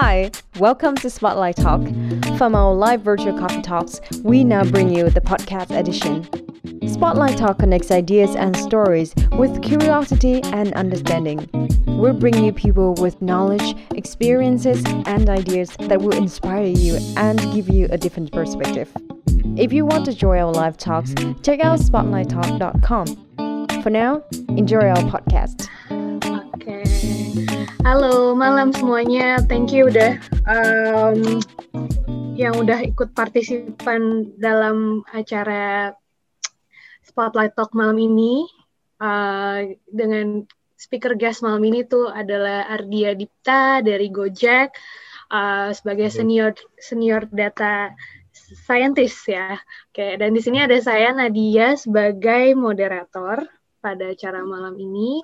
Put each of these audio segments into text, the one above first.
Hi, welcome to Spotlight Talk. From our live virtual coffee talks, we now bring you the podcast edition. Spotlight Talk connects ideas and stories with curiosity and understanding. We'll bring you people with knowledge, experiences, and ideas that will inspire you and give you a different perspective. If you want to join our live talks, check out spotlighttalk.com. For now, enjoy our podcast. Halo malam semuanya. Thank you udah um, yang udah ikut partisipan dalam acara Spotlight Talk malam ini. Uh, dengan speaker guest malam ini tuh adalah Ardia Dipta dari Gojek uh, sebagai senior senior data scientist ya. Oke, dan di sini ada saya Nadia sebagai moderator pada acara malam ini.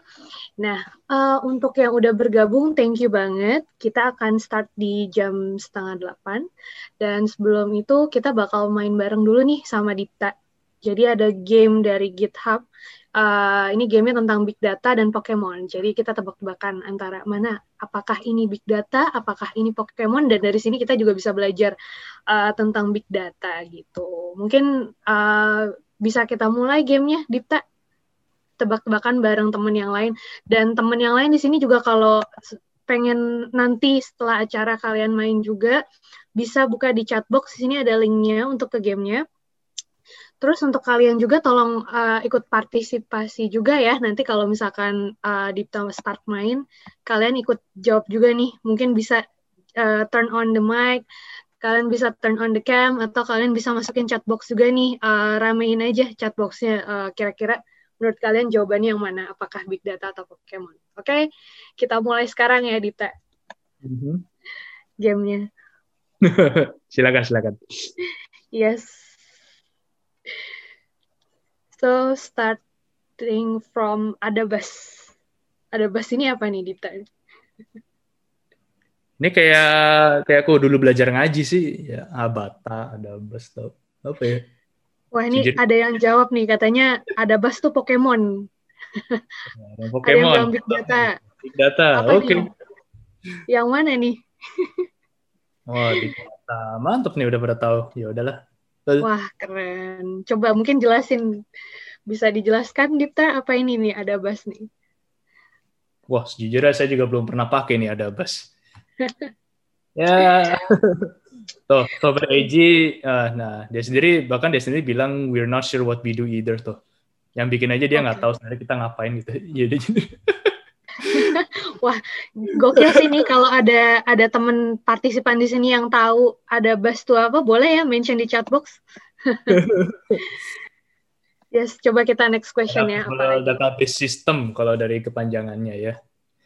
Nah, uh, untuk yang udah bergabung, thank you banget. Kita akan start di jam setengah delapan. Dan sebelum itu, kita bakal main bareng dulu nih sama Dipta. Jadi ada game dari GitHub. Uh, ini gamenya tentang big data dan Pokemon. Jadi kita tebak-tebakan antara mana apakah ini big data, apakah ini Pokemon, dan dari sini kita juga bisa belajar uh, tentang big data gitu. Mungkin uh, bisa kita mulai gamenya, Dipta tebak-tebakan bareng temen yang lain. Dan temen yang lain di sini juga kalau pengen nanti setelah acara kalian main juga bisa buka di chatbox. Di sini ada linknya untuk ke gamenya Terus untuk kalian juga tolong uh, ikut partisipasi juga ya. Nanti kalau misalkan uh, di start main, kalian ikut jawab juga nih. Mungkin bisa uh, turn on the mic, kalian bisa turn on the cam, atau kalian bisa masukin chatbox juga nih. Uh, ramein aja chatboxnya. Uh, kira-kira menurut kalian jawabannya yang mana? Apakah big data atau Pokemon? Oke, okay? kita mulai sekarang ya, Dita. Mm -hmm. Gamenya. silakan, silakan. Yes. So starting from ada bus. Ada bus ini apa nih Dita? Ini kayak kayak aku dulu belajar ngaji sih, ya abata, ada bus tuh. Apa ya? Wah ini ada yang jawab nih katanya ada bus tuh Pokemon. Ada Pokemon. ada yang big data. Big data. Oke. Okay. Yang mana nih? oh, big data. Mantap nih udah pada tahu. Ya udahlah. Wah, keren. Coba mungkin jelasin. Bisa dijelaskan, Dipta, apa ini nih ada bus nih? Wah, sejujurnya saya juga belum pernah pakai nih ada bus. ya. Tuh, Sobat AG, uh, nah dia sendiri bahkan dia sendiri bilang we're not sure what we do either tuh. Yang bikin aja dia nggak okay. tahu sebenarnya kita ngapain gitu. Jadi Wah, gokil sih nih kalau ada ada temen partisipan di sini yang tahu ada bus tuh apa, boleh ya mention di chat box. yes, coba kita next question ya. Kalau database system kalau dari kepanjangannya ya.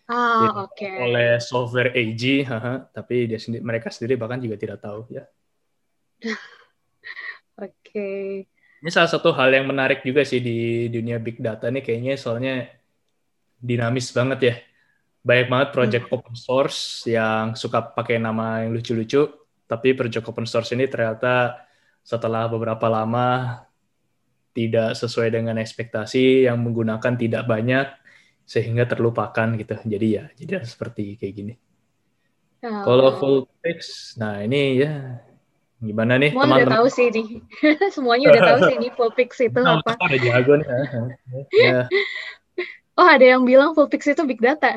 Oh, oke. Okay. Oleh software AG, haha, tapi dia sendiri mereka sendiri bahkan juga tidak tahu ya. oke. Okay. Ini salah satu hal yang menarik juga sih di dunia big data nih kayaknya soalnya dinamis banget ya. Banyak banget project hmm. open source yang suka pakai nama yang lucu-lucu, tapi project open source ini ternyata setelah beberapa lama tidak sesuai dengan ekspektasi, yang menggunakan tidak banyak, sehingga terlupakan gitu. Jadi ya, jadi seperti kayak gini. Oh. Kalau full fix, nah ini ya gimana nih teman-teman? udah tahu sih nih. Semuanya udah tahu sih nih full fix itu nah, apa. Ada jago nih. ya. Oh, ada yang bilang full fix itu big data.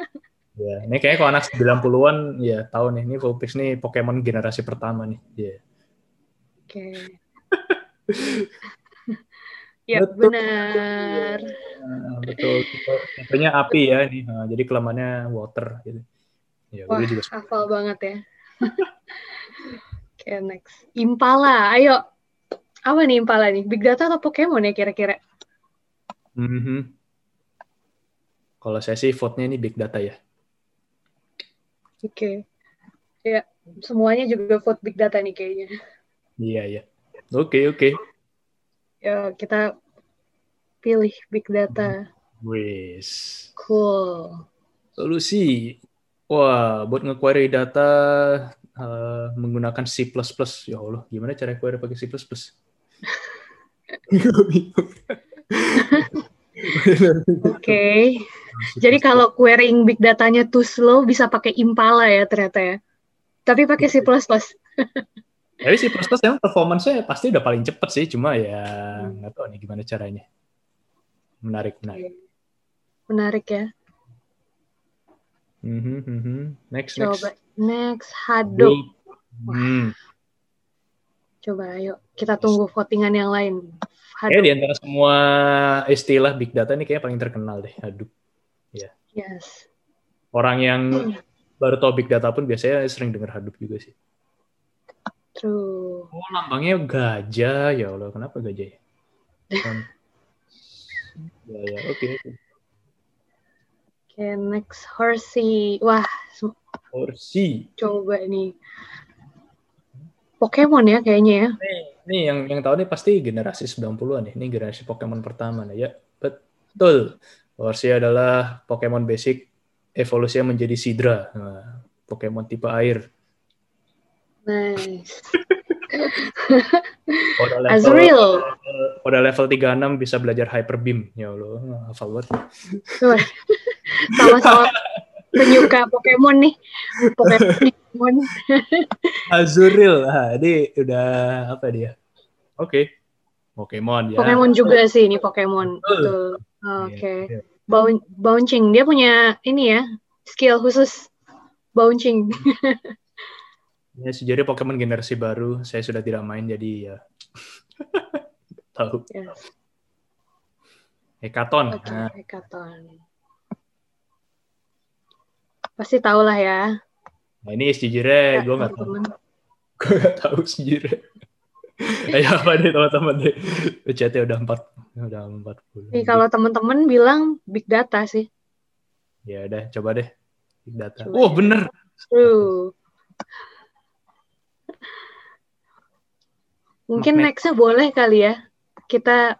ya, ini kayaknya kalau anak 90-an ya tahu nih, ini full fix nih Pokemon generasi pertama nih. Yeah. Oke. Okay. Ya, betul. benar. Nah, betul. Tipenya api ya ini. Nah, jadi kelemahannya water gitu. Ya, Wah, juga hafal banget ya. Oke, okay, next. Impala, ayo. Apa nih Impala nih? Big data atau Pokemon ya kira-kira? Mm -hmm. Kalau saya sih vote-nya ini big data ya. Oke. Okay. Ya, semuanya juga vote big data nih kayaknya. Iya, iya. Oke, okay, oke. Okay. Ya, kita pilih big data. Wis. Cool. Solusi. Wah, buat nge-query data uh, menggunakan C++. Ya Allah, gimana cara query pakai C++? Oke. Jadi kalau querying big datanya too slow bisa pakai Impala ya ternyata ya. Tapi pakai C++. Tapi C++ yang performance-nya pasti udah paling cepet sih, cuma ya nggak tahu nih gimana caranya. Menarik, menarik. Menarik ya. Mhm, mhm. Next, next. Coba next Hadoop. Hmm. Coba ayo kita tunggu votingan yang lain. Kayaknya Hadoop. di antara semua istilah big data ini kayaknya paling terkenal deh, Hadoop. Yes. Orang yang baru tahu big data pun biasanya sering dengar Hadoop juga sih. True. Oh, lambangnya gajah. Ya Allah, kenapa gajah ya? Ya, ya, oke. oke. Oke, next Horsey. Wah, Orsi. coba nih. Pokemon ya kayaknya ya. Nih, nih yang yang tahu nih pasti generasi 90-an ya. Ini generasi Pokemon pertama nih ya. Betul. Orsi adalah Pokemon basic evolusinya menjadi Sidra. Nah, Pokemon tipe air. Nice. Udah level, Azurill. udah level 36 bisa belajar Hyper Beam. Ya Allah, hafal banget. Sama-sama penyuka Pokemon nih. Pokemon. Azurill. Ah, ini udah apa dia? Oke. Pokemon ya. Pokemon juga sih ini Pokemon. Betul. Betul. Oke. Iya, iya. Boun- Bouncing. Dia punya ini ya, skill khusus bouncing. Ya, sejujurnya Pokemon generasi baru, saya sudah tidak main jadi ya tahu. Yes. Hekaton. Oke, Nah, Hekaton. Pasti tahu lah ya. nah, ini sejujurnya Ya, gue nggak tahu. Gue nggak tahu sejujurnya. Ayo apa deh teman-teman deh. Chatnya udah empat, udah empat puluh. Nih kalau teman-teman bilang big data sih. Ya udah, coba deh. Big data. Coba Oh ya. bener. True. Mungkin nextnya boleh kali ya. Kita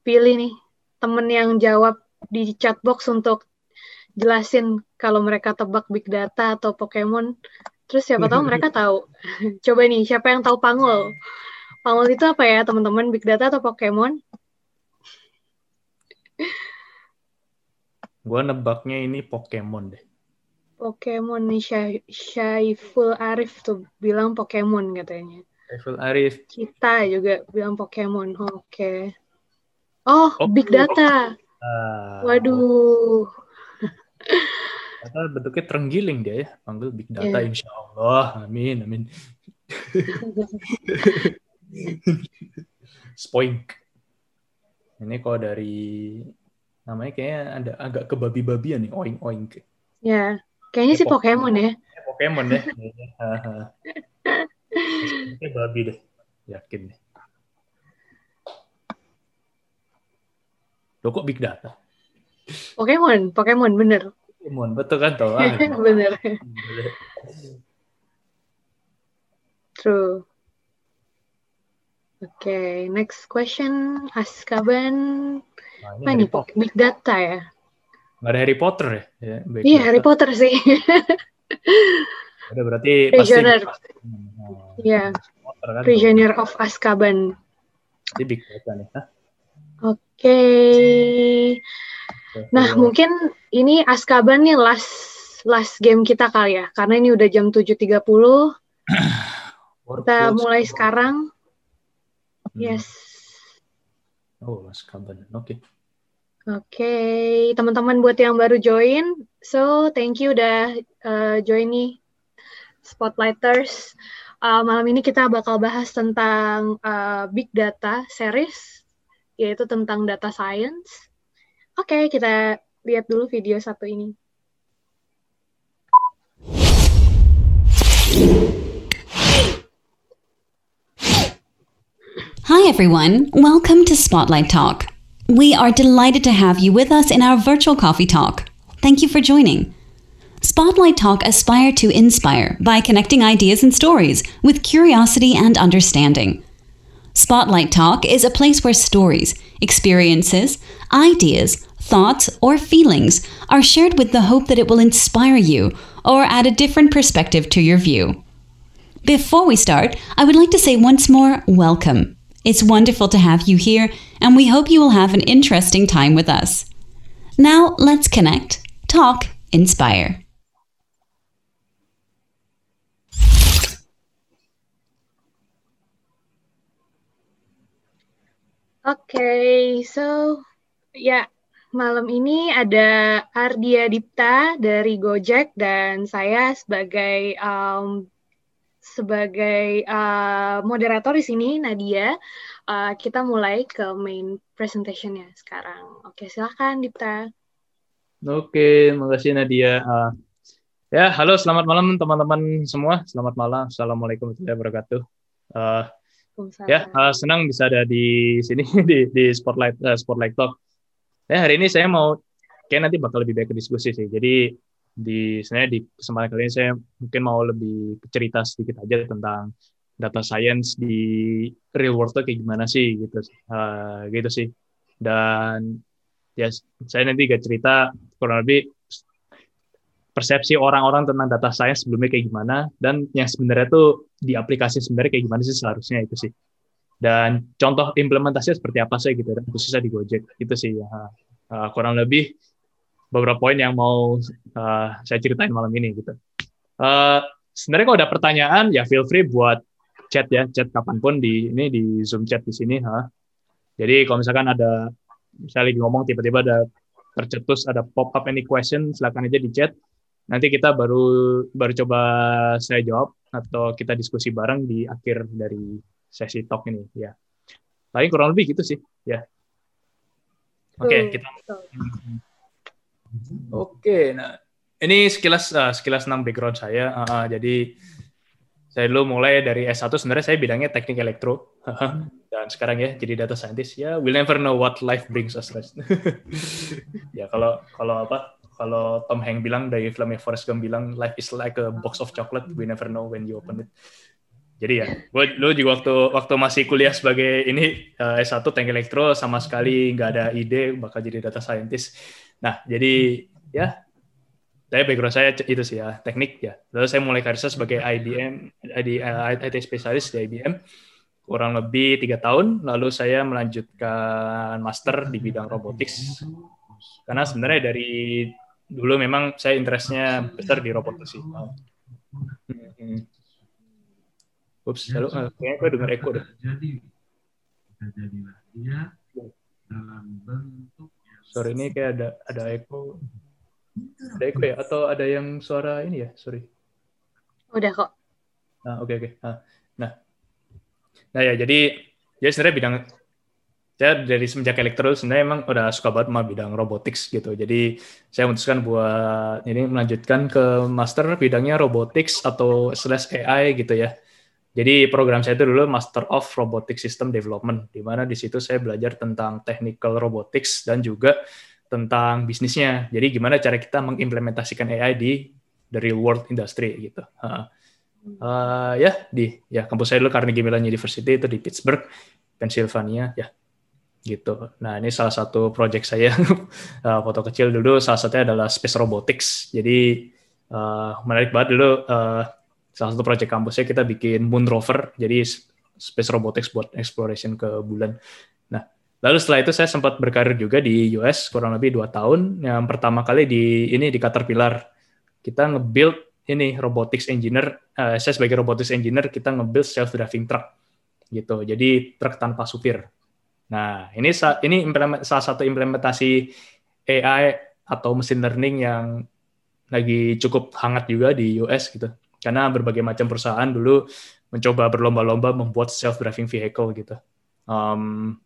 pilih nih temen yang jawab di chatbox untuk jelasin kalau mereka tebak big data atau Pokemon. Terus siapa tahu mereka tahu. Coba nih, siapa yang tahu Pangul? Pangul itu apa ya, teman-teman? Big data atau Pokemon? Gue nebaknya ini Pokemon deh. Pokemon nih Syai- Syaiful Arif tuh bilang Pokemon katanya. Level Arif. Kita juga bilang Pokemon. Oke. Oh, Oh. big data. Ah, Waduh. Ternyata bentuknya terenggiling dia ya. Panggil Big Data Iya. insya Allah. Amin, amin. Spoink. Ini kalau dari namanya kayaknya ada agak kebabi-babian nih. Oink oink. Ya, kayaknya sih Pokemon ya. Pokemon deh. Kayaknya babi deh. Yakin deh. Loh kok Big Data? Pokemon, Pokemon bener. Pokemon, betul kan tuh? Ah, bener. True. Oke, next question. Azkaban. Nah, Apa Harry nih? Potter. Big data ya? Nggak ada Harry Potter ya? ya Iya, Data. Harry Potter sih. Udah berarti pasti Prisoner. Nah, Iya, Potter kan tuh. Prisoner of Azkaban. Ini Big Data nih. Hah? Oke. Nah, mungkin ini Azkaban nih last last game kita kali ya. Karena ini udah jam 7.30. Kita mulai sekarang. Hmm. Yes. Oh, Azkaban. Oke. Oke, teman-teman buat yang baru join, so thank you udah uh, join nih Spotlighters. Uh, malam ini kita bakal bahas tentang uh, Big Data series, yaitu tentang data science. Oke, kita lihat dulu video satu ini. Hi, everyone. Welcome to Spotlight Talk. We are delighted to have you with us in our virtual coffee talk. Thank you for joining. Spotlight Talk aspire to inspire by connecting ideas and stories with curiosity and understanding. Spotlight Talk is a place where stories, experiences, ideas, thoughts, or feelings are shared with the hope that it will inspire you or add a different perspective to your view. Before we start, I would like to say once more welcome. It's wonderful to have you here, and we hope you will have an interesting time with us. Now let's connect, talk, inspire. Okay, so ya malam ini ada Ardia Dipta dari Gojek dan saya sebagai um, sebagai uh, moderator di sini Nadia. Uh, kita mulai ke main presentationnya sekarang. Oke, silahkan Dipta. Oke, makasih Nadia. Uh, ya, halo, selamat malam teman-teman semua. Selamat malam. Assalamualaikum warahmatullahi wabarakatuh. Uh, Ya, uh, senang bisa ada di sini di di Spotlight uh, Spotlight Talk. Ya, hari ini saya mau kayak nanti bakal lebih baik ke diskusi sih. Jadi di sebenarnya di kesempatan kali ini saya mungkin mau lebih cerita sedikit aja tentang data science di real world kayak gimana sih gitu uh, gitu sih. Dan ya saya nanti gak cerita kurang lebih persepsi orang-orang tentang data science sebelumnya kayak gimana dan yang sebenarnya tuh di aplikasi sebenarnya kayak gimana sih seharusnya itu sih. Dan contoh implementasinya seperti apa sih gitu, khususnya di Gojek itu sih ya. Uh, kurang lebih beberapa poin yang mau uh, saya ceritain malam ini gitu. Uh, sebenarnya kalau ada pertanyaan ya feel free buat chat ya, chat kapan pun di ini di Zoom chat di sini. Ha. Jadi kalau misalkan ada misalnya lagi ngomong tiba-tiba ada tercetus ada pop up any question silakan aja di chat nanti kita baru baru coba saya jawab atau kita diskusi bareng di akhir dari sesi talk ini ya. Paling kurang lebih gitu sih ya. Oke okay, kita. Oke, okay, nah ini sekilas uh, sekilas enam background saya. Uh, uh, jadi saya dulu mulai dari S1 sebenarnya saya bidangnya teknik elektro dan sekarang ya jadi data scientist ya we'll never know what life brings us ya kalau kalau apa kalau Tom Hanks bilang dari filmnya Forrest Gump bilang life is like a box of chocolate we never know when you open it. Jadi ya gue lo juga waktu waktu masih kuliah sebagai ini uh, S1 teknik elektro sama sekali nggak ada ide bakal jadi data scientist. Nah jadi ya saya background saya itu sih ya teknik ya. Lalu saya mulai karir sebagai IBM di uh, IT spesialis di IBM kurang lebih tiga tahun. Lalu saya melanjutkan master di bidang robotics. Karena sebenarnya dari dulu memang saya interestnya besar di robot sih. Oh. Hmm. Ups, halo, kayaknya gue dengar echo deh. Jadi, jadilah dia dalam bentuk Sorry, ini kayak ada ada echo. Ada echo ya? Atau ada yang suara ini ya? Sorry. Udah kok. Nah, oke okay, oke. Okay. Nah, nah ya jadi jadi sebenarnya bidang saya dari semenjak elektro sebenarnya emang udah suka banget sama bidang robotics gitu. Jadi saya memutuskan buat ini melanjutkan ke master bidangnya robotics atau slash AI gitu ya. Jadi program saya itu dulu Master of Robotic System Development, di mana di situ saya belajar tentang technical robotics dan juga tentang bisnisnya. Jadi gimana cara kita mengimplementasikan AI di the real world industry gitu. Uh, uh, ya di ya kampus saya dulu Carnegie Mellon University itu di Pittsburgh, Pennsylvania ya gitu. Nah ini salah satu project saya uh, foto kecil dulu salah satunya adalah space robotics. Jadi uh, menarik banget dulu uh, salah satu project kampusnya kita bikin moon rover. Jadi space robotics buat exploration ke bulan. Nah lalu setelah itu saya sempat berkarir juga di US kurang lebih dua tahun. Yang pertama kali di ini di Caterpillar kita nge-build ini robotics engineer. Uh, saya sebagai robotics engineer kita nge-build self driving truck gitu. Jadi truk tanpa supir Nah, ini ini salah satu implementasi AI atau mesin learning yang lagi cukup hangat juga di US gitu. Karena berbagai macam perusahaan dulu mencoba berlomba-lomba membuat self driving vehicle gitu. Um,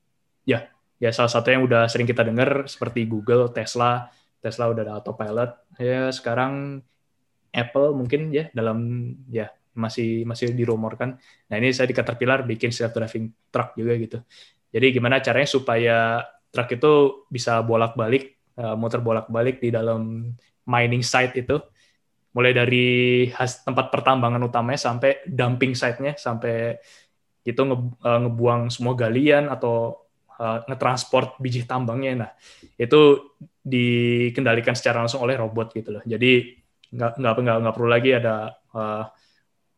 ya, ya salah satu yang udah sering kita dengar seperti Google, Tesla, Tesla udah ada autopilot. Ya sekarang Apple mungkin ya dalam ya masih masih dirumorkan. Nah ini saya di Caterpillar bikin self driving truck juga gitu. Jadi gimana caranya supaya truk itu bisa bolak-balik, uh, muter bolak-balik di dalam mining site itu, mulai dari tempat pertambangan utamanya sampai dumping site-nya, sampai itu uh, ngebuang semua galian atau uh, ngetransport biji tambangnya. Nah, itu dikendalikan secara langsung oleh robot gitu loh. Jadi nggak nggak nggak nggak perlu lagi ada uh,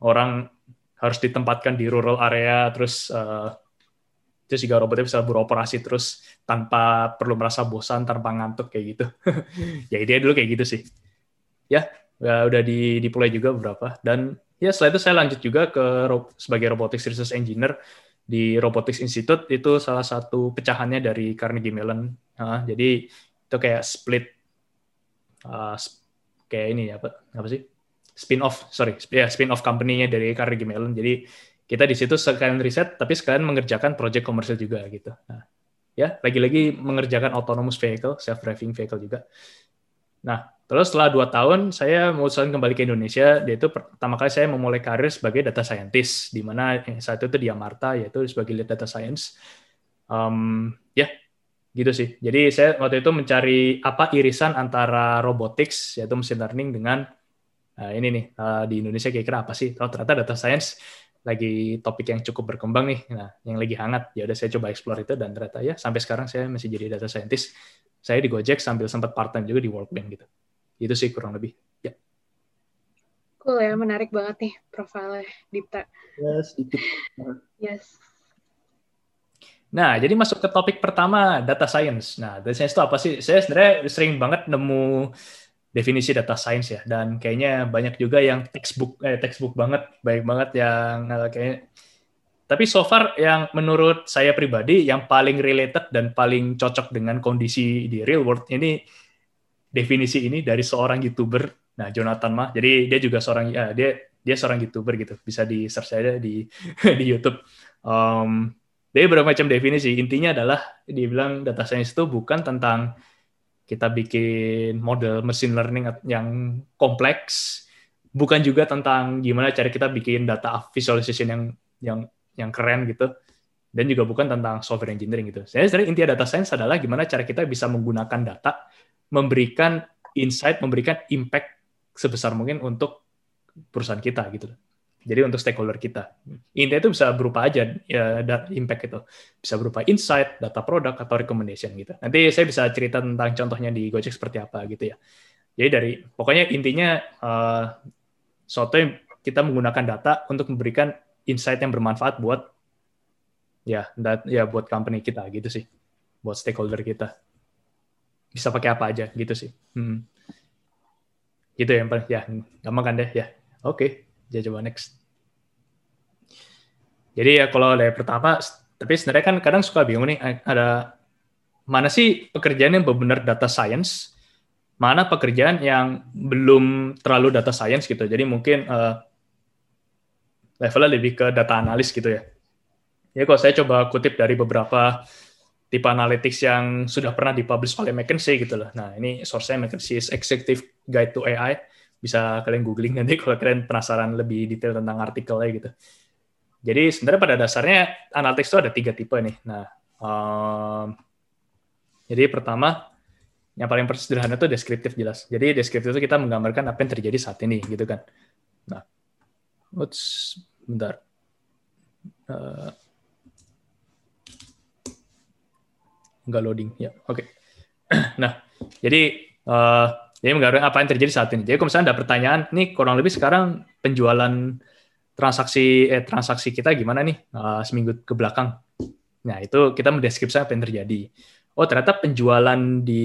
orang harus ditempatkan di rural area terus uh, sehingga robotnya bisa beroperasi terus tanpa perlu merasa bosan, tanpa ngantuk kayak gitu. ya ide dulu kayak gitu sih. Ya, ya udah dipulai juga beberapa dan ya setelah itu saya lanjut juga ke sebagai robotics research engineer di Robotics Institute itu salah satu pecahannya dari Carnegie Mellon. Nah, jadi itu kayak split uh, kayak ini apa apa sih spin off sorry ya spin off company-nya dari Carnegie Mellon. Jadi kita di situ sekalian riset tapi sekalian mengerjakan project komersial juga gitu. Nah, ya lagi-lagi mengerjakan autonomous vehicle, self driving vehicle juga. Nah, Terus setelah dua tahun saya memutuskan kembali ke Indonesia, yaitu pertama kali saya memulai karir sebagai data scientist, di mana saat itu di Amarta, yaitu sebagai lead data science. Um, ya, yeah, gitu sih. Jadi saya waktu itu mencari apa irisan antara robotics, yaitu machine learning dengan uh, ini nih uh, di Indonesia kira-kira apa sih? Oh ternyata data science lagi topik yang cukup berkembang nih, nah yang lagi hangat. Ya udah saya coba explore itu dan ternyata ya sampai sekarang saya masih jadi data scientist. Saya di Gojek sambil sempat part time juga di Workbank gitu. Itu sih kurang lebih. Ya. Cool ya, menarik banget nih profilnya Dipta. Yes, sedikit. Yes. Nah, jadi masuk ke topik pertama, data science. Nah, data science itu apa sih? Saya sebenarnya sering banget nemu definisi data science ya, dan kayaknya banyak juga yang textbook, eh, textbook banget, baik banget yang eh, kayak. Tapi so far yang menurut saya pribadi yang paling related dan paling cocok dengan kondisi di real world ini definisi ini dari seorang youtuber. Nah, Jonathan mah, jadi dia juga seorang ya, dia dia seorang youtuber gitu, bisa di search aja di di YouTube. Um, dia berbagai macam definisi. Intinya adalah dia bilang data science itu bukan tentang kita bikin model machine learning yang kompleks, bukan juga tentang gimana cara kita bikin data visualization yang yang yang keren gitu, dan juga bukan tentang software engineering gitu. Saya sebenarnya inti data science adalah gimana cara kita bisa menggunakan data memberikan insight, memberikan impact sebesar mungkin untuk perusahaan kita gitu. Jadi untuk stakeholder kita. Intinya itu bisa berupa aja ya impact itu. Bisa berupa insight, data produk atau recommendation gitu. Nanti saya bisa cerita tentang contohnya di Gojek seperti apa gitu ya. Jadi dari pokoknya intinya uh, suatu yang kita menggunakan data untuk memberikan insight yang bermanfaat buat ya dat, ya buat company kita gitu sih. Buat stakeholder kita bisa pakai apa aja gitu sih. Hmm. Gitu ya, ya gampang kan deh ya. Oke, okay. Coba next. Jadi ya kalau dari pertama, tapi sebenarnya kan kadang suka bingung nih ada mana sih pekerjaan yang benar-benar data science, mana pekerjaan yang belum terlalu data science gitu. Jadi mungkin uh, levelnya lebih ke data analis gitu ya. Ya kalau saya coba kutip dari beberapa tipe analytics yang sudah pernah dipublish oleh McKinsey gitu loh. Nah, ini source-nya McKinsey's Executive Guide to AI. Bisa kalian googling nanti kalau kalian penasaran lebih detail tentang artikelnya gitu. Jadi sebenarnya pada dasarnya analytics itu ada tiga tipe nih. Nah, um, jadi pertama yang paling sederhana itu deskriptif jelas. Jadi deskriptif itu kita menggambarkan apa yang terjadi saat ini gitu kan. Nah, oops, bentar. Uh, nggak loading ya oke okay. nah jadi uh, jadi menggambarkan apa yang terjadi saat ini. Jadi kalau misalnya ada pertanyaan nih kurang lebih sekarang penjualan transaksi eh, transaksi kita gimana nih uh, seminggu ke belakang? Nah itu kita mendeskripsikan apa yang terjadi. Oh ternyata penjualan di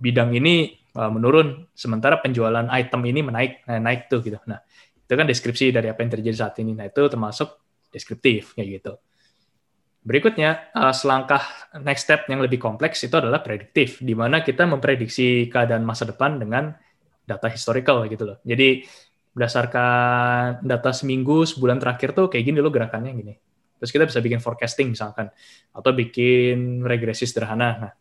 bidang ini uh, menurun sementara penjualan item ini menaik nah, naik tuh gitu. Nah itu kan deskripsi dari apa yang terjadi saat ini. Nah itu termasuk deskriptif kayak gitu Berikutnya, uh, selangkah next step yang lebih kompleks itu adalah prediktif, di mana kita memprediksi keadaan masa depan dengan data historical gitu loh. Jadi berdasarkan data seminggu, sebulan terakhir tuh kayak gini loh gerakannya gini. Terus kita bisa bikin forecasting misalkan, atau bikin regresi sederhana. Nah,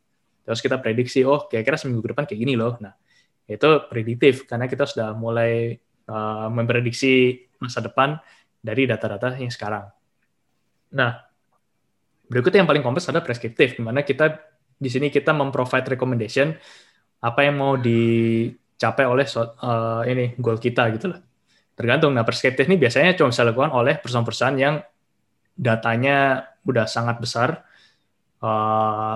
terus kita prediksi, oh kira-kira seminggu ke depan kayak gini loh. Nah, itu prediktif karena kita sudah mulai uh, memprediksi masa depan dari data-data yang sekarang. Nah, Berikutnya yang paling kompleks adalah preskriptif, di mana kita di sini kita memprovide recommendation apa yang mau dicapai oleh uh, ini goal kita gitu loh. Tergantung. Nah, preskriptif ini biasanya cuma bisa dilakukan oleh perusahaan-perusahaan yang datanya udah sangat besar, uh,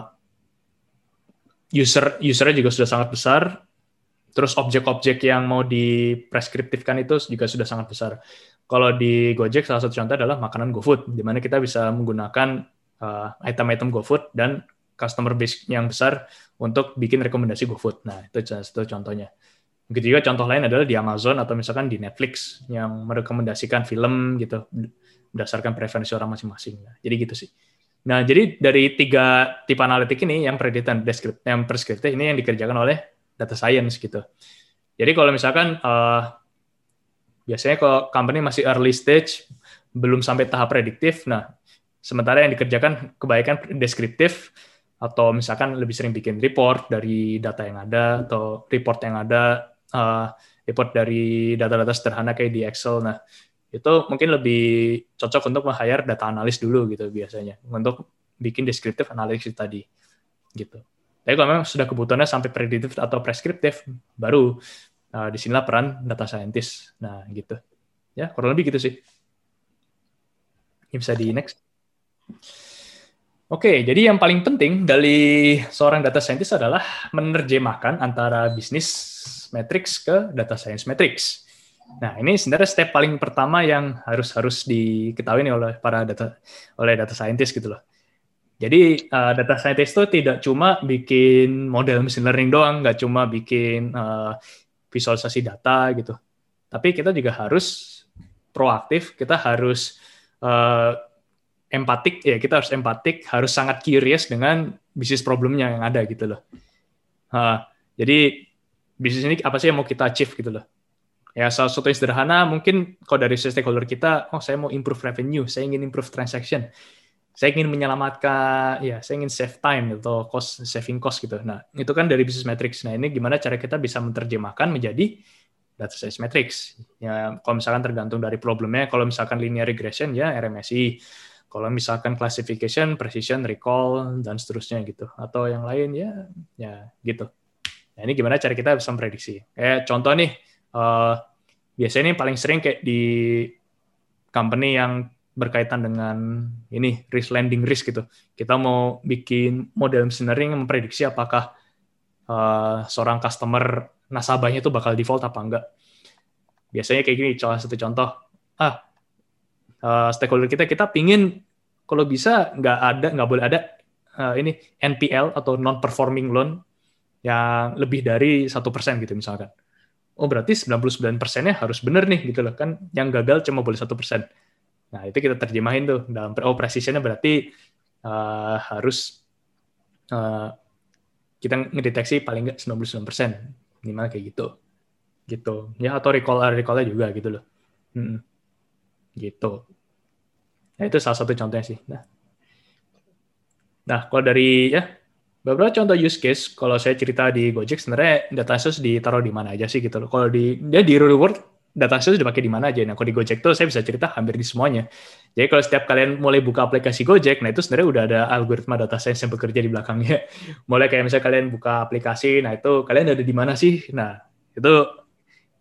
user usernya juga sudah sangat besar, Terus objek-objek yang mau dipreskriptifkan itu juga sudah sangat besar. Kalau di Gojek salah satu contoh adalah makanan GoFood, di mana kita bisa menggunakan uh, item-item GoFood dan customer base yang besar untuk bikin rekomendasi GoFood. Nah, itu satu contohnya. Begitu juga contoh lain adalah di Amazon atau misalkan di Netflix yang merekomendasikan film gitu berdasarkan preferensi orang masing-masing. Nah, jadi gitu sih. Nah, jadi dari tiga tipe analitik ini yang deskriptif, yang preskriptif ini yang dikerjakan oleh data science gitu. Jadi kalau misalkan uh, biasanya kalau company masih early stage, belum sampai tahap prediktif, nah sementara yang dikerjakan kebaikan deskriptif atau misalkan lebih sering bikin report dari data yang ada atau report yang ada uh, report dari data-data sederhana kayak di Excel. Nah, itu mungkin lebih cocok untuk meng-hire data analis dulu gitu biasanya untuk bikin deskriptif analisis tadi gitu. Tapi kalau memang sudah kebutuhannya sampai prediktif atau preskriptif, baru uh, di sinilah peran data scientist. Nah, gitu. Ya, kurang lebih gitu sih. Ini bisa di next. Oke, jadi yang paling penting dari seorang data scientist adalah menerjemahkan antara bisnis matrix ke data science matrix. Nah, ini sebenarnya step paling pertama yang harus harus diketahui oleh para data oleh data scientist gitu loh. Jadi uh, data scientist itu tidak cuma bikin model machine learning doang, nggak cuma bikin uh, visualisasi data gitu. Tapi kita juga harus proaktif, kita harus uh, empatik, ya kita harus empatik, harus sangat curious dengan bisnis problemnya yang ada gitu loh. Uh, jadi bisnis ini apa sih yang mau kita achieve gitu loh. Ya salah satu yang sederhana mungkin kalau dari stakeholder kita, oh saya mau improve revenue, saya ingin improve transaction. Saya ingin menyelamatkan ya saya ingin save time atau cost saving cost gitu. Nah itu kan dari business metrics. Nah ini gimana cara kita bisa menerjemahkan menjadi data science metrics? Ya kalau misalkan tergantung dari problemnya kalau misalkan linear regression ya RMSI kalau misalkan classification precision recall dan seterusnya gitu atau yang lain ya ya gitu nah ini gimana cara kita bisa memprediksi kayak contoh nih uh, biasanya ini paling sering kayak di company yang berkaitan dengan ini risk lending risk gitu. Kita mau bikin model yang memprediksi apakah uh, seorang customer nasabahnya itu bakal default apa enggak. Biasanya kayak gini, salah satu contoh. Ah, uh, stakeholder kita kita pingin kalau bisa nggak ada nggak boleh ada uh, ini NPL atau non performing loan yang lebih dari satu persen gitu misalkan. Oh berarti 99 persennya harus benar nih gitu loh kan yang gagal cuma boleh satu persen Nah, itu kita terjemahin tuh dalam oh precisionnya berarti uh, harus uh, kita ngedeteksi paling nggak 99% minimal kayak gitu. Gitu. Ya atau recall recall juga gitu loh. Hmm. Gitu. Nah, itu salah satu contohnya sih. Nah. Nah, kalau dari ya beberapa contoh use case kalau saya cerita di Gojek sebenarnya data source ditaruh di mana aja sih gitu loh. Kalau di dia di real world data science dipakai di mana aja. Nah, kalau di Gojek tuh saya bisa cerita hampir di semuanya. Jadi kalau setiap kalian mulai buka aplikasi Gojek, nah itu sebenarnya udah ada algoritma data science yang bekerja di belakangnya. Mulai kayak misalnya kalian buka aplikasi, nah itu kalian ada di mana sih? Nah, itu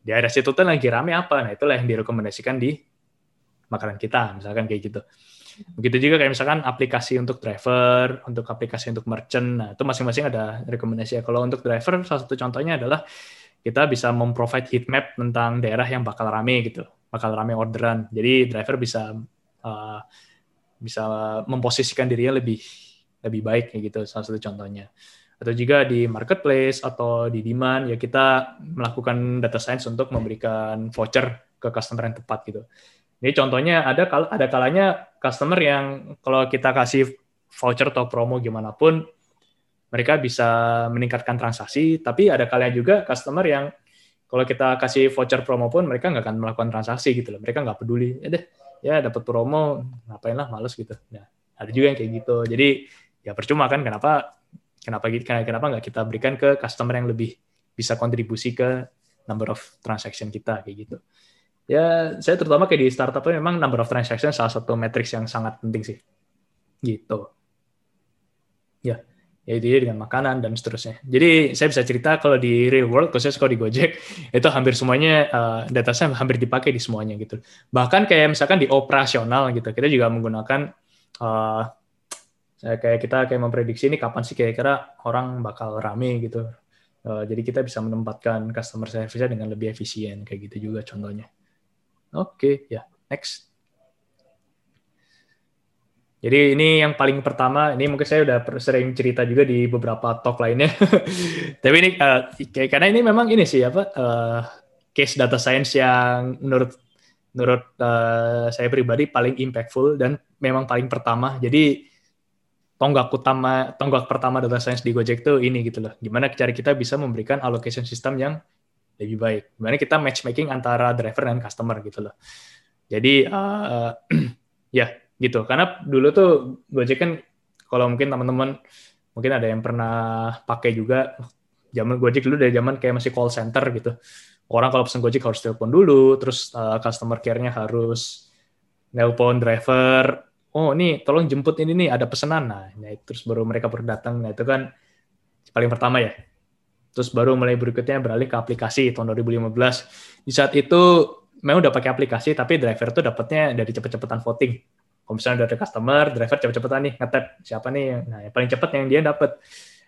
di area situ tuh lagi rame apa? Nah, itulah yang direkomendasikan di makanan kita, misalkan kayak gitu. Begitu juga kayak misalkan aplikasi untuk driver, untuk aplikasi untuk merchant, nah itu masing-masing ada rekomendasi. Kalau untuk driver, salah satu contohnya adalah kita bisa memprovide heat map tentang daerah yang bakal rame gitu, bakal rame orderan. Jadi driver bisa uh, bisa memposisikan dirinya lebih lebih baik kayak gitu salah satu contohnya. Atau juga di marketplace atau di demand ya kita melakukan data science untuk memberikan voucher ke customer yang tepat gitu. Ini contohnya ada ada kalanya customer yang kalau kita kasih voucher atau promo gimana pun mereka bisa meningkatkan transaksi, tapi ada kalian juga customer yang kalau kita kasih voucher promo pun mereka nggak akan melakukan transaksi gitu loh. Mereka nggak peduli. Ya deh, ya dapat promo, ngapain lah, males gitu. Nah, ada juga yang kayak gitu. Jadi ya percuma kan kenapa kenapa kenapa nggak kita berikan ke customer yang lebih bisa kontribusi ke number of transaction kita kayak gitu. Ya, saya terutama kayak di startup itu memang number of transaction salah satu matrix yang sangat penting sih. Gitu. Ya ya itu dengan makanan dan seterusnya. Jadi saya bisa cerita kalau di real world, khususnya kalau di Gojek, itu hampir semuanya uh, data saya hampir dipakai di semuanya gitu. Bahkan kayak misalkan di operasional gitu, kita juga menggunakan uh, kayak kita kayak memprediksi ini kapan sih kira-kira orang bakal rame gitu Uh, jadi kita bisa menempatkan customer service dengan lebih efisien kayak gitu juga contohnya. Oke, okay, ya, yeah. next. Jadi ini yang paling pertama, ini mungkin saya udah sering cerita juga di beberapa talk lainnya. Tapi ini uh, karena ini memang ini sih apa uh, case data science yang menurut menurut uh, saya pribadi paling impactful dan memang paling pertama. Jadi tonggak utama tonggak pertama data science di Gojek tuh ini gitu loh. Gimana cara kita bisa memberikan allocation system yang lebih baik. Gimana kita matchmaking antara driver dan customer gitu loh. Jadi uh, ya gitu. Karena dulu tuh Gojek kan kalau mungkin teman-teman mungkin ada yang pernah pakai juga zaman Gojek dulu dari zaman kayak masih call center gitu. Orang kalau pesen Gojek harus telepon dulu terus uh, customer care-nya harus nelpon driver oh ini tolong jemput ini nih ada pesanan. Nah, nah terus baru mereka baru datang. Nah itu kan paling pertama ya terus baru mulai berikutnya beralih ke aplikasi tahun 2015 di saat itu memang udah pakai aplikasi tapi driver tuh dapatnya dari cepet-cepetan voting kalau misalnya dari customer, driver cepet-cepetan nih ngetap siapa nih, nah yang paling cepet yang dia dapat.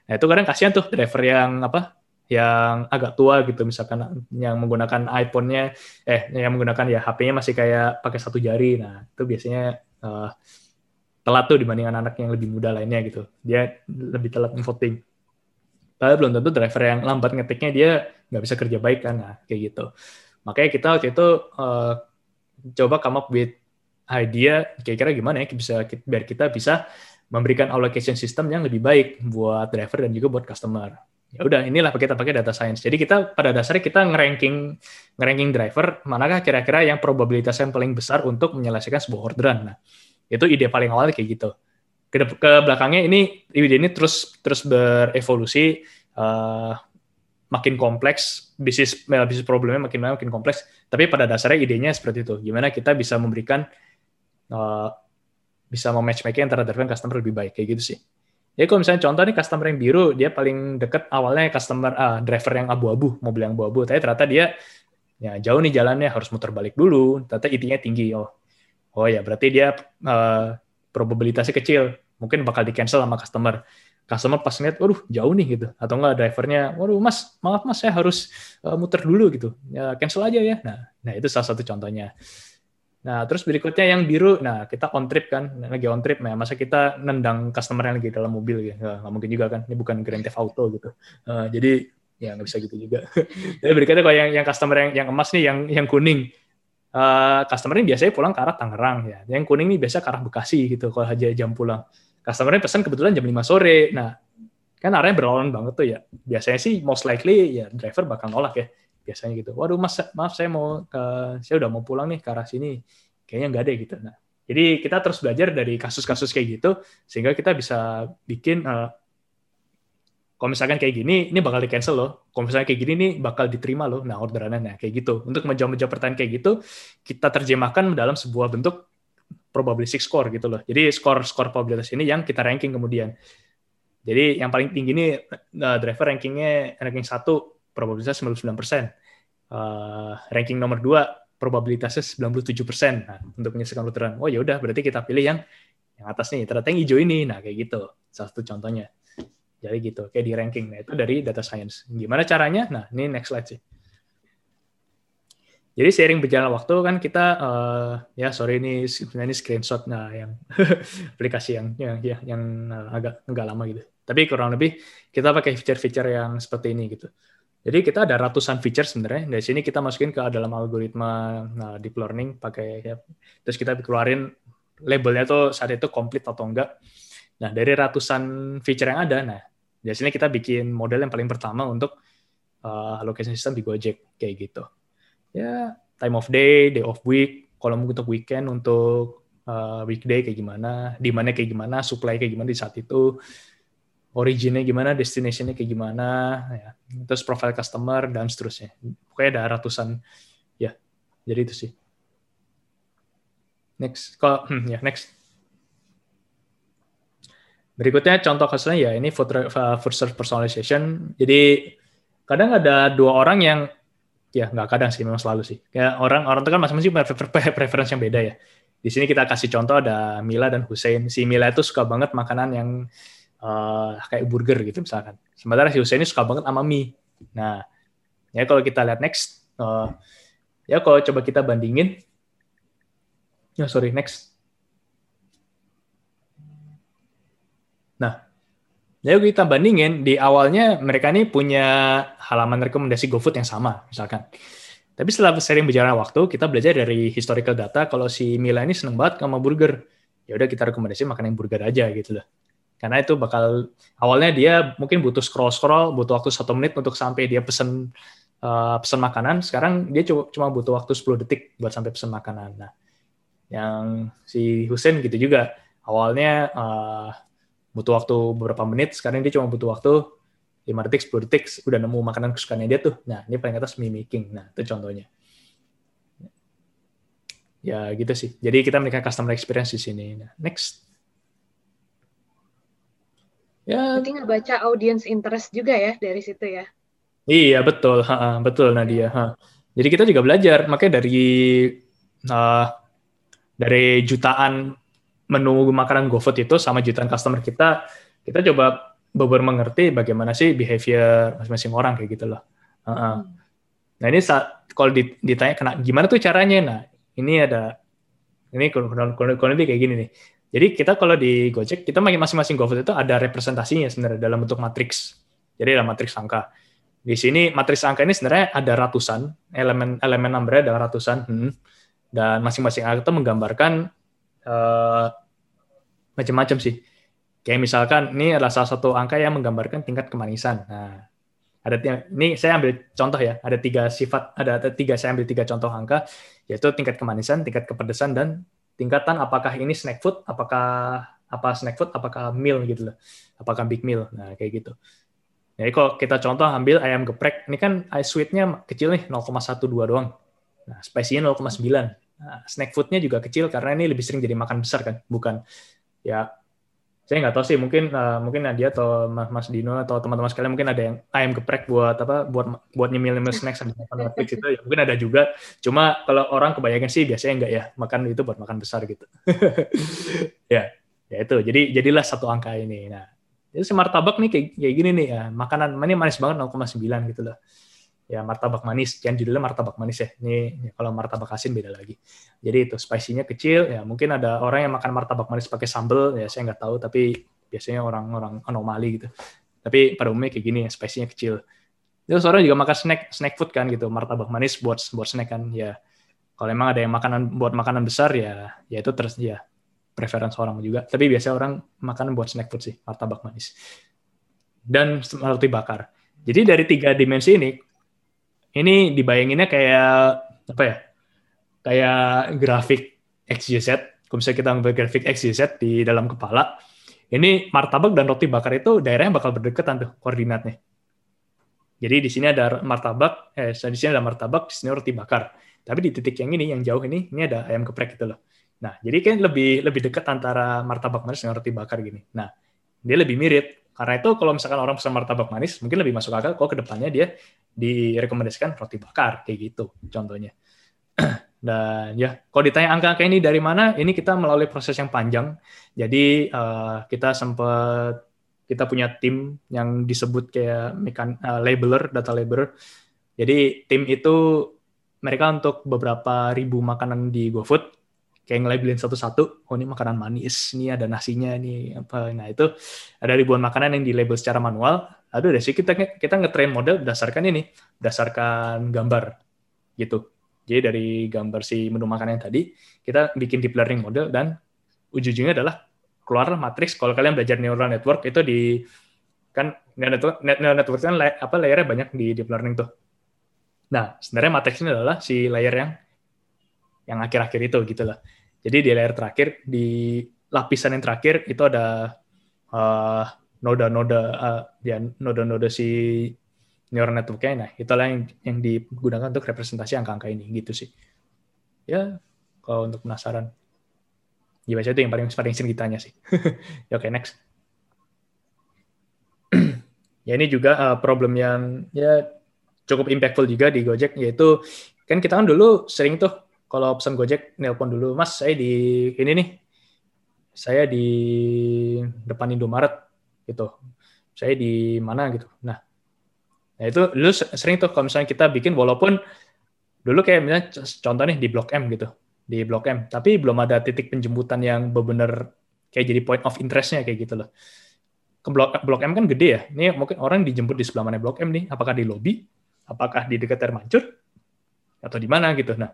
Nah itu kadang kasihan tuh driver yang apa, yang agak tua gitu, misalkan yang menggunakan iPhone-nya, eh yang menggunakan ya HP-nya masih kayak pakai satu jari. Nah itu biasanya uh, telat tuh dibandingkan anak yang lebih muda lainnya gitu. Dia lebih telat voting. Padahal belum tentu driver yang lambat ngetiknya dia nggak bisa kerja baik kan, nah, kayak gitu. Makanya kita waktu itu uh, coba come up with idea kira-kira gimana ya bisa biar kita bisa memberikan allocation system yang lebih baik buat driver dan juga buat customer. Ya udah inilah kita pakai data science. Jadi kita pada dasarnya kita ngeranking ngeranking driver manakah kira-kira yang probabilitas yang paling besar untuk menyelesaikan sebuah orderan. Nah, itu ide paling awal kayak gitu. Ke, ke belakangnya ini ide ini terus terus berevolusi uh, makin kompleks bisnis bisnis problemnya makin makin kompleks. Tapi pada dasarnya idenya seperti itu. Gimana kita bisa memberikan uh, bisa mematchmaking antara driver dan customer lebih baik kayak gitu sih. Ya kalau misalnya contoh nih customer yang biru dia paling deket awalnya customer uh, driver yang abu-abu mobil yang abu-abu tapi ternyata dia ya jauh nih jalannya harus muter balik dulu ternyata intinya tinggi oh oh ya berarti dia uh, probabilitasnya kecil mungkin bakal di cancel sama customer. Customer pas ngeliat waduh jauh nih gitu. Atau enggak drivernya waduh mas maaf mas saya harus uh, muter dulu gitu. Ya cancel aja ya. Nah nah itu salah satu contohnya. Nah, terus berikutnya yang biru, nah kita on trip kan, lagi on trip, nah masa kita nendang customer yang lagi dalam mobil gitu, nggak mungkin juga kan, ini bukan Grand Theft Auto gitu. Uh, jadi ya nggak bisa gitu juga. jadi berikutnya kalau yang yang customer yang yang emas nih, yang yang kuning, uh, customer ini biasanya pulang ke arah Tangerang ya, yang kuning nih biasa ke arah Bekasi gitu kalau aja jam pulang. Customernya pesan kebetulan jam 5 sore, nah kan arahnya berlawanan banget tuh ya. Biasanya sih most likely ya driver bakal nolak ya biasanya gitu. Waduh mas, maaf saya mau ke, saya udah mau pulang nih ke arah sini. Kayaknya nggak ada gitu. Nah, jadi kita terus belajar dari kasus-kasus kayak gitu sehingga kita bisa bikin uh, kalau misalkan kayak gini, ini bakal di cancel loh. Kalau misalnya kayak gini, ini bakal diterima loh. Nah, orderannya, nah kayak gitu. Untuk menjawab-menjawab pertanyaan kayak gitu, kita terjemahkan dalam sebuah bentuk probabilistic score gitu loh. Jadi skor skor probabilitas ini yang kita ranking kemudian. Jadi yang paling tinggi ini uh, driver rankingnya ranking satu probabilitas 99%. Uh, ranking nomor 2 probabilitasnya 97%. Nah, untuk menyelesaikan orderan. Oh ya udah berarti kita pilih yang yang atas nih. Ternyata yang hijau ini. Nah, kayak gitu. Salah satu contohnya. Jadi gitu, kayak di ranking. Nah, itu dari data science. Gimana caranya? Nah, ini next slide sih. Jadi seiring berjalan waktu kan kita uh, ya sorry ini sebenarnya ini screenshot nah yang aplikasi yang yang yang, yang uh, agak enggak lama gitu. Tapi kurang lebih kita pakai fitur-fitur yang seperti ini gitu. Jadi kita ada ratusan feature sebenarnya. Dari sini kita masukin ke dalam algoritma nah, deep learning pakai ya, terus kita keluarin labelnya tuh saat itu komplit atau enggak. Nah, dari ratusan feature yang ada, nah sini kita bikin model yang paling pertama untuk uh, allocation system di Gojek kayak gitu. Ya, time of day, day of week, kalau untuk weekend untuk uh, weekday kayak gimana, di mana kayak gimana, supply kayak gimana di saat itu originnya gimana, destinationnya kayak gimana, ya. terus profile customer dan seterusnya. Pokoknya ada ratusan, ya. Jadi itu sih. Next, kalau hmm, ya next. Berikutnya contoh kasusnya ya ini food, food service personalization. Jadi kadang ada dua orang yang ya nggak kadang sih memang selalu sih. Kayak orang orang itu kan masing-masing punya preferensi yang beda ya. Di sini kita kasih contoh ada Mila dan Hussein. Si Mila itu suka banget makanan yang uh, kayak burger gitu misalkan. Sementara si Hussein ini suka banget sama mie. Nah, ya kalau kita lihat next, uh, ya kalau coba kita bandingin, ya sorry next. Ya kita bandingin di awalnya mereka ini punya halaman rekomendasi GoFood yang sama, misalkan. Tapi setelah sering berjalan waktu, kita belajar dari historical data kalau si Mila ini seneng banget sama burger. Ya udah kita rekomendasi makan yang burger aja gitu loh. Karena itu bakal awalnya dia mungkin butuh scroll scroll, butuh waktu satu menit untuk sampai dia pesen uh, pesen makanan. Sekarang dia cuma butuh waktu 10 detik buat sampai pesen makanan. Nah, yang si Husen gitu juga. Awalnya uh, butuh waktu beberapa menit, sekarang dia cuma butuh waktu 5 detik, 10 detik udah nemu makanan kesukaannya dia tuh. Nah, ini paling atas mimicking. Nah, itu contohnya. Ya, gitu sih. Jadi kita memberikan customer experience di sini. Nah, next. Ya. Berarti baca audience interest juga ya dari situ ya? Iya, betul. Ha, betul, Nadia. Ha. Jadi kita juga belajar. Makanya dari uh, dari jutaan menu makanan GoFood itu sama jutaan customer kita, kita coba beber mengerti bagaimana sih behavior masing-masing orang kayak gitu loh. Uh -uh. Nah ini saat kalau ditanya kena gimana tuh caranya, nah ini ada ini kurang lebih kayak gini nih. Jadi kita kalau di Gojek kita masing-masing GoFood itu ada representasinya sebenarnya dalam bentuk matriks. Jadi dalam matriks angka. Di sini matriks angka ini sebenarnya ada ratusan elemen elemen number ada ratusan, hmm. dan masing-masing angka itu menggambarkan uh, macam-macam sih Kayak misalkan ini adalah salah satu angka yang menggambarkan tingkat kemanisan. Nah, ada ini saya ambil contoh ya, ada tiga sifat, ada, ada tiga saya ambil tiga contoh angka, yaitu tingkat kemanisan, tingkat kepedesan, dan tingkatan apakah ini snack food, apakah apa snack food, apakah meal gitu loh, apakah big meal, nah kayak gitu. Jadi kalau kita contoh ambil ayam geprek, ini kan ice sweetnya kecil nih 0,12 doang, nah spicy-nya 0,9. Nah, snack foodnya juga kecil karena ini lebih sering jadi makan besar kan, bukan? Ya saya nggak tahu sih mungkin uh, mungkin Nadia atau Mas Dino atau teman-teman sekalian mungkin ada yang ayam geprek buat apa buat buat nyemil nyemil snack sambil makan Netflix itu ya mungkin ada juga. Cuma kalau orang kebanyakan sih biasanya enggak ya makan itu buat makan besar gitu. Ya ya itu. Jadi jadilah satu angka ini. Nah itu si martabak nih kayak, kayak gini nih ya makanan ini manis banget 0,9 gitu loh ya martabak manis. Yang judulnya martabak manis ya. Ini ya, kalau martabak asin beda lagi. Jadi itu spicy-nya kecil. Ya mungkin ada orang yang makan martabak manis pakai sambal. Ya saya nggak tahu. Tapi biasanya orang-orang anomali gitu. Tapi pada umumnya kayak gini ya spicy-nya kecil. Terus orang juga makan snack snack food kan gitu. Martabak manis buat buat snack kan. Ya kalau emang ada yang makanan buat makanan besar ya ya itu terus ya preference orang juga. Tapi biasanya orang makan buat snack food sih martabak manis. Dan roti bakar. Jadi dari tiga dimensi ini ini dibayanginnya kayak apa ya? Kayak grafik XYZ. Kalau misalnya kita ngambil grafik XYZ di dalam kepala, ini martabak dan roti bakar itu daerahnya bakal berdekatan tuh koordinatnya. Jadi di sini ada martabak, eh di sini ada martabak, di sini roti bakar. Tapi di titik yang ini, yang jauh ini, ini ada ayam geprek gitu loh. Nah, jadi kan lebih lebih dekat antara martabak manis dengan roti bakar gini. Nah, dia lebih mirip. Karena itu kalau misalkan orang pesan martabak manis, mungkin lebih masuk akal kalau ke depannya dia direkomendasikan roti bakar kayak gitu contohnya. Dan ya, kalau ditanya angka-angka ini dari mana, ini kita melalui proses yang panjang. Jadi uh, kita sempat kita punya tim yang disebut kayak mekan, uh, labeler, data labeler. Jadi tim itu mereka untuk beberapa ribu makanan di GoFood kayak ngelabelin satu-satu. Oh ini makanan manis, ini ada nasinya, ini apa. Nah itu ada ribuan makanan yang di label secara manual aduh deh sih kita kita ngetrain model berdasarkan ini, berdasarkan gambar gitu. Jadi dari gambar si menu makanan yang tadi, kita bikin deep learning model dan ujung-ujungnya adalah keluar matriks. Kalau kalian belajar neural network itu di kan neural network, kan apa layernya banyak di deep learning tuh. Nah, sebenarnya matriks ini adalah si layer yang yang akhir-akhir itu gitu lah. Jadi di layer terakhir di lapisan yang terakhir itu ada uh, noda-noda uh, ya noda-noda si neural network-nya. Nah itulah yang yang digunakan untuk representasi angka-angka ini gitu sih. Ya kalau untuk penasaran. Ya biasanya itu yang paling paling sering ditanya sih. Ya oke okay, next. Ya ini juga uh, problem yang ya cukup impactful juga di Gojek yaitu kan kita kan dulu sering tuh kalau pesan Gojek nelpon dulu Mas saya di ini nih saya di depan Indomaret gitu saya di mana gitu nah Nah itu dulu sering tuh kalau misalnya kita bikin walaupun dulu kayak misalnya contoh nih di Blok M gitu, di Blok M, tapi belum ada titik penjemputan yang benar-benar kayak jadi point of interestnya kayak gitu loh. Ke blok, blok M kan gede ya. Ini mungkin orang dijemput di sebelah mana Blok M nih? Apakah di lobby? Apakah di dekat air mancur? Atau di mana gitu? Nah,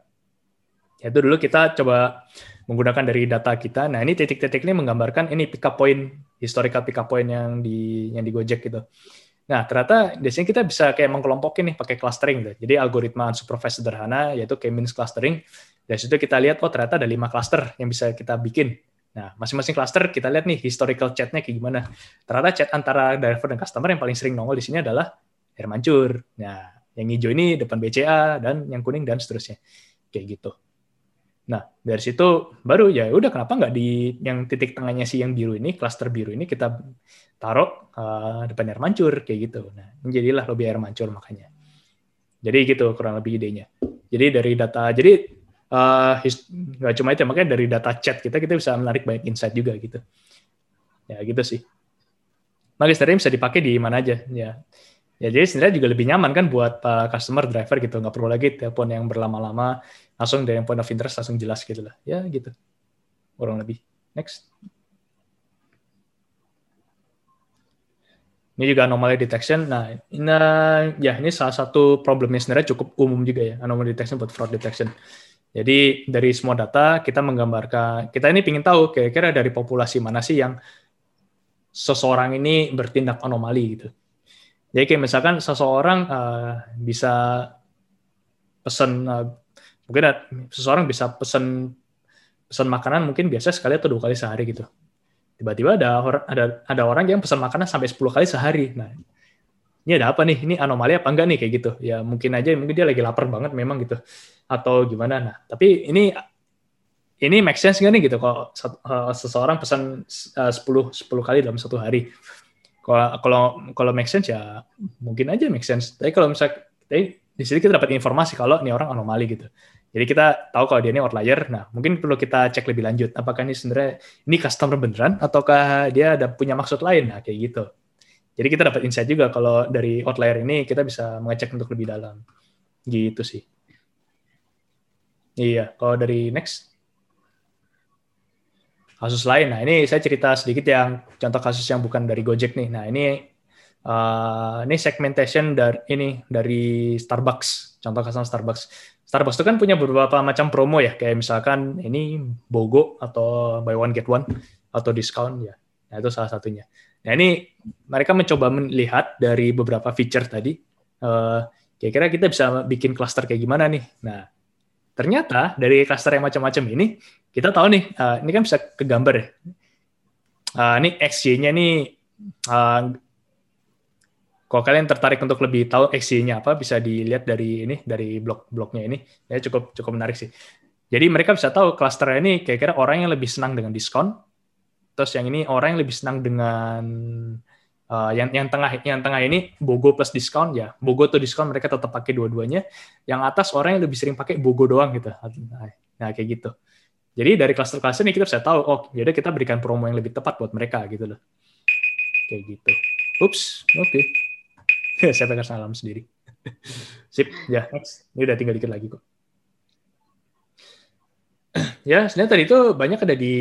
ya itu dulu kita coba menggunakan dari data kita. Nah, ini titik-titik ini menggambarkan ini pick up point, historical pick up point yang di yang di Gojek gitu. Nah, ternyata di sini kita bisa kayak mengkelompokin nih pakai clustering. Gitu. Jadi algoritma unsupervised sederhana yaitu k-means clustering. Dari situ kita lihat oh ternyata ada lima cluster yang bisa kita bikin. Nah, masing-masing cluster kita lihat nih historical chatnya kayak gimana. Ternyata chat antara driver dan customer yang paling sering nongol di sini adalah air. Nah, yang hijau ini depan BCA dan yang kuning dan seterusnya. Kayak gitu. Nah, dari situ baru ya udah kenapa nggak di yang titik tengahnya si yang biru ini, cluster biru ini kita taruh uh, depan air mancur kayak gitu. Nah, jadilah lebih air mancur makanya. Jadi gitu kurang lebih idenya. Jadi dari data, jadi uh, nggak cuma itu makanya dari data chat kita kita bisa menarik banyak insight juga gitu ya gitu sih Magister bisa dipakai di mana aja ya ya jadi sebenarnya juga lebih nyaman kan buat customer driver gitu nggak perlu lagi telepon yang berlama-lama langsung dari point of interest langsung jelas gitu lah ya gitu kurang lebih next ini juga anomaly detection. Nah, ini ya ini salah satu problemnya sebenarnya cukup umum juga ya anomaly detection buat fraud detection. Jadi dari semua data kita menggambarkan, kita ini ingin tahu kira-kira dari populasi mana sih yang seseorang ini bertindak anomali gitu. Jadi kayak misalkan seseorang uh, bisa pesan, uh, mungkin seseorang bisa pesan pesan makanan mungkin biasa sekali atau dua kali sehari gitu. Tiba-tiba ada ada ada orang yang pesan makanan sampai 10 kali sehari. Nah, ini ada apa nih? Ini anomali apa enggak nih kayak gitu? Ya mungkin aja mungkin dia lagi lapar banget memang gitu atau gimana. Nah, tapi ini ini make sense nggak nih gitu kalau uh, seseorang pesan uh, 10 10 kali dalam satu hari. Kalau kalau kalau make sense ya mungkin aja make sense. Tapi kalau misalnya tapi di sini kita dapat informasi kalau ini orang anomali gitu. Jadi kita tahu kalau dia ini outlier. Nah, mungkin perlu kita cek lebih lanjut. Apakah ini sebenarnya ini customer beneran ataukah dia ada punya maksud lain? Nah, kayak gitu. Jadi kita dapat insight juga kalau dari outlier ini kita bisa mengecek untuk lebih dalam. Gitu sih. Iya, kalau dari next. Kasus lain, nah ini saya cerita sedikit yang contoh kasus yang bukan dari Gojek nih. Nah ini uh, ini segmentation dari ini dari Starbucks. Contoh kasus Starbucks. Starbucks itu kan punya beberapa macam promo ya, kayak misalkan ini BOGO atau buy one get one atau discount ya. Nah itu salah satunya. Nah ini mereka mencoba melihat dari beberapa feature tadi, uh, kira-kira kita bisa bikin cluster kayak gimana nih. Nah ternyata dari cluster yang macam-macam ini, kita tahu nih, uh, ini kan bisa ke gambar ya. Uh, ini XY-nya nih, uh, kalau kalian tertarik untuk lebih tahu XY-nya apa, bisa dilihat dari ini, dari blok-bloknya ini. Ya cukup cukup menarik sih. Jadi mereka bisa tahu cluster ini kira-kira orang yang lebih senang dengan diskon, Terus yang ini orang yang lebih senang dengan uh, yang yang tengah yang tengah ini Bogo plus diskon ya. Bogo atau diskon mereka tetap pakai dua-duanya. Yang atas orang yang lebih sering pakai Bogo doang gitu. Nah, kayak gitu. Jadi dari cluster-cluster ini kita bisa tahu, oh, jadi kita berikan promo yang lebih tepat buat mereka gitu loh. Kayak gitu. Ups, oke. Okay. Saya pegang salam sendiri. Sip, ya. Next. Ini udah tinggal dikit lagi kok ya sebenarnya tadi itu banyak ada di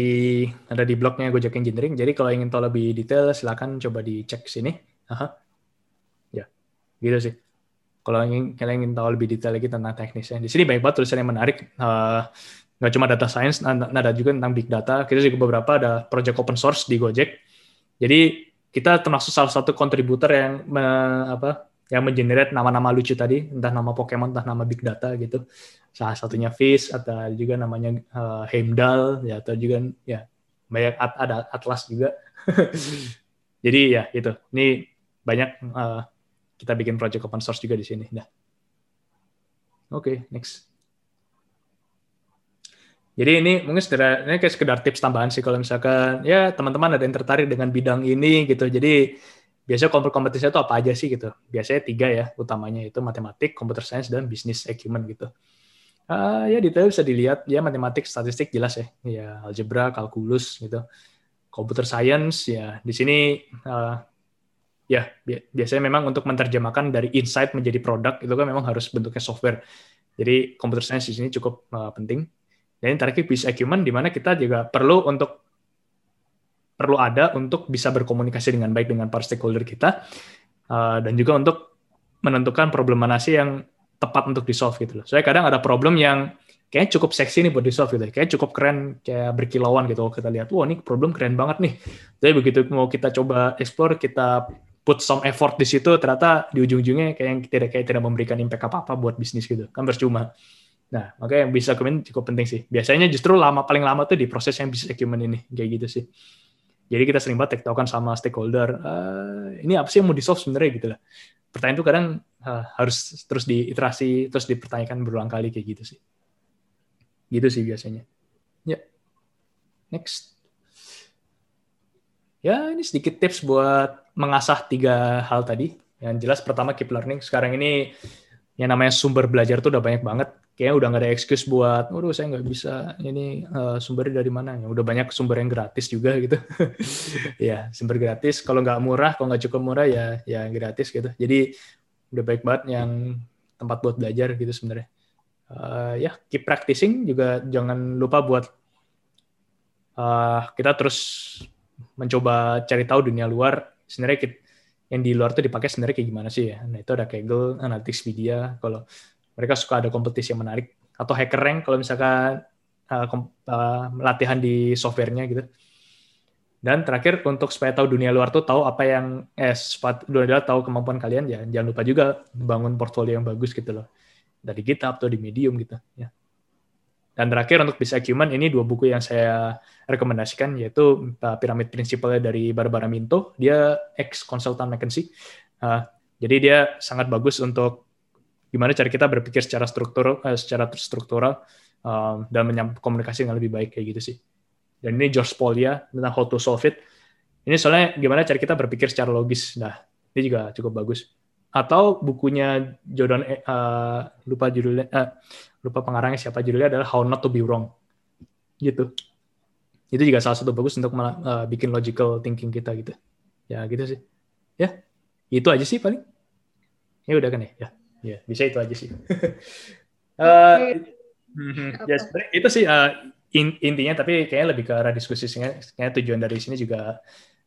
ada di blognya Gojek Engineering. Jadi kalau ingin tahu lebih detail silakan coba dicek sini. Aha. Ya, gitu sih. Kalau ingin kalian ingin tahu lebih detail lagi tentang teknisnya, di sini banyak banget tulisan yang menarik. Uh, nggak cuma data science, ada juga tentang big data. Kita juga beberapa ada project open source di Gojek. Jadi kita termasuk salah satu kontributor yang me, apa yang mengenerate nama-nama lucu tadi, entah nama Pokemon, entah nama big data gitu. Salah satunya Fish atau juga namanya uh, Heimdall ya atau juga ya banyak ada Atlas juga. Jadi ya itu. Ini banyak uh, kita bikin project open source juga di sini. Nah. Oke, okay, next. Jadi ini mungkin sekedar ini kayak sekedar tips tambahan sih kalau misalkan ya teman-teman ada yang tertarik dengan bidang ini gitu. Jadi biasanya kompetisi itu apa aja sih gitu? Biasanya tiga ya utamanya itu matematik, computer science dan bisnis acumen gitu. Uh, ya detail bisa dilihat ya matematik, statistik jelas ya, ya algebra, kalkulus gitu. Computer science ya di sini uh, ya biasanya memang untuk menerjemahkan dari insight menjadi produk itu kan memang harus bentuknya software. Jadi computer science di sini cukup uh, penting. Terakhir business acumen di mana kita juga perlu untuk perlu ada untuk bisa berkomunikasi dengan baik dengan para stakeholder kita uh, dan juga untuk menentukan problem mana sih yang tepat untuk di solve gitu loh. Soalnya kadang ada problem yang kayaknya cukup seksi nih buat di solve gitu. Kayak cukup keren, kayak berkilauan gitu. Kalau kita lihat, wah ini problem keren banget nih. Tapi begitu mau kita coba explore, kita put some effort di situ, ternyata di ujung-ujungnya kayak yang tidak kayak tidak memberikan impact apa-apa buat bisnis gitu. Kan percuma. Nah, makanya yang bisa komen cukup penting sih. Biasanya justru lama paling lama tuh di proses yang bisa acumen ini, kayak gitu sih. Jadi kita sering banget tektokan sama stakeholder, uh, ini apa sih yang mau di solve sebenarnya gitu lah. Pertanyaan itu kadang uh, harus terus diiterasi, terus dipertanyakan berulang kali kayak gitu sih. Gitu sih biasanya. Ya. Next. Ya, ini sedikit tips buat mengasah tiga hal tadi. Yang jelas pertama keep learning. Sekarang ini yang namanya sumber belajar tuh udah banyak banget. Kayaknya udah nggak ada excuse buat, waduh saya nggak bisa, ini uh, sumbernya dari mana? Ya udah banyak sumber yang gratis juga gitu. ya sumber gratis. Kalau nggak murah, kalau nggak cukup murah ya ya gratis gitu. Jadi udah baik banget yang tempat buat belajar gitu sebenarnya uh, ya keep practicing juga jangan lupa buat uh, kita terus mencoba cari tahu dunia luar sebenarnya kita, yang di luar tuh dipakai sebenarnya kayak gimana sih ya? Nah itu ada Kaggle Analytics Media. Kalau mereka suka ada kompetisi yang menarik atau hacker rank kalau misalkan uh, uh, latihan di softwarenya gitu. Dan terakhir untuk supaya tahu dunia luar tuh tahu apa yang eh dunia luar tahu kemampuan kalian ya jangan lupa juga bangun portfolio yang bagus gitu loh. Dari GitHub atau di Medium gitu ya. Dan terakhir untuk bisa acumen ini dua buku yang saya rekomendasikan yaitu uh, Pyramid Principle dari Barbara Minto, dia ex konsultan McKinsey. Uh, jadi dia sangat bagus untuk gimana cara kita berpikir secara struktur uh, secara struktural um, dan komunikasi dengan lebih baik kayak gitu sih. Dan ini George Polya tentang how to solve it. Ini soalnya gimana cara kita berpikir secara logis. Nah, ini juga cukup bagus atau bukunya Jordan uh, lupa judulnya uh, lupa pengarangnya siapa judulnya adalah How Not to Be Wrong. Gitu. Itu juga salah satu bagus untuk uh, bikin logical thinking kita gitu. Ya gitu sih. Ya itu aja sih paling. Ya udah kan ya? Ya, ya bisa itu aja sih. Uh, ya itu sih uh, in, intinya tapi kayaknya lebih ke arah diskusi kayaknya tujuan dari sini juga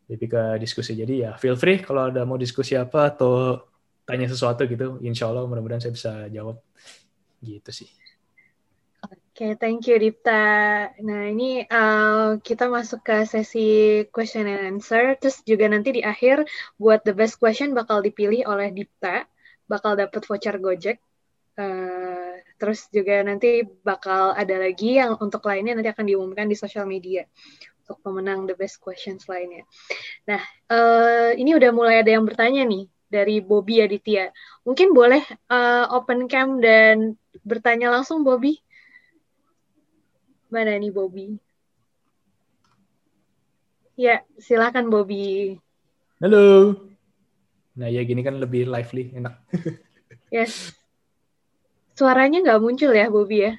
lebih ke diskusi. Jadi ya feel free kalau ada mau diskusi apa atau tanya sesuatu gitu, insya Allah mudah-mudahan saya bisa jawab. Gitu sih. Oke, okay, thank you Dipta. Nah ini uh, kita masuk ke sesi question and answer, terus juga nanti di akhir buat the best question bakal dipilih oleh Dipta, bakal dapat voucher Gojek. Uh, terus juga nanti bakal ada lagi yang untuk lainnya nanti akan diumumkan di sosial media untuk pemenang the best questions lainnya. Nah, uh, ini udah mulai ada yang bertanya nih dari Bobby Aditya. Mungkin boleh uh, open cam dan bertanya langsung Bobby. Mana nih Bobby? Ya, silakan Bobby. Halo. Nah ya gini kan lebih lively, enak. yes. Suaranya nggak muncul ya Bobby ya?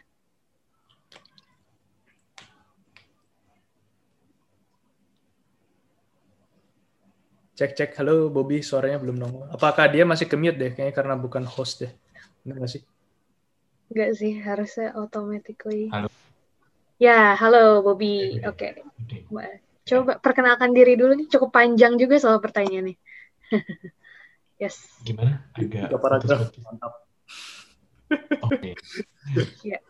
Cek cek, halo Bobby, suaranya belum nongol. Apakah dia masih ke mute deh? Kayaknya karena bukan host deh. Benar nggak sih? Enggak sih, harusnya automatically. Halo. Ya, halo Bobby. Oke. Okay. Coba perkenalkan diri dulu nih. Cukup panjang juga soal pertanyaannya. yes. Gimana? Agak paragraf. Mantap. Oke. Ya.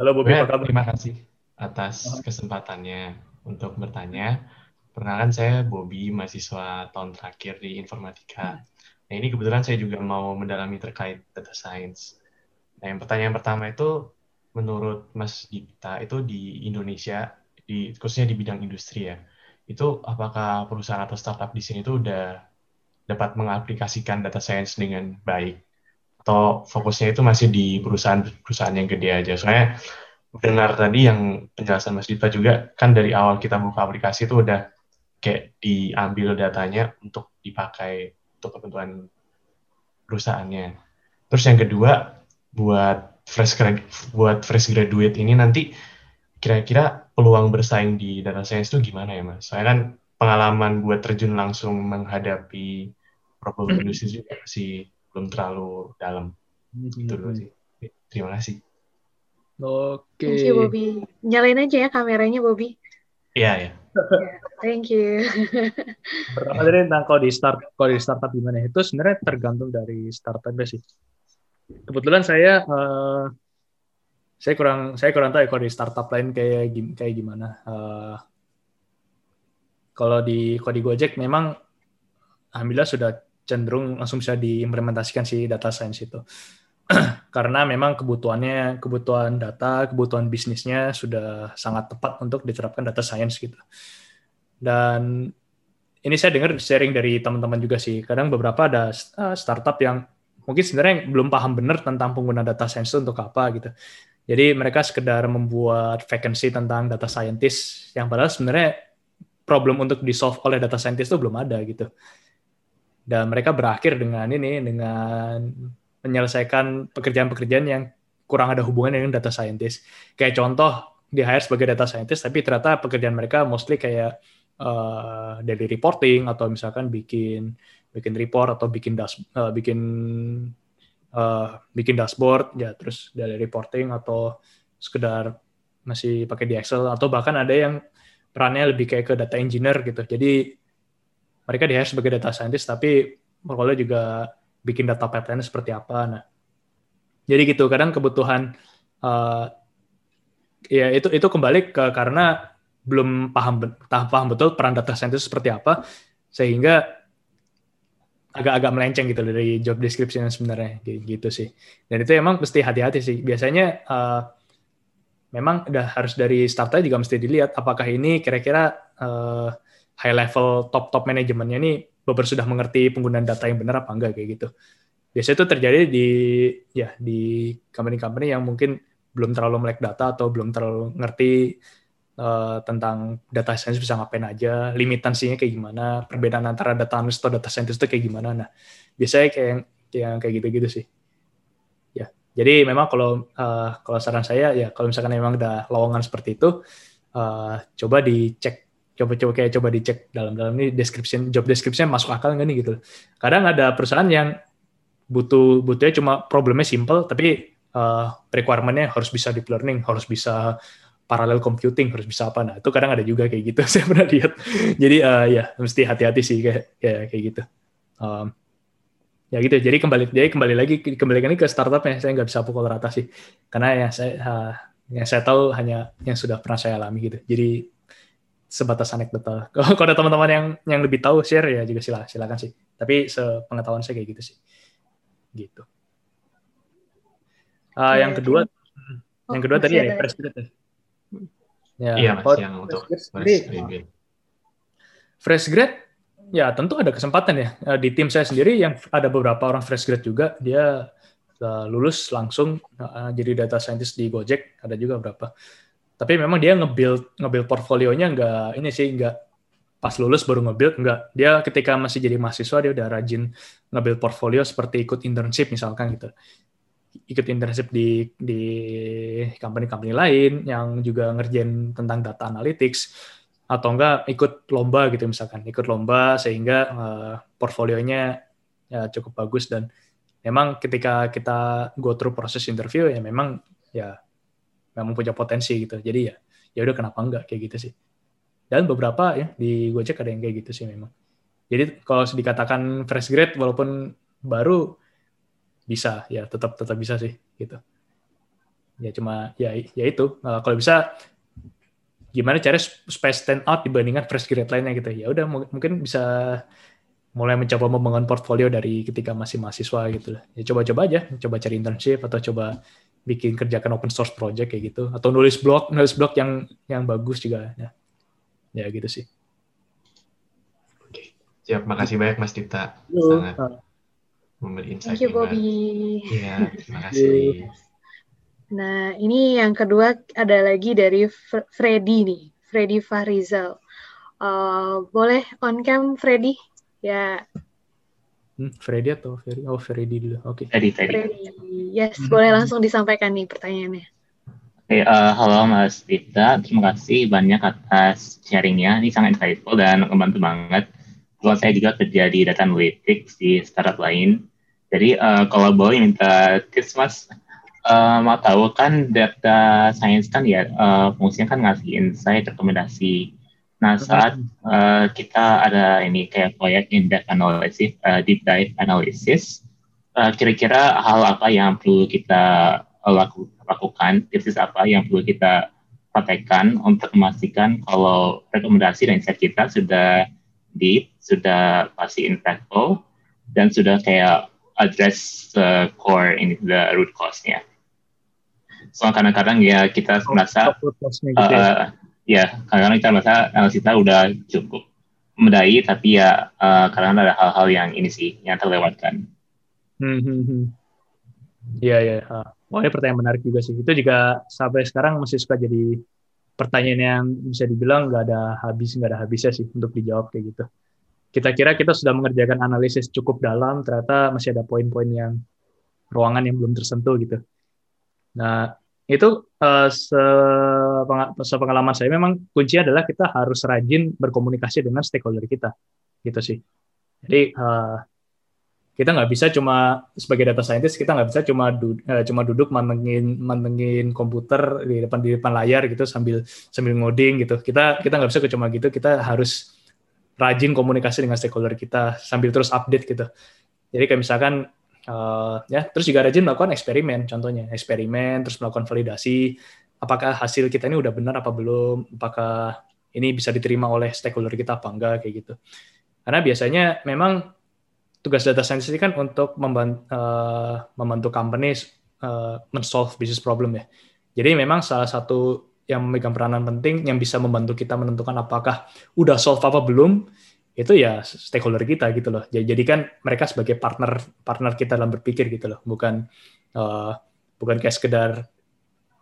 Halo Bobby, apa kabar? Terima kasih atas kesempatannya untuk bertanya. Perkenalkan saya Bobby, mahasiswa tahun terakhir di informatika. Nah ini kebetulan saya juga mau mendalami terkait data science. Nah yang pertanyaan pertama itu, menurut Mas Dipta, itu di Indonesia, di, khususnya di bidang industri ya, itu apakah perusahaan atau startup di sini itu udah dapat mengaplikasikan data science dengan baik? Atau fokusnya itu masih di perusahaan-perusahaan yang gede aja? Soalnya dengar tadi yang penjelasan Mas Dipta juga, kan dari awal kita buka aplikasi itu udah kayak diambil datanya untuk dipakai untuk kebutuhan perusahaannya. Terus yang kedua buat fresh grad buat fresh graduate ini nanti kira-kira peluang bersaing di data science itu gimana ya mas? Soalnya kan pengalaman buat terjun langsung menghadapi problem industri juga masih belum terlalu dalam. Itu dulu sih. Terima kasih. Oke. Thank you, Bobby. Nyalain aja ya kameranya, Bobby. Iya, ya. Thank you. Pertama tadi tentang kalau di start kalau di startup gimana itu sebenarnya tergantung dari startupnya sih. Kebetulan saya uh, saya kurang saya kurang tahu ya kalau di startup lain kayak kayak gimana. Uh, kalau di kalau di Gojek memang alhamdulillah sudah cenderung langsung bisa diimplementasikan si data science itu. Karena memang kebutuhannya kebutuhan data, kebutuhan bisnisnya sudah sangat tepat untuk diterapkan data science gitu. Dan ini saya dengar sharing dari teman-teman juga sih. Kadang beberapa ada eh, startup yang mungkin sebenarnya belum paham benar tentang pengguna data science itu untuk apa gitu. Jadi mereka sekedar membuat vacancy tentang data scientist yang padahal sebenarnya problem untuk di solve oleh data scientist itu belum ada gitu. Dan mereka berakhir dengan ini dengan menyelesaikan pekerjaan-pekerjaan yang kurang ada hubungan dengan data scientist. Kayak contoh di hire sebagai data scientist tapi ternyata pekerjaan mereka mostly kayak uh, daily reporting atau misalkan bikin bikin report atau bikin das uh, bikin uh, bikin dashboard ya terus dari reporting atau sekedar masih pakai di Excel atau bahkan ada yang perannya lebih kayak ke data engineer gitu. Jadi mereka di sebagai data scientist tapi kalau juga bikin data pipeline seperti apa. Nah jadi gitu kadang kebutuhan uh, ya itu itu kembali ke karena belum paham paham betul peran data scientist seperti apa sehingga agak-agak melenceng gitu dari job description sebenarnya gitu sih. Dan itu emang mesti hati-hati sih. Biasanya uh, memang udah harus dari startnya juga mesti dilihat apakah ini kira-kira uh, high level top top manajemennya ini benar sudah mengerti penggunaan data yang benar apa enggak kayak gitu. Biasanya itu terjadi di ya di company-company yang mungkin belum terlalu melek data atau belum terlalu ngerti uh, tentang data science bisa ngapain aja, limitansinya kayak gimana, perbedaan antara data analyst atau data scientist itu kayak gimana. Nah, biasanya kayak yang kayak gitu-gitu sih. Ya, jadi memang kalau uh, kalau saran saya ya kalau misalkan memang ada lowongan seperti itu, uh, coba dicek coba-coba kayak coba dicek dalam-dalam ini description job description masuk akal nggak nih gitu. Kadang ada perusahaan yang butuh butuhnya cuma problemnya simple tapi uh, requirementnya harus bisa deep learning, harus bisa parallel computing harus bisa apa. Nah itu kadang ada juga kayak gitu. Saya pernah lihat. Jadi uh, ya mesti hati-hati sih kayak kayak kayak gitu. Um, ya gitu. Jadi kembali jadi kembali lagi kembali lagi ke startupnya. Saya nggak bisa pukul rata sih. Karena yang saya uh, yang saya tahu hanya yang sudah pernah saya alami gitu. Jadi sebatas anekdotal. Kalau ada teman-teman yang yang lebih tahu share ya juga silakan silakan sih. Tapi sepengetahuan saya kayak gitu sih. Gitu. Uh, yang kedua oh, yang kedua tadi ya fresh ya Ya, iya mas, yang untuk fresh grade. Fresh grade, ya tentu ada kesempatan ya. Eh, di tim saya sendiri yang ada beberapa orang fresh grade juga, dia lulus langsung uh, jadi data scientist di Gojek, ada juga berapa. Tapi memang dia nge-build nge-build portfolionya nggak ini sih nggak pas lulus baru nge-build nggak. Dia ketika masih jadi mahasiswa dia udah rajin nge-build portfolio seperti ikut internship misalkan gitu ikut internship di di company-company lain yang juga ngerjain tentang data analytics atau enggak ikut lomba gitu misalkan. Ikut lomba sehingga uh, portfolionya ya cukup bagus dan memang ketika kita go through proses interview ya memang ya memang punya potensi gitu. Jadi ya ya udah kenapa enggak kayak gitu sih. Dan beberapa ya di Gojek ada yang kayak gitu sih memang. Jadi kalau dikatakan fresh grade walaupun baru bisa ya tetap tetap bisa sih gitu. Ya cuma ya ya itu. Uh, kalau bisa gimana cara supaya stand out dibandingkan fresh grade lainnya gitu. Ya udah mungkin bisa mulai mencoba membangun portfolio dari ketika masih mahasiswa gitu lah. Ya coba-coba aja coba cari internship atau coba bikin kerjakan open source project kayak gitu. Atau nulis blog nulis blog yang yang bagus juga ya. Ya gitu sih. Oke siap. Makasih banyak mas Tita sangat memberi insight. Thank you, Bobby. Iya, terima kasih. Nah, ini yang kedua ada lagi dari Freddy nih, Freddy Farizal. Uh, boleh on cam Freddy? Ya. Hmm, Freddy atau Ferry? Oh, Freddy dulu. Oke. Okay. Freddy, Freddy. Freddy. Yes, hmm. boleh langsung disampaikan nih pertanyaannya. Oke, uh, halo Mas Dita. Terima kasih banyak atas sharingnya. Ini sangat insightful dan membantu banget. Kalau saya juga kerja di data analytics di startup lain. Jadi uh, kalau boleh minta tips Mas, uh, mau tahu kan data science kan ya uh, fungsinya kan ngasih insight, rekomendasi. Nah saat uh, kita ada ini kayak proyek in-depth analysis, uh, deep dive analysis, uh, kira-kira hal apa yang perlu kita laku, lakukan, tips apa yang perlu kita praktekkan untuk memastikan kalau rekomendasi dan insight kita sudah deep, sudah pasti impactful, dan sudah kayak address the core in the root cause-nya. So kadang-kadang ya kita merasa, gitu ya. uh, ya kadang-kadang kita merasa analisis kita udah cukup medai, tapi ya uh, kadang ada hal-hal yang ini sih yang terlewatkan. Hmm, hmm, hmm. Iya, iya. Oh, ini pertanyaan menarik juga sih. Itu juga sampai sekarang masih suka jadi pertanyaan yang bisa dibilang nggak ada habis, nggak ada habisnya sih untuk dijawab kayak gitu. Kita kira kita sudah mengerjakan analisis cukup dalam, ternyata masih ada poin-poin yang ruangan yang belum tersentuh gitu. Nah, itu uh, sepengalaman saya memang kunci adalah kita harus rajin berkomunikasi dengan stakeholder kita, gitu sih. Jadi uh, kita nggak bisa cuma sebagai data scientist kita nggak bisa cuma du, uh, cuma duduk mantengin mantengin komputer di depan di depan layar gitu sambil sambil ngoding gitu. Kita kita nggak bisa cuma gitu. Kita harus rajin komunikasi dengan stakeholder kita sambil terus update gitu. Jadi kayak misalkan uh, ya terus juga rajin melakukan eksperimen contohnya. Eksperimen terus melakukan validasi apakah hasil kita ini udah benar apa belum? Apakah ini bisa diterima oleh stakeholder kita apa enggak kayak gitu. Karena biasanya memang tugas data scientist ini kan untuk membantu, uh, eh, membantu company uh, men-solve business problem ya. Jadi memang salah satu yang memegang peranan penting yang bisa membantu kita menentukan apakah udah solve apa belum itu ya stakeholder kita gitu loh. Jadi kan mereka sebagai partner partner kita dalam berpikir gitu loh, bukan uh, bukan kayak sekedar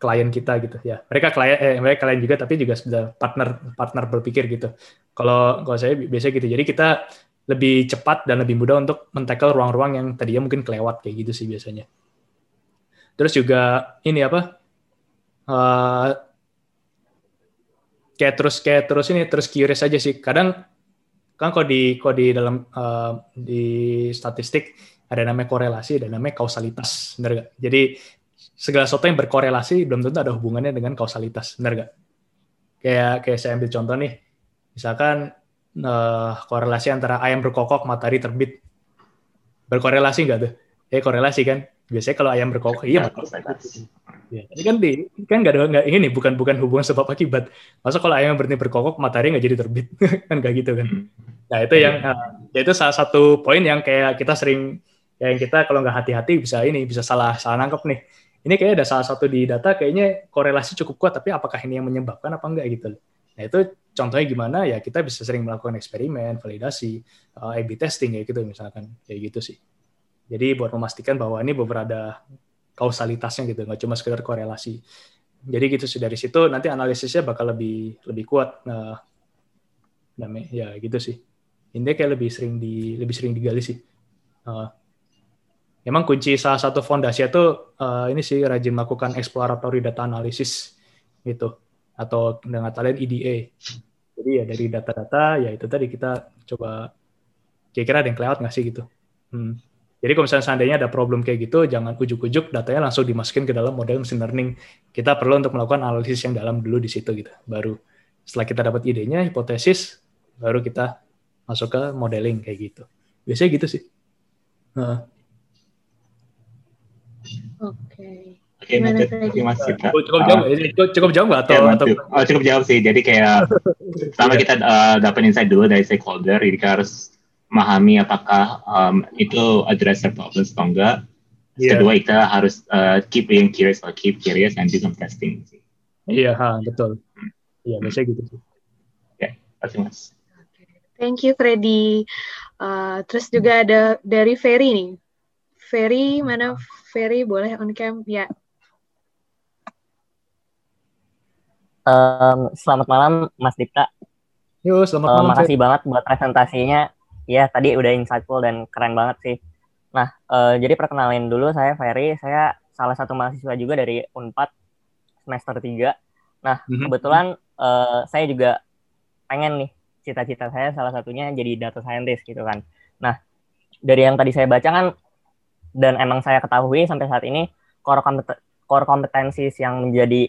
klien kita gitu ya. Mereka klien eh mereka klien juga tapi juga sudah partner partner berpikir gitu. Kalau kalau saya biasa gitu. Jadi kita lebih cepat dan lebih mudah untuk mentackle ruang-ruang yang tadinya mungkin kelewat kayak gitu sih biasanya. Terus juga ini apa? Uh, kayak terus kayak terus ini terus curious aja sih. Kadang kan kok di kok di dalam uh, di statistik ada namanya korelasi, ada namanya kausalitas, benar gak? Jadi segala sesuatu yang berkorelasi belum tentu ada hubungannya dengan kausalitas, benar gak? Kayak kayak saya ambil contoh nih, misalkan uh, korelasi antara ayam berkokok matahari terbit berkorelasi nggak tuh? Eh korelasi kan. Biasanya kalau ayam berkokok iya Ya, ini kan di kan nggak ada nggak ini bukan bukan hubungan sebab akibat. Masa kalau ayam berhenti berkokok matahari nggak jadi terbit kan nggak gitu kan? Nah itu yang uh, ya itu salah satu poin yang kayak kita sering yang kita kalau nggak hati-hati bisa ini bisa salah salah nangkep nih. Ini kayaknya ada salah satu di data kayaknya korelasi cukup kuat tapi apakah ini yang menyebabkan apa enggak gitu. Nah itu contohnya gimana ya kita bisa sering melakukan eksperimen, validasi, uh, A/B testing kayak gitu misalkan kayak gitu sih. Jadi buat memastikan bahwa ini beberapa kausalitasnya gitu, nggak cuma sekedar korelasi. Jadi gitu sih dari situ nanti analisisnya bakal lebih lebih kuat. Nah, ya gitu sih. Ini kayak lebih sering di lebih sering digali sih. Uh, Emang kunci salah satu fondasi itu uh, ini sih rajin melakukan exploratory data analysis gitu atau dengan kalian EDA. Jadi ya dari data-data ya itu tadi kita coba kira-kira ada yang kelewat nggak sih gitu. Hmm. Jadi kalau misalnya seandainya ada problem kayak gitu, jangan ujuk-ujuk datanya langsung dimasukin ke dalam model machine learning. Kita perlu untuk melakukan analisis yang dalam dulu di situ gitu. Baru setelah kita dapat idenya, hipotesis, baru kita masuk ke modeling kayak gitu. Biasanya gitu sih. Oke. Okay. Oke, okay, nanti Mas Citra. Cukup jauh, uh, cukup, cukup jauh nggak atau, ya, atau? Oh, cukup jauh sih. Jadi kayak pertama yeah. kita uh, dapat insight dulu dari stakeholder, jadi kita harus memahami apakah um, itu address their problems atau enggak. Yeah. Kedua kita harus uh, keep being curious or keep curious and do some testing. Iya, yeah, betul. Iya, yeah, biasanya gitu sih. Ya, terima kasih Mas. Thank you Freddy. Uh, terus juga ada dari Ferry nih. Ferry, mana Ferry boleh on cam? Ya, Um, selamat malam Mas Dipta. Yo, selamat malam. Terima kasih banget buat presentasinya. Ya, tadi udah insightful dan keren banget sih. Nah, uh, jadi perkenalin dulu saya Ferry, saya salah satu mahasiswa juga dari Unpad. semester 3. Nah, Mhm. kebetulan eh, saya juga pengen nih cita-cita saya salah satunya jadi data scientist gitu kan. Nah, dari yang tadi saya baca kan dan emang saya ketahui sampai saat ini core kompet- core kompetensi yang menjadi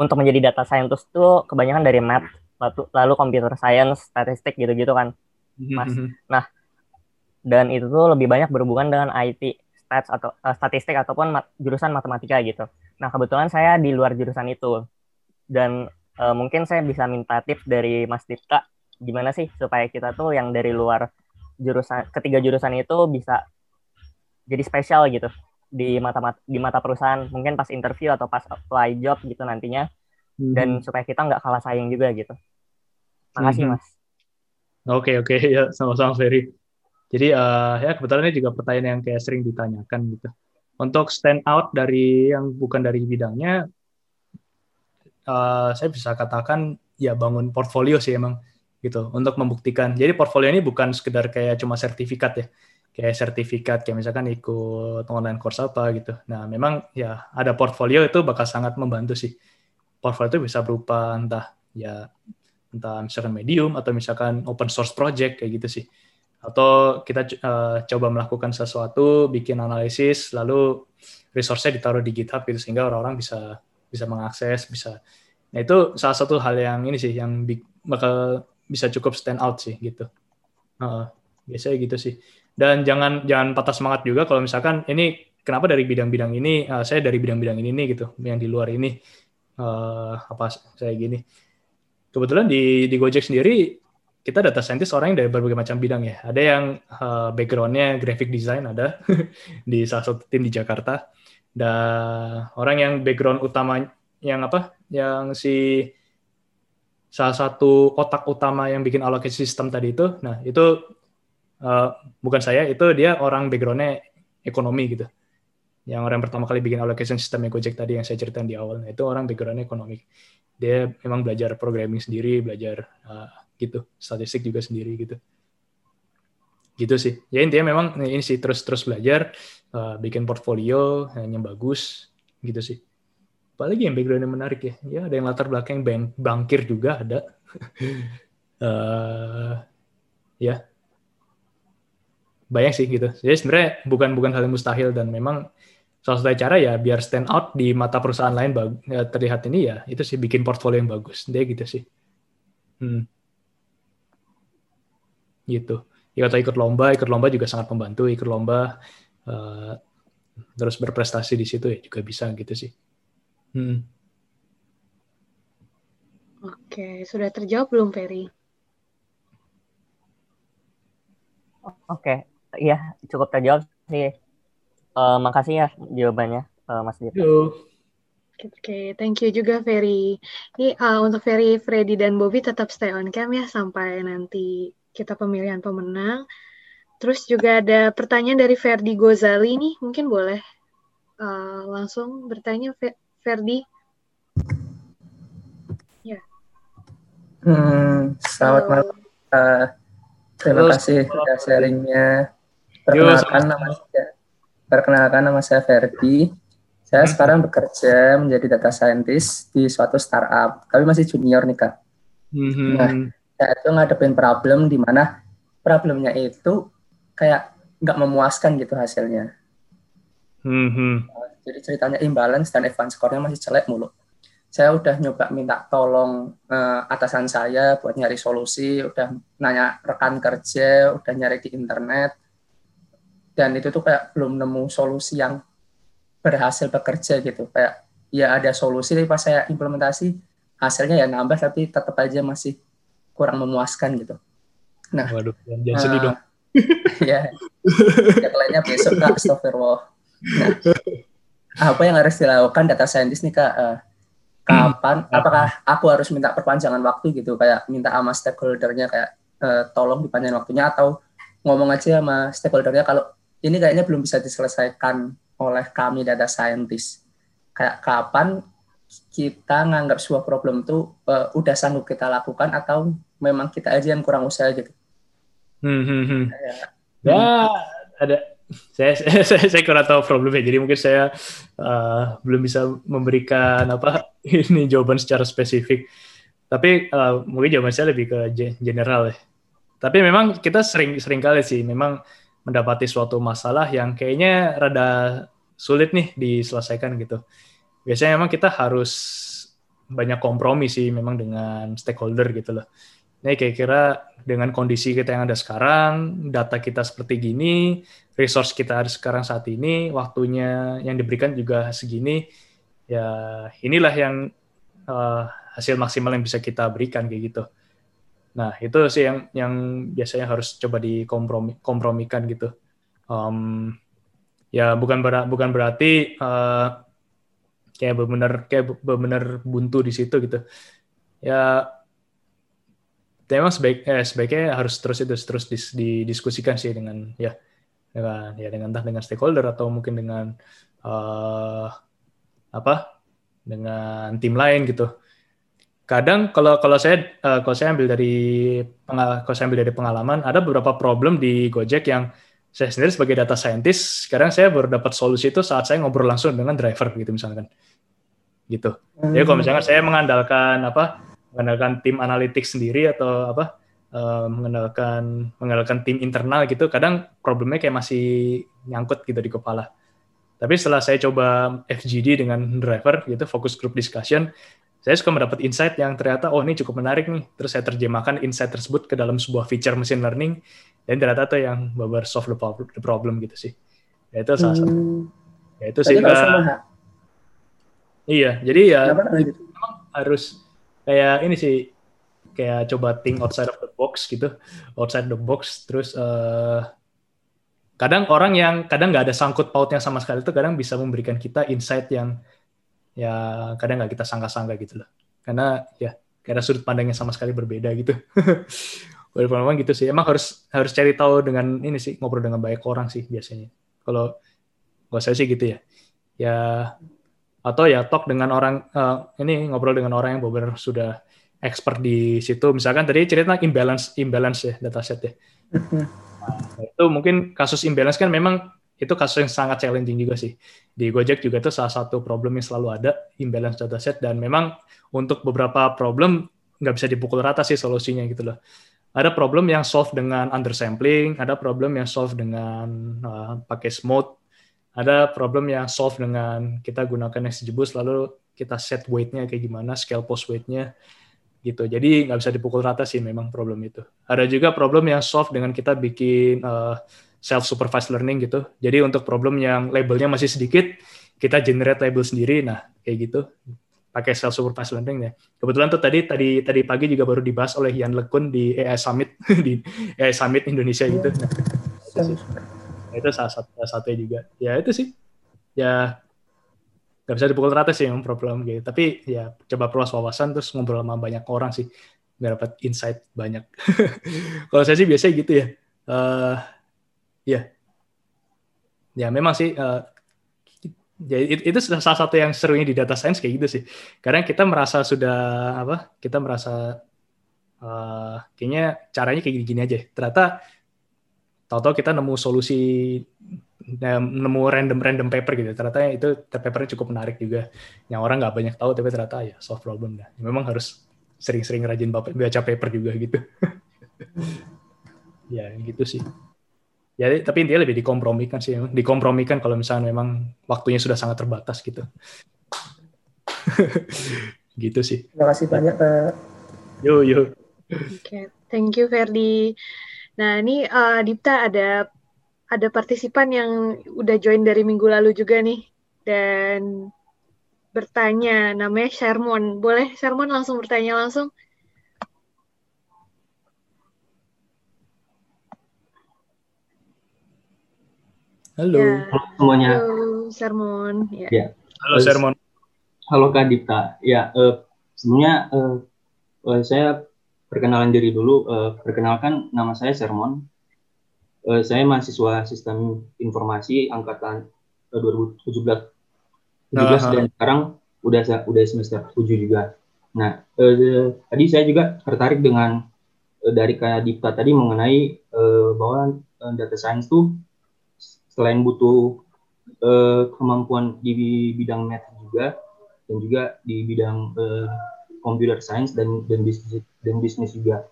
untuk menjadi data scientist tuh kebanyakan dari math, lalu, lalu computer science, statistik gitu-gitu kan. Mas. Mhm. Dan itu tuh lebih banyak berhubungan dengan IT, stats atau eh, statistik ataupun mat- jurusan matematika gitu. Nah, kebetulan saya di luar jurusan itu. Dan eh, mungkin saya bisa minta tips dari Mas Dipta gimana sih supaya kita tuh yang dari luar jurusan ketiga jurusan itu bisa jadi spesial gitu di mata di mata perusahaan mungkin pas interview atau pas apply job gitu nantinya Mhm. dan supaya kita nggak kalah saing juga gitu. Makasih Mhm. mas. Oke oke ya sama-sama Ferry. Jadi eh, ya kebetulan ini juga pertanyaan yang kayak sering ditanyakan gitu. Untuk stand out dari yang bukan dari bidangnya, eh, saya bisa katakan ya bangun portfolio sih emang gitu untuk membuktikan. Jadi portfolio ini bukan sekedar kayak cuma sertifikat ya, kayak sertifikat kayak misalkan ikut online course apa gitu. Nah memang ya ada portfolio itu bakal sangat membantu sih. Portfolio itu bisa berupa entah ya entah misalkan medium atau misalkan open source project kayak gitu sih atau kita uh, coba melakukan sesuatu bikin analisis lalu resource-nya ditaruh di GitHub gitu sehingga orang-orang bisa bisa mengakses bisa nah itu salah satu hal yang ini sih yang bakal bisa cukup stand out sih gitu uh, biasanya gitu sih dan jangan jangan patah semangat juga kalau misalkan ini kenapa dari bidang-bidang ini uh, saya dari bidang-bidang ini nih gitu yang di luar ini uh, apa saya gini kebetulan di di Gojek sendiri kita data scientist orang yang dari berbagai macam bidang ya. Ada yang uh, backgroundnya graphic design ada di salah satu tim di Jakarta. Dan orang yang background utama yang apa? Yang si salah satu otak utama yang bikin allocation system tadi itu. Nah itu uh, bukan saya, itu dia orang backgroundnya ekonomi gitu. Yang orang pertama kali bikin allocation system Gojek tadi yang saya ceritain di awal. Nah, itu orang backgroundnya ekonomi. Dia memang belajar programming sendiri, belajar uh, gitu statistik juga sendiri gitu gitu sih ya intinya memang ini sih terus terus belajar uh, bikin portfolio yang bagus gitu sih apalagi yang background yang menarik ya ya ada yang latar belakang bank bankir juga ada uh, ya banyak sih gitu jadi sebenarnya bukan bukan hal yang mustahil dan memang salah satu cara ya biar stand out di mata perusahaan lain ya, terlihat ini ya itu sih bikin portfolio yang bagus dia gitu sih hmm gitu. Ya atau ikut lomba, ikut lomba juga sangat membantu. Ikut lomba uh, terus berprestasi di situ ya juga bisa gitu sih. Hmm. Oke, sudah terjawab belum Ferry? Oke, iya cukup terjawab sih. Uh, makasih ya jawabannya, uh, Mas Dito. Oke, okay, thank you juga Ferry. Ini uh, untuk Ferry, Freddy, dan Bobby tetap stay on cam ya sampai nanti kita pemilihan pemenang. Terus juga ada pertanyaan dari Ferdi Gozali nih, mungkin boleh uh, langsung bertanya Ferdi. Ya. Hmm, selamat malam. Uh, terima Halo, kasih sudah sharingnya. Perkenalkan nama saya, perkenalkan nama saya Ferdi. Saya hmm. sekarang bekerja menjadi data scientist di suatu startup. Tapi masih junior nih kak. Hmm. Nah, saya itu ngadepin problem di mana problemnya itu kayak nggak memuaskan gitu hasilnya. Jadi ceritanya imbalance dan advance score-nya masih jelek mulu. Saya udah nyoba minta tolong uh, atasan saya buat nyari solusi, udah nanya rekan kerja, udah nyari di internet, dan itu tuh kayak belum nemu solusi yang berhasil bekerja gitu. Kayak ya ada solusi, tapi pas saya implementasi hasilnya ya nambah, tapi tetap aja masih kurang memuaskan gitu. Nah, waduh, jangan uh, sedih dong. ya, deadline-nya besok kak, astagfirullah. Nah, apa yang harus dilakukan data scientist nih kak? Uh, kapan? Hmm. Apakah aku harus minta perpanjangan waktu gitu, kayak minta sama stakeholdernya kayak uh, tolong dipanjangin waktunya atau ngomong aja sama stakeholdernya kalau ini kayaknya belum bisa diselesaikan oleh kami data scientist. Kayak kapan kita nganggap sebuah problem itu uh, udah sanggup kita lakukan atau memang kita aja yang kurang usaha gitu. Hmm, hmm, hmm. Ya, ya ada saya, saya saya kurang tahu problemnya jadi mungkin saya uh, belum bisa memberikan apa ini jawaban secara spesifik tapi uh, mungkin jawaban saya lebih ke general ya tapi memang kita sering sering kali sih memang mendapati suatu masalah yang kayaknya rada sulit nih diselesaikan gitu biasanya memang kita harus banyak kompromi sih memang dengan stakeholder gitu loh Nah, kira-kira dengan kondisi kita yang ada sekarang, data kita seperti gini, resource kita ada sekarang saat ini, waktunya yang diberikan juga segini, ya inilah yang uh, hasil maksimal yang bisa kita berikan kayak gitu. Nah, itu sih yang yang biasanya harus coba dikompromikan gitu. Um, ya bukan ber, bukan berarti uh, kayak benar kayak benar buntu di situ gitu. Ya memang sebaik eh, sebaiknya harus terus itu terus dis, didiskusikan sih dengan ya dengan ya dengan entah dengan stakeholder atau mungkin dengan uh, apa dengan tim lain gitu. Kadang kalau kalau saya uh, kalau saya ambil dari kalau saya ambil dari pengalaman ada beberapa problem di Gojek yang saya sendiri sebagai data scientist sekarang saya baru dapat solusi itu saat saya ngobrol langsung dengan driver gitu misalkan gitu. Jadi kalau misalnya saya mengandalkan apa mengandalkan tim analitik sendiri atau apa uh, mengandalkan mengandalkan tim internal gitu kadang problemnya kayak masih nyangkut gitu di kepala tapi setelah saya coba FGD dengan driver gitu focus group discussion saya suka mendapat insight yang ternyata oh ini cukup menarik nih. Terus saya terjemahkan insight tersebut ke dalam sebuah feature machine learning. Dan ternyata itu yang benar solve the problem gitu sih. Ya itu salah satu. Hmm. ya itu sih uh, iya jadi ya gitu? memang harus kayak ini sih kayak coba think outside of the box gitu. Outside the box terus uh, kadang orang yang kadang nggak ada sangkut pautnya sama sekali itu kadang bisa memberikan kita insight yang ya kadang nggak kita sangka-sangka gitu loh karena ya karena sudut pandangnya sama sekali berbeda gitu. Walaupun gitu sih. Emang harus harus cari tahu dengan ini sih ngobrol dengan banyak orang sih biasanya. Kalau nggak saya sih gitu ya. Ya atau ya talk dengan orang uh, ini ngobrol dengan orang yang benar sudah expert di situ. Misalkan tadi cerita imbalance imbalance ya dataset ya. Nah, itu mungkin kasus imbalance kan memang itu kasus yang sangat challenging juga sih di Gojek juga itu salah satu problem yang selalu ada imbalance dataset dan memang untuk beberapa problem nggak bisa dipukul rata sih solusinya gitu loh ada problem yang solve dengan undersampling ada problem yang solve dengan uh, pakai smooth ada problem yang solve dengan kita gunakan XGBoost lalu kita set weight-nya kayak gimana, scale post weight-nya gitu. Jadi nggak bisa dipukul rata sih memang problem itu. Ada juga problem yang solve dengan kita bikin uh, self supervised learning gitu. Jadi untuk problem yang labelnya masih sedikit, kita generate label sendiri. Nah, kayak gitu pakai self supervised learning ya. Kebetulan tuh tadi tadi tadi pagi juga baru dibahas oleh Yan Lekun di AI Summit di AI Summit Indonesia gitu. Nah, itu salah satu salah satunya juga ya itu sih ya nggak bisa dipukul rata sih yang problem gitu tapi ya coba perluas wawasan terus ngobrol sama banyak orang sih biar dapat insight banyak kalau saya sih biasanya gitu ya uh, ya ya memang sih uh, ya itu salah satu yang serunya di data science kayak gitu sih. Kadang kita merasa sudah apa kita merasa uh, kayaknya caranya kayak gini-gini aja. Ternyata tahu-tahu kita nemu solusi nemu random-random paper gitu. Ternyata itu papernya cukup menarik juga. Yang orang nggak banyak tahu tapi ternyata ya solve problem dah. Memang harus sering-sering rajin baca paper juga gitu. Ya gitu sih ya tapi intinya lebih dikompromikan sih dikompromikan kalau misalnya memang waktunya sudah sangat terbatas gitu gitu sih terima kasih banyak pak yo yo oke okay. thank you Ferdi Nah, ini uh, Dipta ada ada partisipan yang udah join dari minggu lalu juga nih dan bertanya namanya Shermon. Boleh Shermon langsung bertanya langsung? Halo. Ya. Halo semuanya. Halo Shermon. Ya. ya. Halo Shermon. Halo Kak Dipta. Ya, uh, sebenarnya uh, saya perkenalan diri dulu. Uh, perkenalkan nama saya Sermon. Uh, saya mahasiswa Sistem Informasi angkatan uh, 2017 17 uh-huh. dan sekarang udah udah semester 7 juga. Nah, uh, tadi saya juga tertarik dengan uh, dari Kak Dipta tadi mengenai uh, bahwa uh, data science tuh selain butuh uh, kemampuan di bidang math juga dan juga di bidang uh, computer science dan dan bisnis dan bisnis juga.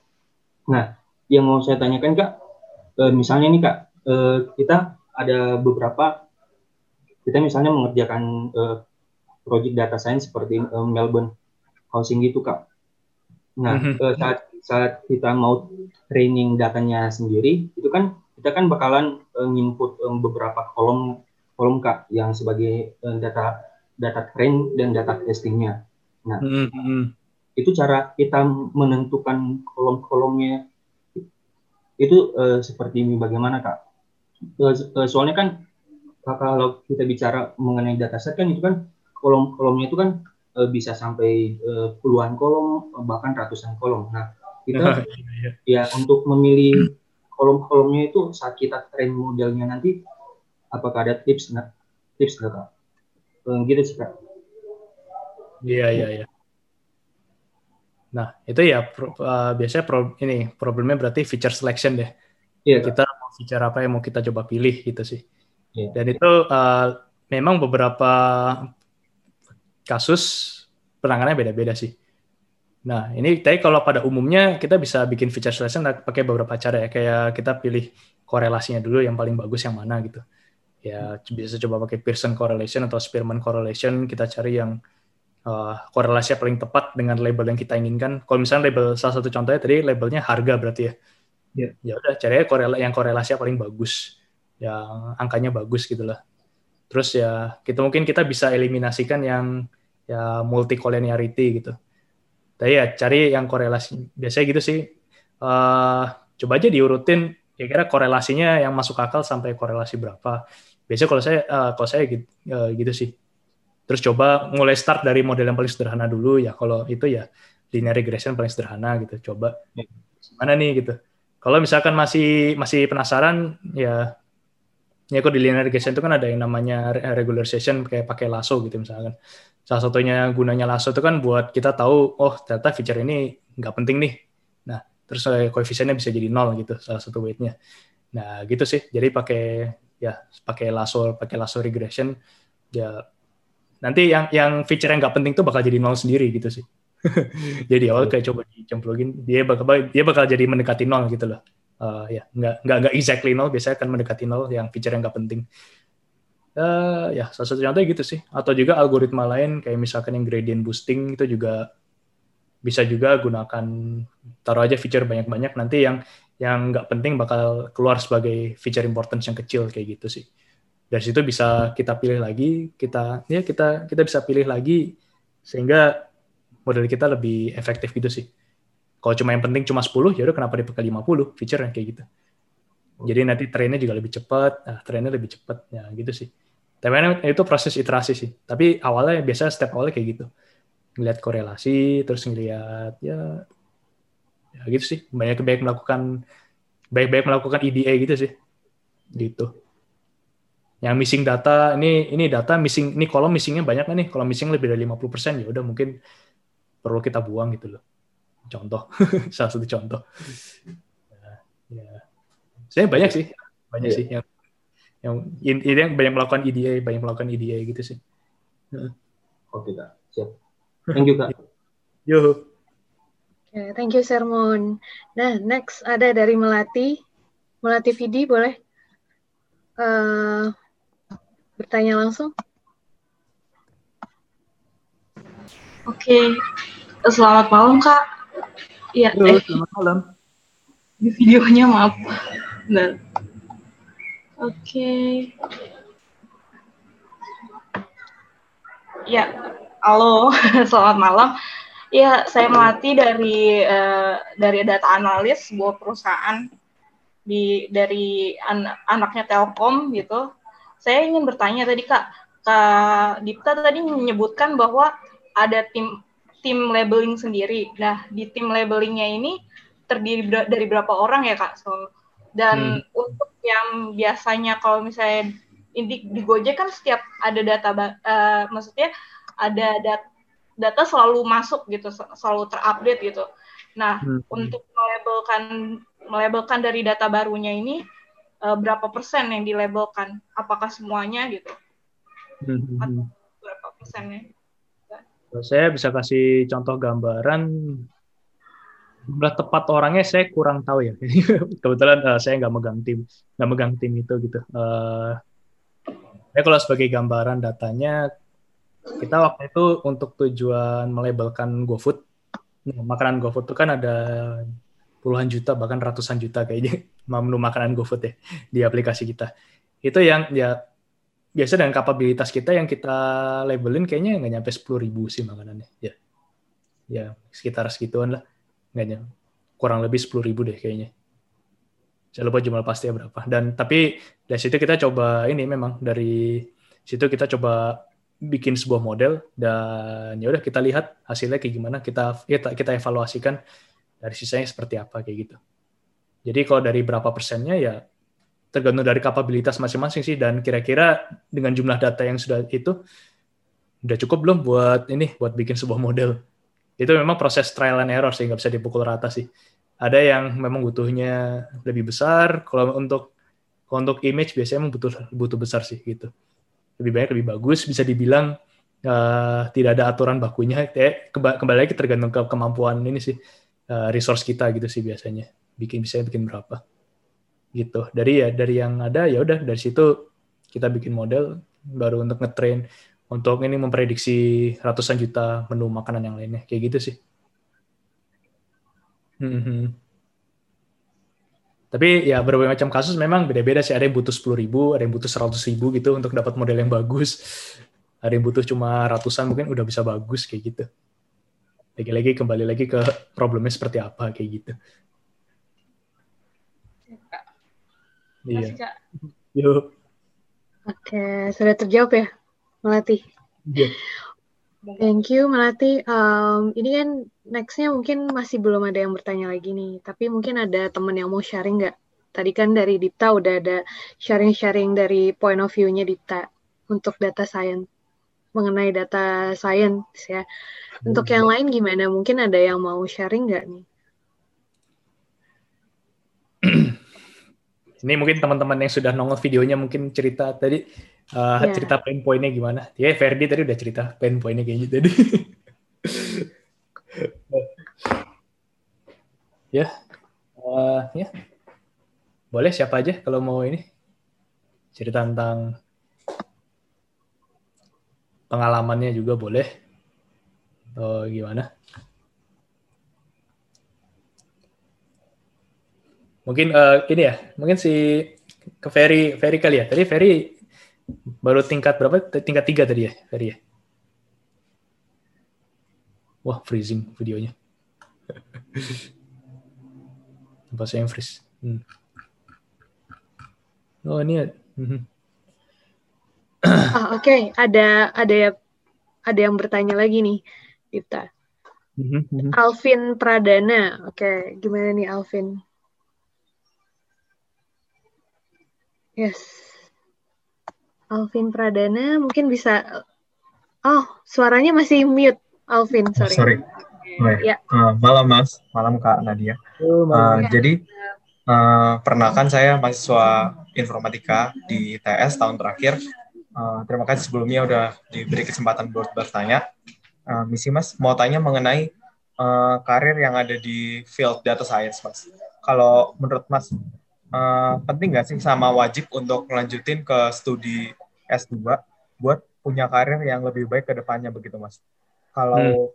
Nah, yang mau saya tanyakan kak, uh, misalnya nih kak, uh, kita ada beberapa kita misalnya mengerjakan uh, project data science seperti uh, Melbourne housing gitu kak. Nah, mm -hmm. uh, saat saat kita mau training datanya sendiri, itu kan kita kan bakalan uh, nginput um, beberapa kolom kolom kak yang sebagai uh, data data train dan data testingnya. Nah, mm -hmm. itu cara kita menentukan kolom-kolomnya itu uh, seperti ini bagaimana kak? Uh, soalnya kan kalau kita bicara mengenai dataset kan itu kan kolom-kolomnya itu kan uh, bisa sampai uh, puluhan kolom bahkan ratusan kolom. Nah kita iya. ya untuk memilih kolom-kolomnya itu saat kita train modelnya nanti apakah ada tips nggak tips nggak kak? Gitu sih kak. Iya iya iya. Nah, itu ya pro, uh, biasanya pro, ini problemnya berarti feature selection deh. Yeah. Kita mau feature apa yang mau kita coba pilih gitu sih. Yeah. Dan itu uh, memang beberapa kasus penanganannya beda-beda sih. Nah, ini tapi kalau pada umumnya kita bisa bikin feature selection pakai beberapa cara ya. Kayak kita pilih korelasinya dulu yang paling bagus yang mana gitu. Ya, bisa coba pakai Pearson correlation atau Spearman correlation. Kita cari yang uh, korelasi paling tepat dengan label yang kita inginkan. Kalau misalnya label salah satu contohnya tadi labelnya harga berarti ya. Yeah. Ya udah cari korela yang korelasi paling bagus, yang angkanya bagus gitu lah. Terus ya kita mungkin kita bisa eliminasikan yang ya multi collinearity gitu. Tapi ya cari yang korelasi biasanya gitu sih. Uh, coba aja diurutin kira-kira korelasinya yang masuk akal sampai korelasi berapa. Biasanya kalau saya uh, kalau saya gitu, uh, gitu sih Terus coba mulai start dari model yang paling sederhana dulu ya. Kalau itu ya linear regression paling sederhana gitu. Coba ya. mana nih gitu. Kalau misalkan masih masih penasaran ya ya kok di linear regression itu kan ada yang namanya regularization kayak pakai lasso gitu misalkan. Salah satunya gunanya lasso itu kan buat kita tahu oh ternyata feature ini nggak penting nih. Nah, terus koefisiennya bisa jadi nol gitu salah satu weightnya. Nah, gitu sih. Jadi pakai ya pakai lasso pakai lasso regression ya nanti yang yang feature yang nggak penting tuh bakal jadi nol sendiri gitu sih jadi awal kayak coba dicemplungin dia bakal dia bakal jadi mendekati nol gitu loh uh, ya nggak nggak nggak exactly nol. Biasanya akan mendekati nol yang feature yang nggak penting. Uh, ya salah satu contohnya gitu sih. Atau juga algoritma lain kayak misalkan yang gradient boosting itu juga bisa juga gunakan taruh aja feature banyak-banyak. Nanti yang yang nggak penting bakal keluar sebagai feature importance yang kecil kayak gitu sih. Dari situ bisa kita pilih lagi kita ya kita kita bisa pilih lagi sehingga model kita lebih efektif gitu sih kalau cuma yang penting cuma 10 ya udah kenapa dipakai 50 feature yang kayak gitu. Jadi nanti trennya juga lebih cepat nah, trennya lebih cepat ya gitu sih. Tapi itu proses iterasi sih. Tapi awalnya biasa step awalnya kayak gitu. Ngeliat korelasi terus ngeliat ya ya gitu sih. Banyak baik melakukan baik-baik melakukan EDA gitu sih. Gitu. Yang missing data ini ini data missing ini kolom missingnya banyak nih? Kalau missing lebih dari 50% ya udah mungkin perlu kita buang gitu loh contoh. Salah satu contoh. Ya, ya. saya banyak sih. Banyak yeah. sih yang yang ini yang banyak melakukan EDA banyak melakukan EDA gitu sih. Oke kak. Siap. Thank you kak. Yo. Okay, thank you Sermon nah next ada dari Melati. Melati Vidi boleh uh, bertanya langsung? Oke, selamat malam Kak. Iya, eh. selamat malam. Di videonya maaf. Oke. Ya, halo, selamat malam. Ya, saya Melati dari uh, dari data analis sebuah perusahaan di dari an anaknya Telkom gitu saya ingin bertanya tadi Kak, Kak Dipta tadi menyebutkan bahwa ada tim tim labeling sendiri. Nah, di tim labelingnya ini terdiri dari berapa orang ya Kak? So, dan hmm. untuk yang biasanya kalau misalnya di, di Gojek kan setiap ada data, uh, maksudnya ada dat, data selalu masuk gitu, selalu terupdate gitu. Nah, hmm. untuk melabelkan melabelkan dari data barunya ini uh, berapa persen yang dilabelkan? Apakah semuanya gitu? Hmm. Atau berapa persennya? Saya bisa kasih contoh gambaran jumlah tepat orangnya saya kurang tahu ya. Kebetulan uh, saya nggak megang tim, nggak megang tim itu gitu. Uh, ya kalau sebagai gambaran datanya, kita waktu itu untuk tujuan melabelkan GoFood, nah, makanan GoFood itu kan ada puluhan juta bahkan ratusan juta kayaknya menu makanan GoFood ya di aplikasi kita. Itu yang ya biasa dengan kapabilitas kita yang kita labelin kayaknya nggak nyampe sepuluh ribu sih makanannya. Ya. Ya sekitar segituan lah. Nggak nyampe kurang lebih sepuluh ribu deh kayaknya. Saya lupa jumlah pasti berapa. Dan tapi dari situ kita coba ini memang dari situ kita coba bikin sebuah model dan ya udah kita lihat hasilnya kayak gimana kita kita kita evaluasikan dari sisanya seperti apa kayak gitu. Jadi kalau dari berapa persennya ya tergantung dari kapabilitas masing-masing sih. Dan kira-kira dengan jumlah data yang sudah itu udah cukup belum buat ini buat bikin sebuah model? Itu memang proses trial and error sih nggak bisa dipukul rata sih. Ada yang memang butuhnya lebih besar. Kalau untuk untuk image biasanya memang butuh butuh besar sih gitu. Lebih banyak lebih bagus. Bisa dibilang uh, tidak ada aturan bakunya. Kayak kembali lagi tergantung ke kemampuan ini sih uh, resource kita gitu sih biasanya. Bikin bisa bikin berapa gitu. Dari ya dari yang ada ya udah dari situ kita bikin model baru untuk ngetrain untuk ini memprediksi ratusan juta menu makanan yang lainnya. Kayak gitu sih. Hmm. tapi ya berbagai macam kasus memang beda-beda sih. Ada yang butuh sepuluh ribu ada yang butuh seratus ribu gitu untuk dapat model yang bagus. Ada yang butuh cuma ratusan mungkin udah bisa bagus kayak gitu. Lagi-lagi kembali lagi ke problemnya seperti apa kayak gitu Iya. Kak. Yuk. Oke, sudah terjawab ya, Melati? Iya. Thank you, Melati. Um, ini kan nextnya mungkin masih belum ada yang bertanya lagi nih, tapi mungkin ada teman yang mau sharing nggak? Tadi kan dari Dipta udah ada sharing-sharing dari point of view-nya Dipta untuk data science, mengenai data science ya. Untuk yang lain gimana? Mungkin ada yang mau sharing nggak nih? Ini mungkin teman-teman yang sudah nongol videonya mungkin cerita tadi uh, yeah. cerita pain pointnya gimana. Ya Ferdi tadi udah cerita pain pointnya kayaknya tadi. ya, uh, ya, boleh siapa aja kalau mau ini cerita tentang pengalamannya juga boleh. Atau gimana? Mungkin uh, ini ya, mungkin si ke Ferry, Ferry kali ya. Tadi Ferry baru tingkat berapa? Tingkat tiga tadi ya, Ferry ya. Wah, freezing videonya. Apa saya yang freeze? Hmm. Oh, ini ya. Hmm. Ah, Oke, okay. ada ada ya ada yang bertanya lagi nih, Dipta. Hmm, Alvin Pradana, oke, okay. gimana nih Alvin? Yes. Alvin Pradana mungkin bisa. Oh, suaranya masih mute, Alvin. Sorry. Oh, sorry. Oh, ya. Uh, malam Mas, malam Kak Nadia. Oh, malam. Uh, ya. Jadi uh, perkenalkan saya mahasiswa informatika di TS tahun terakhir. Uh, terima kasih sebelumnya udah diberi kesempatan buat bertanya. Uh, misi Mas mau tanya mengenai uh, karir yang ada di field data science Mas. Kalau menurut Mas uh, penting nggak sih sama wajib untuk melanjutin ke studi S2 buat punya karir yang lebih baik ke depannya begitu Mas. Kalau hmm.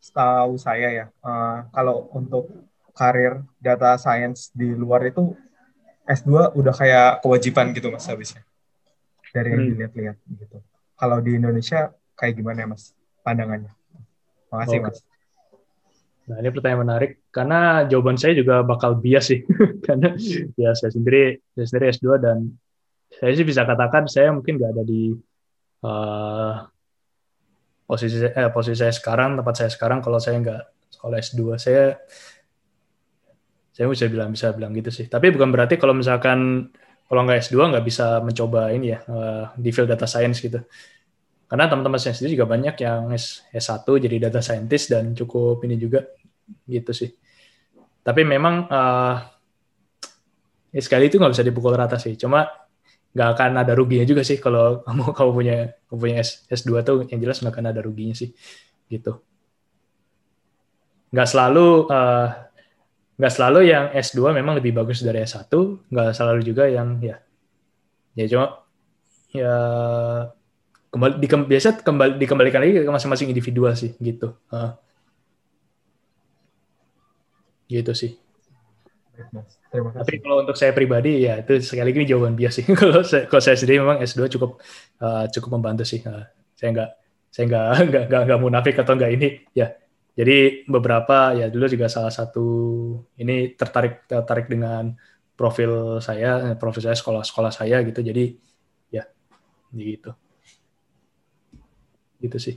setahu saya ya, uh, kalau untuk karir data science di luar itu S2 udah kayak kewajiban gitu Mas habisnya. Dari yang hmm. dilihat-lihat gitu. Kalau di Indonesia kayak gimana ya Mas pandangannya? Makasih okay. Mas. Nah, ini pertanyaan menarik karena jawaban saya juga bakal bias sih. karena ya saya sendiri saya sendiri S2 dan saya sih bisa katakan saya mungkin nggak ada di uh, posisi eh, posisi saya sekarang, tempat saya sekarang kalau saya nggak sekolah S2 saya saya bisa bilang bisa bilang gitu sih. Tapi bukan berarti kalau misalkan kalau nggak S2 nggak bisa mencoba ini ya uh, di field data science gitu. Karena teman-teman saya sendiri juga banyak yang S, S1 jadi data scientist dan cukup ini juga gitu sih. Tapi memang uh, ya sekali itu nggak bisa dipukul rata sih. Cuma nggak akan ada ruginya juga sih kalau kamu kamu punya kamu punya S, S2 tuh yang jelas nggak akan ada ruginya sih gitu. Nggak selalu uh, selalu yang S2 memang lebih bagus dari S1, nggak selalu juga yang ya ya cuma ya kembali di, biasa kembali dikembalikan lagi ke masing-masing individual sih gitu. Uh, gitu sih. Terima kasih. Tapi kalau untuk saya pribadi ya itu sekali lagi jawaban bias sih. kalau saya, kalau saya sendiri memang S2 cukup uh, cukup membantu sih. Uh, saya nggak saya nggak nggak nggak nggak munafik atau nggak ini ya. Jadi beberapa ya dulu juga salah satu ini tertarik tertarik dengan profil saya profil saya sekolah sekolah saya gitu. Jadi ya gitu gitu sih.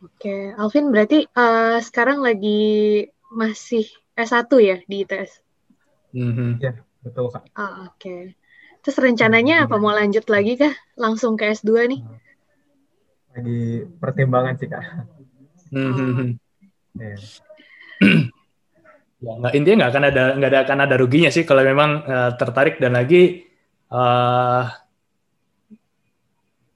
Oke, Alvin berarti uh, sekarang lagi masih S1 ya di ITS? Mm-hmm. Ya, betul Kak. Oh, Oke. Okay. Terus rencananya apa mau lanjut lagi kah? Langsung ke S2 nih? Lagi pertimbangan sih Kak. Mm-hmm. Yeah. ya nggak intinya nggak akan ada nggak ada akan ada ruginya sih kalau memang uh, tertarik dan lagi uh,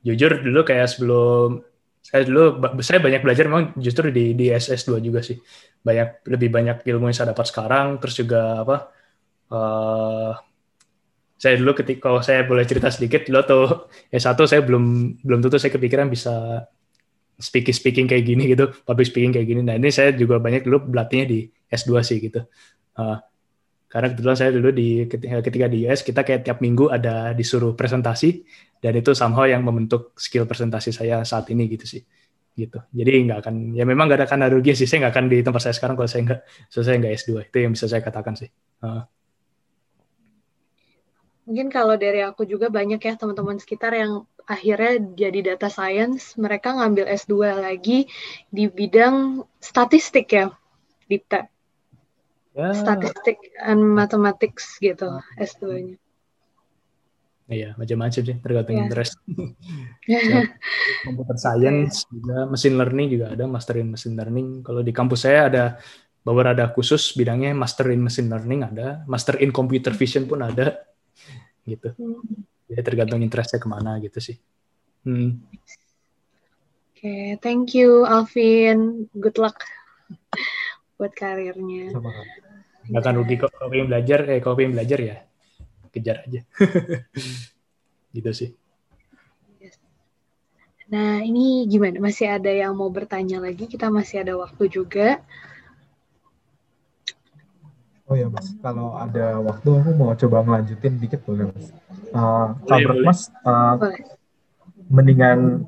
jujur dulu kayak sebelum saya dulu saya banyak belajar memang justru di di SS2 juga sih. Banyak lebih banyak ilmu yang saya dapat sekarang terus juga apa uh, saya dulu ketika kalau saya boleh cerita sedikit dulu tuh S1 saya belum belum tentu saya kepikiran bisa speaking speaking kayak gini gitu public speaking kayak gini. Nah ini saya juga banyak dulu berlatihnya di S2 sih gitu. Uh, karena kebetulan saya dulu di ketika di US kita kayak tiap minggu ada disuruh presentasi. Dan itu somehow yang membentuk skill presentasi saya saat ini gitu sih. Gitu. Jadi nggak akan ya memang nggak ada kan rugi sih. Saya nggak akan di tempat saya sekarang kalau saya nggak saya nggak S2 itu yang bisa saya katakan sih. Uh. mungkin kalau dari aku juga banyak ya teman-teman sekitar yang akhirnya jadi data science. Mereka ngambil S2 lagi di bidang statistik ya Dipta ya. statistik and mathematics gitu ah. S2-nya. Iya, macam-macam sih, tergantung yeah. interest. Computer science juga, machine learning juga ada, master in machine learning. Kalau di kampus saya ada bahwa ada khusus bidangnya master in machine learning ada, master in computer vision pun ada, gitu. Hmm. Jadi tergantung interestnya ke mana gitu sih. Hmm. Oke, okay, thank you Alvin. Good luck buat karirnya. Sama nggak akan rugi kok kalau pengen belajar eh kalau pengen belajar ya kejar aja. Gitu sih. Nah ini gimana? Masih ada yang mau bertanya lagi? Kita masih ada waktu juga. Oh ya mas, kalau ada waktu aku mau coba ngelanjutin dikit boleh mas. Uh, kalau mas, uh, mendingan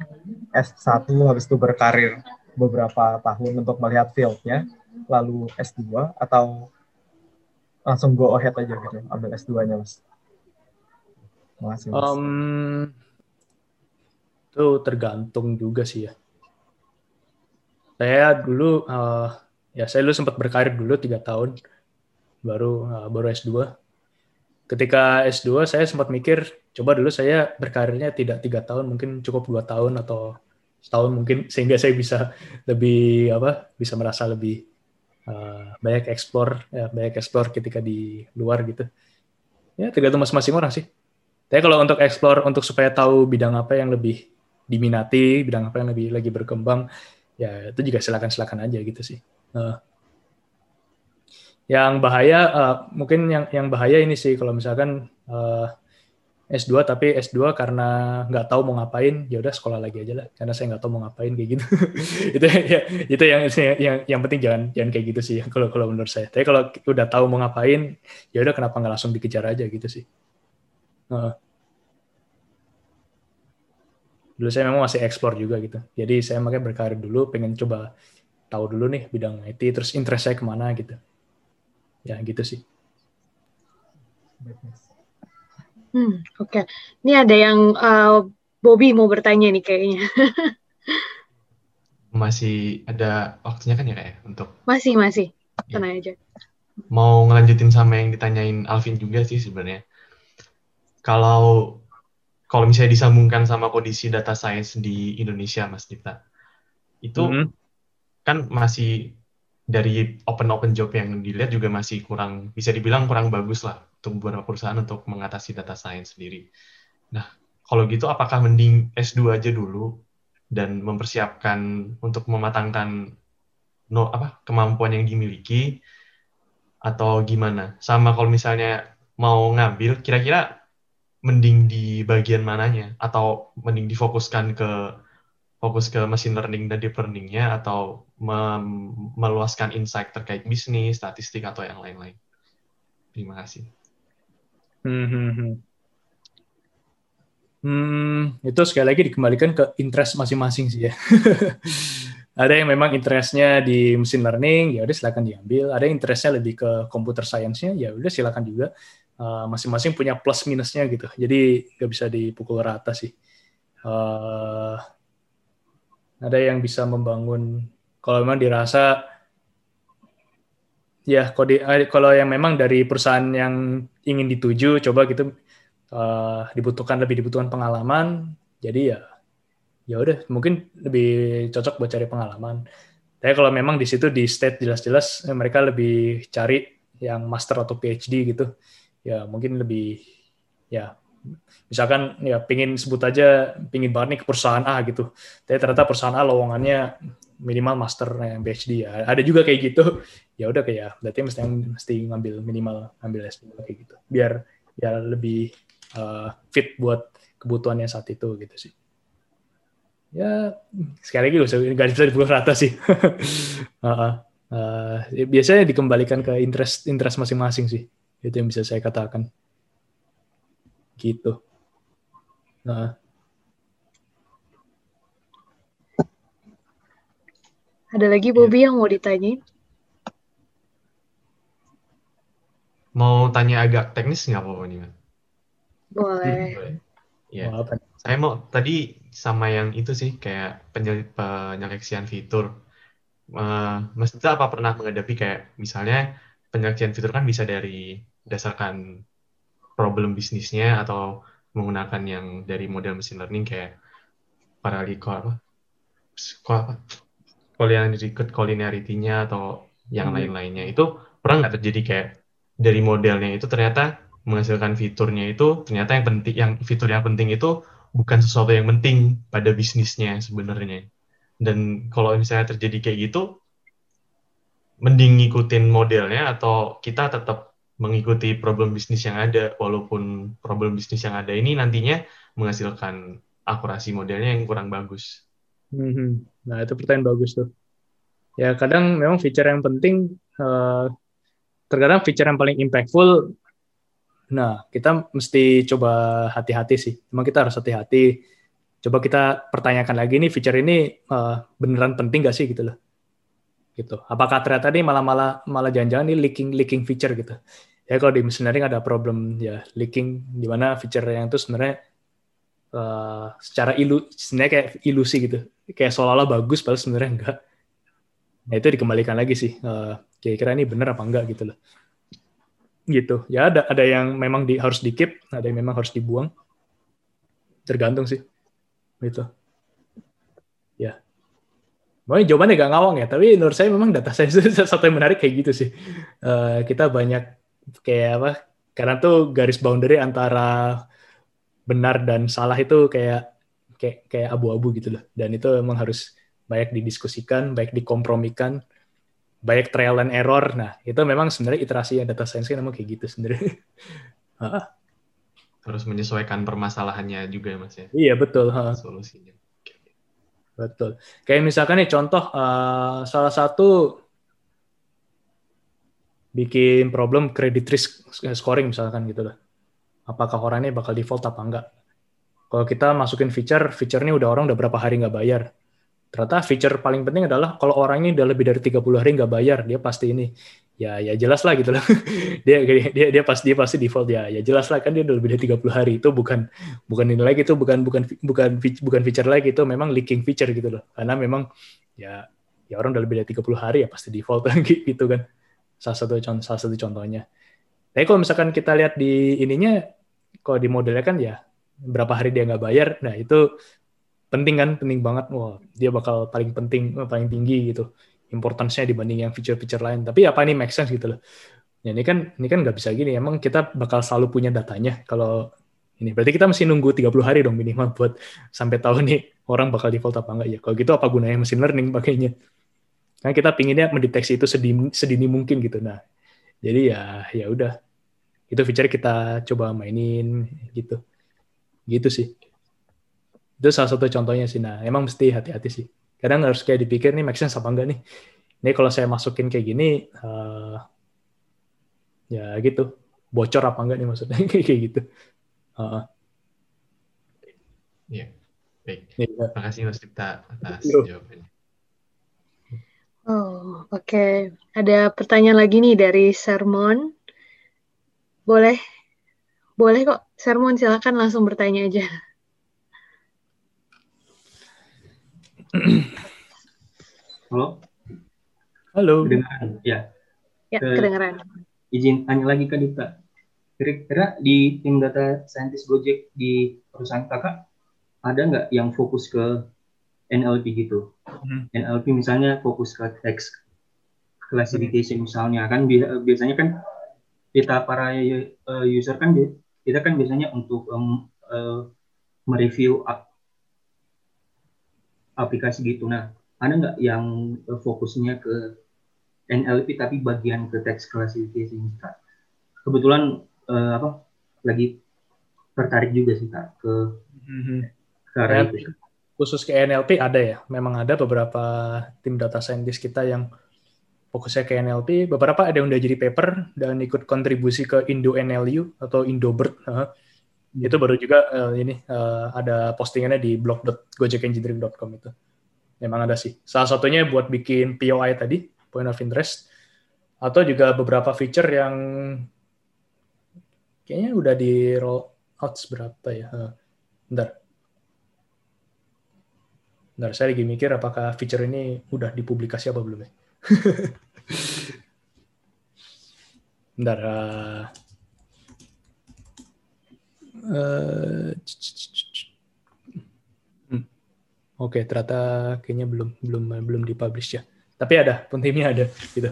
S1 habis itu berkarir beberapa tahun untuk melihat fieldnya, lalu S2 atau langsung go ahead aja gitu ambil S2-nya mas. Makasih mas. Um, itu tergantung juga sih ya. Saya dulu uh, ya saya dulu sempat berkarir dulu tiga tahun baru uh, baru S2. Ketika S2 saya sempat mikir coba dulu saya berkarirnya tidak tiga tahun mungkin cukup dua tahun atau setahun mungkin sehingga saya bisa lebih apa bisa merasa lebih uh, banyak explore ya, banyak explore ketika di luar gitu. Ya tergantung masing-masing orang sih. Tapi kalau untuk explore untuk supaya tahu bidang apa yang lebih diminati bidang apa yang lebih lagi berkembang ya itu juga silakan silakan aja gitu sih. Uh, yang bahaya uh, mungkin yang yang bahaya ini sih kalau misalkan uh, S2 tapi S2 karena nggak tahu mau ngapain ya udah sekolah lagi aja lah. Karena saya nggak tahu mau ngapain kayak gitu. Itu ya, itu yang yang yang penting jangan jangan kayak gitu sih kalau kalau menurut saya. Tapi kalau udah tahu mau ngapain ya udah kenapa nggak langsung dikejar aja gitu sih. Uh. dulu saya memang masih explore juga gitu. Jadi saya makanya berkarir dulu pengen coba tahu dulu nih bidang IT terus interest saya ke mana gitu. Ya gitu sih Hmm, Oke, okay. ini ada yang uh, Bobby mau bertanya nih kayaknya. masih ada waktunya kan ya kayak ya, untuk? Masih masih, ya. tenang aja. Mau ngelanjutin sama yang ditanyain Alvin juga sih sebenarnya. Kalau kalau misalnya disambungkan sama kondisi data science di Indonesia, Mas Dita, itu mm -hmm. kan masih dari open open job yang dilihat juga masih kurang bisa dibilang kurang bagus lah untuk beberapa perusahaan untuk mengatasi data science sendiri. Nah, kalau gitu apakah mending S2 aja dulu dan mempersiapkan untuk mematangkan no apa kemampuan yang dimiliki atau gimana? Sama kalau misalnya mau ngambil kira-kira mending di bagian mananya atau mending difokuskan ke fokus ke machine learning dan deep learning-nya atau meluaskan insight terkait bisnis, statistik atau yang lain-lain. Terima kasih. Hmm, hmm, hmm. hmm, itu sekali lagi dikembalikan ke interest masing-masing sih ya. ada yang memang interestnya di machine learning, ya udah silakan diambil. Ada yang interestnya lebih ke computer science-nya, ya udah silakan juga. Eh, masing-masing punya plus minusnya gitu. Jadi nggak bisa dipukul rata sih. Uh, ada yang bisa membangun kalau memang dirasa ya eh, kalau yang memang dari perusahaan yang ingin dituju coba gitu uh, dibutuhkan lebih dibutuhkan pengalaman jadi ya ya udah mungkin lebih cocok buat cari pengalaman. Tapi kalau memang di situ di state jelas-jelas mereka lebih cari yang master atau PhD gitu ya mungkin lebih ya misalkan ya pingin sebut aja pingin banget ke perusahaan A gitu tapi ternyata perusahaan A lowongannya minimal master yang PhD ya. Ada juga kayak gitu. Ya udah kayak berarti mesti mesti ngambil minimal ngambil S2 kayak gitu. Biar ya lebih uh, fit buat kebutuhannya saat itu gitu sih. Ya sekali lagi nggak bisa dipukul rata sih. Uh, uh, uh, biasanya dikembalikan ke interest interest masing-masing sih. Itu yang bisa saya katakan. Gitu. Nah. Ada lagi Bobby yang mau ditanya? Mau tanya agak teknis nggak apa-apa nih, Boleh. Ya. Saya mau tadi sama yang itu sih kayak penyeleksian fitur. Uh, Mas Dita apa pernah menghadapi kayak misalnya penyeleksian fitur kan bisa dari berdasarkan problem bisnisnya atau menggunakan yang dari model machine learning kayak paraliko apa apa collinearity-nya atau yang hmm. lain-lainnya itu pernah nggak terjadi kayak dari modelnya itu ternyata menghasilkan fiturnya itu ternyata yang penting yang fitur yang penting itu bukan sesuatu yang penting pada bisnisnya sebenarnya dan kalau misalnya terjadi kayak gitu mending ngikutin modelnya atau kita tetap mengikuti problem bisnis yang ada walaupun problem bisnis yang ada ini nantinya menghasilkan akurasi modelnya yang kurang bagus. Hmm, nah itu pertanyaan bagus tuh. Ya kadang memang feature yang penting, uh, terkadang feature yang paling impactful. Nah kita mesti coba hati-hati sih. Memang kita harus hati-hati. Coba kita pertanyakan lagi nih feature ini uh, beneran penting gak sih gitu loh gitu. Apakah ternyata ini malah malah malah jangan-jangan ini leaking leaking feature gitu. Ya kalau di mesin learning ada problem ya leaking di mana feature yang itu sebenarnya uh, secara ilu sebenarnya kayak ilusi gitu. Kayak seolah-olah bagus padahal sebenarnya enggak. Nah itu dikembalikan lagi sih. Uh, kira-kira ini benar apa enggak gitu loh. Gitu. Ya ada ada yang memang di, harus di keep, ada yang memang harus dibuang. Tergantung sih. Gitu. Ya. Mungkin jawabannya gak ngawang ya, tapi menurut saya memang data itu satu yang menarik kayak gitu sih. Uh, kita banyak kayak apa? Karena tuh garis boundary antara benar dan salah itu kayak kayak kayak abu-abu gitu loh. Dan itu memang harus banyak didiskusikan, baik dikompromikan, banyak trial and error. Nah, itu memang sebenarnya iterasi yang data science kan memang kayak gitu sebenarnya. Terus menyesuaikan permasalahannya juga ya, Mas ya. Iya, betul. Solusinya. Betul. Kayak misalkan nih contoh uh, salah satu bikin problem credit risk scoring misalkan gitu lah. Apakah orang ini bakal default apa enggak? Kalau kita masukin feature, feature ini udah orang udah berapa hari nggak bayar. Ternyata feature paling penting adalah kalau orang ini udah lebih dari 30 hari nggak bayar, dia pasti ini ya ya jelas lah gitu lah dia dia dia pasti dia pasti default ya ya jelas lah kan dia udah lebih dari 30 hari. Itu bukan bukan ini lagi itu bukan bukan bukan bukan feature lagi itu memang leaking feature gitu loh. Karena memang ya ya orang udah lebih dari 30 hari ya pasti default gitu kan. Salah satu contoh salah satu contohnya. Tapi kalau misalkan kita lihat di ininya kalau di modelnya kan ya berapa hari dia nggak bayar nah itu penting kan penting banget wah dia bakal paling penting paling tinggi gitu importance-nya dibanding yang feature-feature lain. Tapi apa ini make sense gitu loh. Ya ini kan ini kan nggak bisa gini. Emang kita bakal selalu punya datanya kalau ini. Berarti kita mesti nunggu 30 hari dong minimal buat sampai tahu nih orang bakal default apa enggak ya. Kalau gitu apa gunanya machine learning pakainya? Kan kita pinginnya mendeteksi itu sedini, sedini mungkin gitu. Nah, jadi ya ya udah. Itu feature kita coba mainin gitu. Gitu sih. Itu salah satu contohnya sih. Nah, emang mesti hati-hati sih. Kadang harus kayak dipikir nih make sense apa enggak nih. Ini kalau saya masukin kayak gini, uh, ya gitu. Bocor apa enggak nih maksudnya kayak gitu. Uh, ya, baik. Ya. Terima kasih Mas Dipta atas jawabannya. Oh, oke. Okay. Ada pertanyaan lagi nih dari Sermon. Boleh? Boleh kok. Sermon silakan langsung bertanya aja. Halo. Halo. Kedengaran? Ya. Ya, Ke, kedengaran. Izin tanya lagi ke Dita. Kira-kira di tim data scientist Gojek di perusahaan kakak ada nggak yang fokus ke NLP gitu? Hmm. NLP misalnya fokus ke text classification misalnya kan biasanya kan kita para eh, user kan kita kan biasanya untuk um, uh, mereview aplikasi gitu. Nah, ada nggak yang uh, fokusnya ke NLP tapi bagian ke text classification kak? Kebetulan uh, apa lagi tertarik juga sih kak ke mm-hmm. ke arah itu. Khusus ke NLP ada ya, memang ada beberapa tim data scientist kita yang fokusnya ke NLP. Beberapa ada yang udah jadi paper dan ikut kontribusi ke Indo NLU atau Indobird. Uh, itu baru juga uh, ini uh, ada postingannya di blog.gojekengineering.com itu memang ada sih. Salah satunya buat bikin POI tadi, point of interest, atau juga beberapa feature yang kayaknya udah di roll out berapa ya. Bentar. Bentar, saya lagi mikir apakah feature ini udah dipublikasi apa belum ya. Bentar. Uh, uh, Oke, ternyata kayaknya belum belum belum dipublish ya. Tapi ada, timnya ada gitu.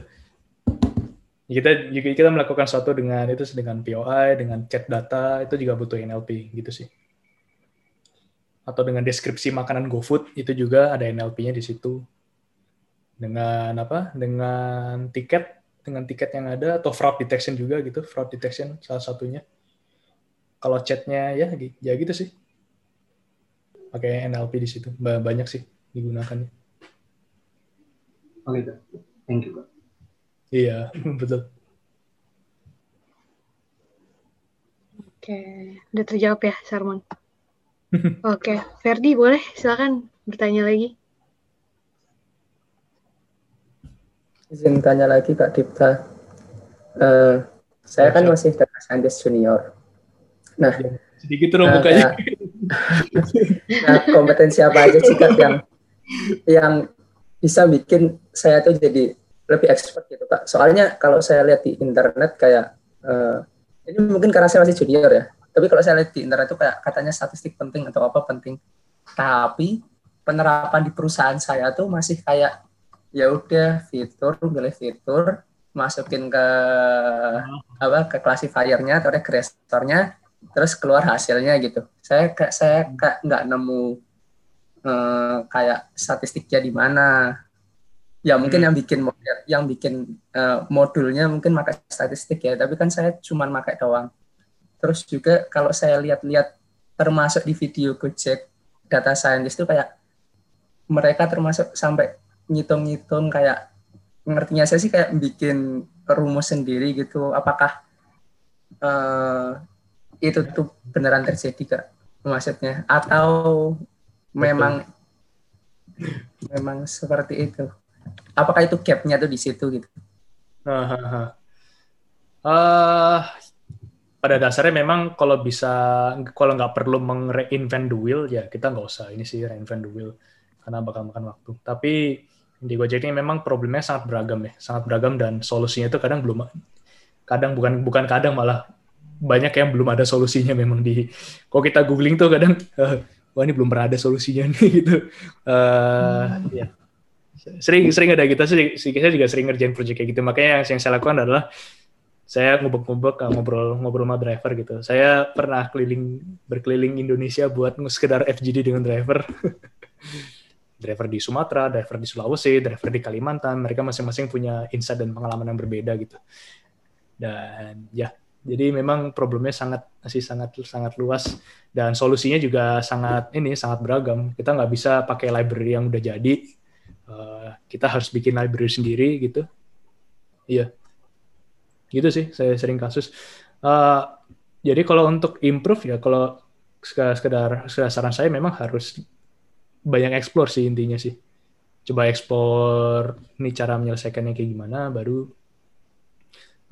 Kita kita melakukan sesuatu dengan itu dengan POI, dengan chat data itu juga butuh NLP gitu sih. Atau dengan deskripsi makanan GoFood itu juga ada NLP-nya di situ. Dengan apa? Dengan tiket, dengan tiket yang ada atau fraud detection juga gitu, fraud detection salah satunya. Kalau chatnya ya ya gitu sih pakai NLP di situ banyak sih digunakannya oke okay, thank you iya betul oke okay. udah terjawab ya Sarmon oke okay. Ferdi boleh silakan bertanya lagi izin tanya lagi kak Dipta uh, saya kan masih data scientist junior nah sedikit dong uh, mukanya nah, kompetensi apa aja sih kak yang yang bisa bikin saya tuh jadi lebih expert gitu kak. Soalnya kalau saya lihat di internet kayak uh, ini mungkin karena saya masih junior ya. Tapi kalau saya lihat di internet tuh kayak katanya statistik penting atau apa penting. Tapi penerapan di perusahaan saya tuh masih kayak ya udah fitur pilih fitur masukin ke apa ke classifiernya atau regresornya terus keluar hasilnya gitu. Saya kayak saya kayak nggak nemu uh, kayak statistiknya di mana. Ya mungkin hmm. yang bikin yang bikin uh, modulnya mungkin pakai statistik ya tapi kan saya cuma pakai doang. Terus juga kalau saya lihat-lihat termasuk di video Gojek data scientist itu kayak mereka termasuk sampai ngitung-ngitung kayak ngertinya saya sih kayak bikin rumus sendiri gitu apakah uh, itu tuh beneran terjadi kak maksudnya? Atau memang memang seperti itu? Apakah itu gapnya tuh di situ gitu? Uh, pada dasarnya memang kalau bisa kalau nggak perlu meng-reinvent the wheel ya kita nggak usah ini sih reinvent the wheel karena bakal makan waktu. Tapi di Gojek ini memang problemnya sangat beragam ya sangat beragam dan solusinya itu kadang belum kadang bukan bukan kadang malah banyak yang belum ada solusinya memang di kalau kita googling tuh kadang uh, wah ini belum pernah ada solusinya nih gitu. Uh, hmm. ya sering sering ada gitu sih saya juga sering ngerjain project kayak gitu. Makanya yang, saya lakukan adalah saya ngubek-ngubek ngobrol ngobrol sama driver gitu. Saya pernah keliling berkeliling Indonesia buat sekedar FGD dengan driver driver di Sumatera driver di Sulawesi driver di Kalimantan mereka masing-masing punya insight dan pengalaman yang berbeda gitu. Dan ya jadi memang problemnya sangat masih sangat sangat luas. Dan solusinya juga sangat ini sangat beragam. Kita nggak bisa pakai library yang udah jadi. Uh, kita harus bikin library sendiri gitu. Iya. Gitu sih saya sering kasus. Uh, jadi kalau untuk improve ya kalau sekedar, sekedar saran saya memang harus banyak explore sih intinya sih. Coba explore ini cara menyelesaikannya kayak gimana baru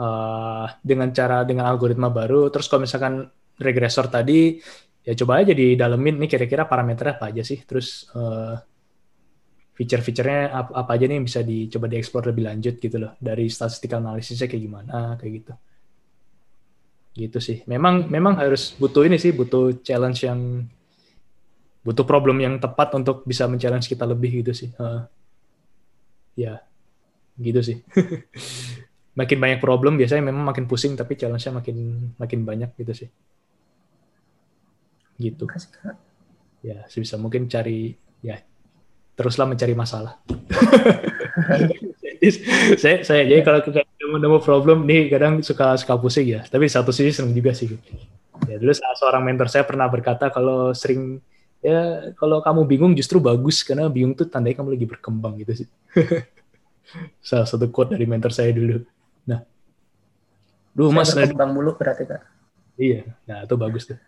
uh, dengan cara dengan algoritma baru. Terus kalau misalkan regresor tadi ya coba aja di dalemin nih kira-kira parameternya apa aja sih? Terus uh, feature-featurenya apa, apa aja nih yang bisa dicoba dieksplor lebih lanjut gitu loh. Dari statistical analisisnya kayak gimana kayak gitu. Gitu sih. Memang memang harus butuh ini sih butuh challenge yang butuh problem yang tepat untuk bisa men-challenge kita lebih gitu sih. Uh, ya gitu sih. Makin banyak problem biasanya memang makin pusing tapi challenge-nya makin makin banyak gitu sih. Gitu. Ya sebisa mungkin cari ya teruslah mencari masalah. saya saya jadi kalau kita nemu problem nih kadang suka suka pusing ya. Tapi satu sisi seneng juga sih. Ya dulu seorang mentor saya pernah berkata kalau sering ya kalau kamu bingung justru bagus karena bingung tuh tandanya kamu lagi berkembang gitu sih. Salah satu quote dari mentor saya dulu. Nah. Duh, mas berkembang mulu berarti kak. Iya. Nah itu bagus tuh.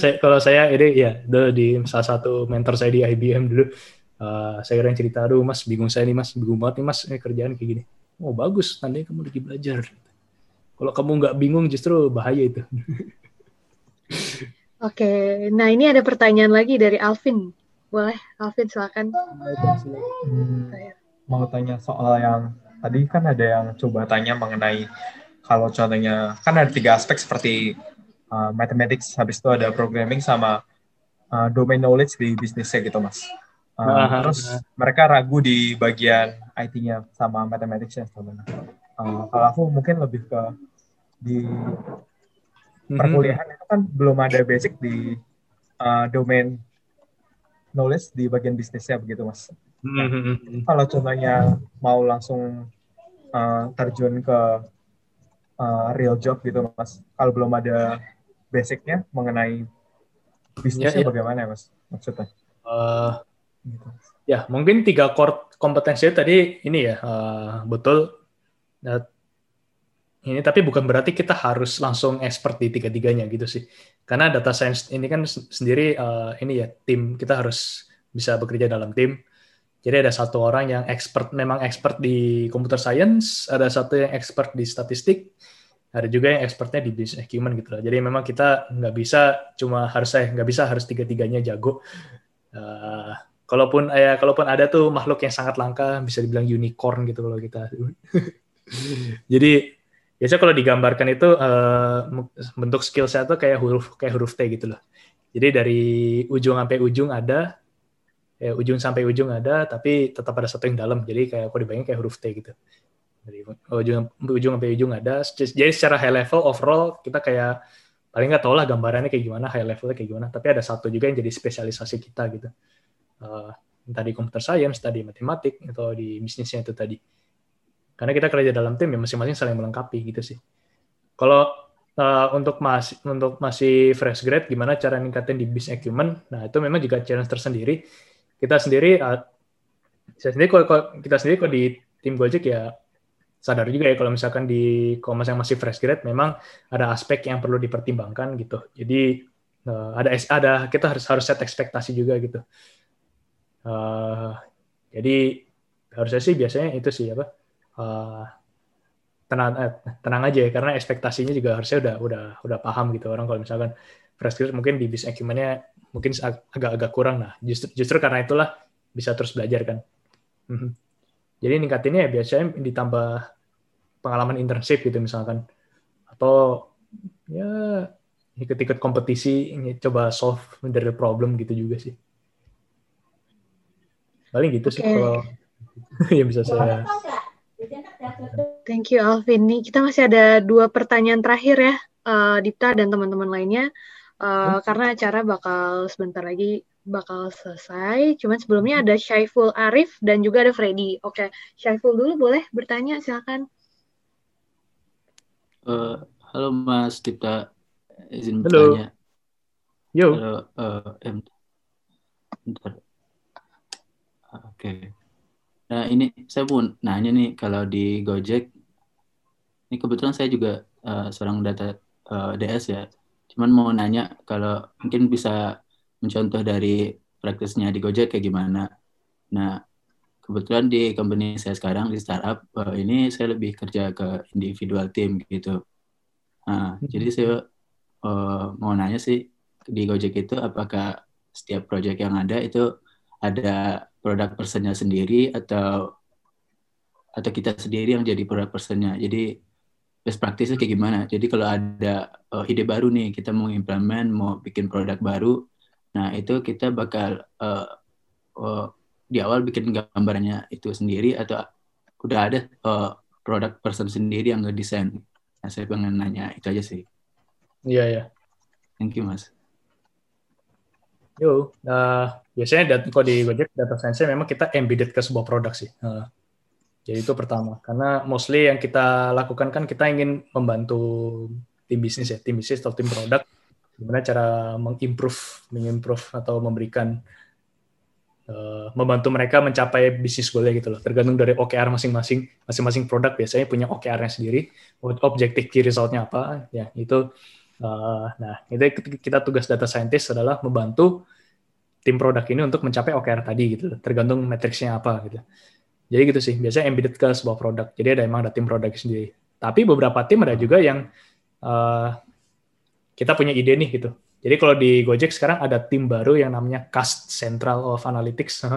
Saya, kalau saya ini ya dulu di salah satu mentor saya di IBM dulu. Uh, saya kira cerita aduh mas bingung saya nih mas. Bingung banget nih mas ini kerjaan kayak gini. Oh bagus tandanya kamu lagi belajar. Kalau kamu nggak bingung justru bahaya itu oke nah ini ada pertanyaan lagi dari Alvin boleh Alvin silakan hmm, mau tanya soal yang tadi kan ada yang coba tanya mengenai kalau contohnya kan ada tiga aspek seperti uh, mathematics, habis itu ada programming sama uh, domain knowledge di bisnisnya gitu mas. Uh, uh, terus mereka ragu di bagian IT-nya sama mathematics-nya sebenarnya. Uh, kalau aku mungkin lebih ke di mm-hmm. perkuliahan itu kan belum ada basic di uh, domain knowledge di bagian bisnisnya begitu mas. Nah, mm-hmm. Kalau contohnya mau langsung uh, terjun ke uh, real job gitu mas, kalau belum ada basicnya mengenai bisnisnya ya, ya. bagaimana ya mas maksudnya? Uh, gitu. Ya mungkin tiga core kompetensi tadi ini ya uh, betul. Nah, ini tapi bukan berarti kita harus langsung expert di tiga-tiganya gitu sih. Karena data science ini kan sendiri uh, ini ya tim kita harus bisa bekerja dalam tim. Jadi ada satu orang yang expert memang expert di computer science, ada satu yang expert di statistik, ada juga yang expertnya di business acumen gitu loh. Jadi memang kita nggak bisa cuma harus saya nggak bisa harus tiga-tiganya jago. Uh, kalaupun ya kalaupun ada tuh makhluk yang sangat langka bisa dibilang unicorn gitu kalau kita. Jadi biasanya kalau digambarkan itu uh, bentuk skill set tuh kayak huruf kayak huruf T gitu loh. Jadi dari ujung sampai ujung ada, ya, ujung sampai ujung ada, tapi tetap ada satu yang dalam. Jadi kayak aku dibayangin kayak huruf T gitu. Dari ujung ujung sampai ujung ada. Jadi secara high level overall kita kayak paling nggak tahu lah gambarannya kayak gimana high levelnya kayak gimana. Tapi ada satu juga yang jadi spesialisasi kita gitu. Uh, entah di computer science tadi matematik atau di bisnisnya itu tadi karena kita kerja dalam tim ya masing-masing saling melengkapi gitu sih kalau uh, untuk masih untuk masih fresh grade gimana cara ningkatin di business acumen nah itu memang juga challenge tersendiri kita sendiri uh, saya sendiri kalau kita sendiri kalau di tim Gojek ya sadar juga ya kalau misalkan di komas yang masih fresh grade memang ada aspek yang perlu dipertimbangkan gitu. Jadi uh, ada ada kita harus harus set ekspektasi juga gitu. Uh, jadi harusnya sih biasanya itu sih apa uh, tenang eh, tenang aja ya karena ekspektasinya juga harusnya udah udah udah paham gitu orang kalau misalkan fresh grade mungkin di bisnis acumennya mungkin agak-agak kurang nah justru justru karena itulah bisa terus belajar kan. Mhm. Jadi ningkatinnya ya biasanya ditambah pengalaman internship gitu misalkan atau ya ikut-ikut kompetisi ini coba solve dari problem gitu juga sih paling gitu okay. sih kalau yang bisa saya Thank you Alvin. Nih kita masih ada dua pertanyaan terakhir ya, uh, Dipta dan teman-teman lainnya. Uh, hmm? Karena acara bakal sebentar lagi bakal selesai. Cuman sebelumnya ada Syaiful Arif dan juga ada Freddy. Oke, okay. Syaiful dulu boleh bertanya, silakan. Uh, halo Mas Dipta, izin halo. bertanya. Yo. Halo, uh. Oke. Okay. Nah ini saya pun nanya nih kalau di Gojek, ini kebetulan saya juga uh, seorang data uh, DS ya. Cuman mau nanya kalau mungkin bisa mencontoh dari praktisnya di Gojek kayak gimana. Nah kebetulan di company saya sekarang di startup uh, ini saya lebih kerja ke individual team gitu. Nah hmm. jadi saya uh, mau nanya sih di Gojek itu apakah setiap project yang ada itu ada produk personnya sendiri atau atau kita sendiri yang jadi produk personnya. Jadi best practice kayak gimana? Jadi kalau ada uh, ide baru nih, kita mau implement, mau bikin produk baru, nah itu kita bakal uh, uh, di awal bikin gambarnya itu sendiri atau udah ada uh, produk person sendiri yang ngedesain. Nah, saya pengen nanya itu aja sih. Iya, yeah, iya. Yeah. Thank you, Mas. Yo, uh, biasanya data, kalau di Gojek data science memang kita embedded ke sebuah produk sih. Uh, jadi itu pertama, karena mostly yang kita lakukan kan kita ingin membantu tim bisnis ya, tim bisnis atau tim produk, gimana cara mengimprove, mengimprove atau memberikan uh, membantu mereka mencapai bisnis goalnya gitu loh. Tergantung dari OKR masing-masing, masing-masing produk biasanya punya OKR-nya sendiri, objektif key result-nya apa, ya itu Uh, nah, itu kita tugas data scientist adalah membantu tim produk ini untuk mencapai OKR tadi gitu, tergantung matriksnya apa gitu. Jadi gitu sih, biasanya embedded ke sebuah produk. Jadi ada emang ada tim produk sendiri. Tapi beberapa tim ada juga yang uh, kita punya ide nih gitu. Jadi kalau di Gojek sekarang ada tim baru yang namanya CAST Central of Analytics,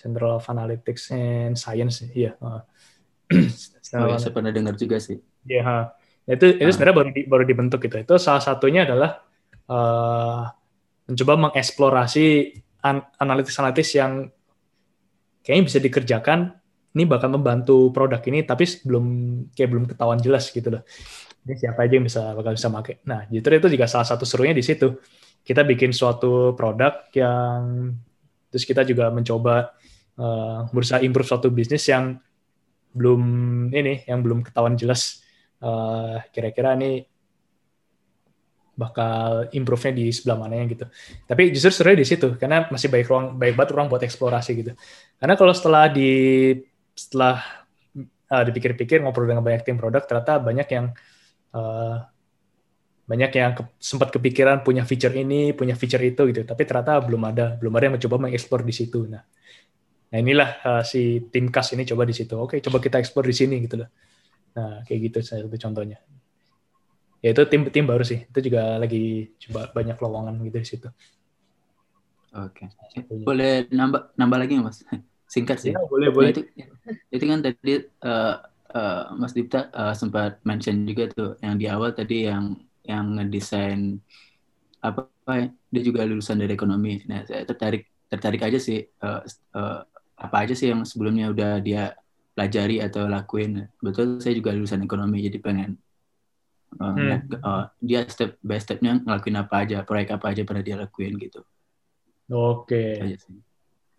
Central of Analytics and Science, iya. Yeah. oh, ya, saya pernah dengar juga sih. Iya, yeah, itu itu ah. sebenarnya baru di, baru dibentuk gitu. Itu salah satunya adalah uh, mencoba mengeksplorasi an analitis-analitis yang kayaknya bisa dikerjakan. Ini bakal membantu produk ini, tapi belum kayak belum ketahuan jelas gitu loh. Ini siapa aja yang bisa bakal bisa pakai. Nah, justru itu juga salah satu serunya di situ. Kita bikin suatu produk yang terus kita juga mencoba uh, berusaha improve suatu bisnis yang belum ini, yang belum ketahuan jelas Eh, kira-kira ini bakal improve-nya di sebelah mana ya gitu. Tapi justru seru di situ karena masih baik ruang baik banget ruang buat eksplorasi gitu. Karena kalau setelah di setelah uh, dipikir-pikir ngobrol dengan banyak tim produk ternyata banyak yang uh, banyak yang ke, sempat kepikiran punya feature ini, punya feature itu gitu. Tapi ternyata belum ada, belum ada yang mencoba mengeksplor di situ. Nah, nah inilah uh, si tim kas ini coba di situ. Oke, coba kita eksplor di sini gitu loh. Nah, kayak gitu saya satu contohnya. Ya itu tim tim baru sih. Itu juga lagi coba banyak lowongan gitu di situ. Oke. Okay. Boleh nambah nambah lagi nggak Mas? Singkat sih. Ya, boleh, boleh. Itu, itu kan tadi uh, uh, Mas Dipta uh, sempat mention juga tuh yang di awal tadi yang yang ngedesain apa, apa dia juga lulusan dari ekonomi. Nah, saya tertarik tertarik aja sih uh, uh, apa aja sih yang sebelumnya udah dia pelajari atau lakuin. Betul saya juga lulusan ekonomi jadi pengen uh, hmm. uh, dia step by stepnya ngelakuin apa aja, proyek apa aja pernah dia lakuin gitu. Oke. Okay.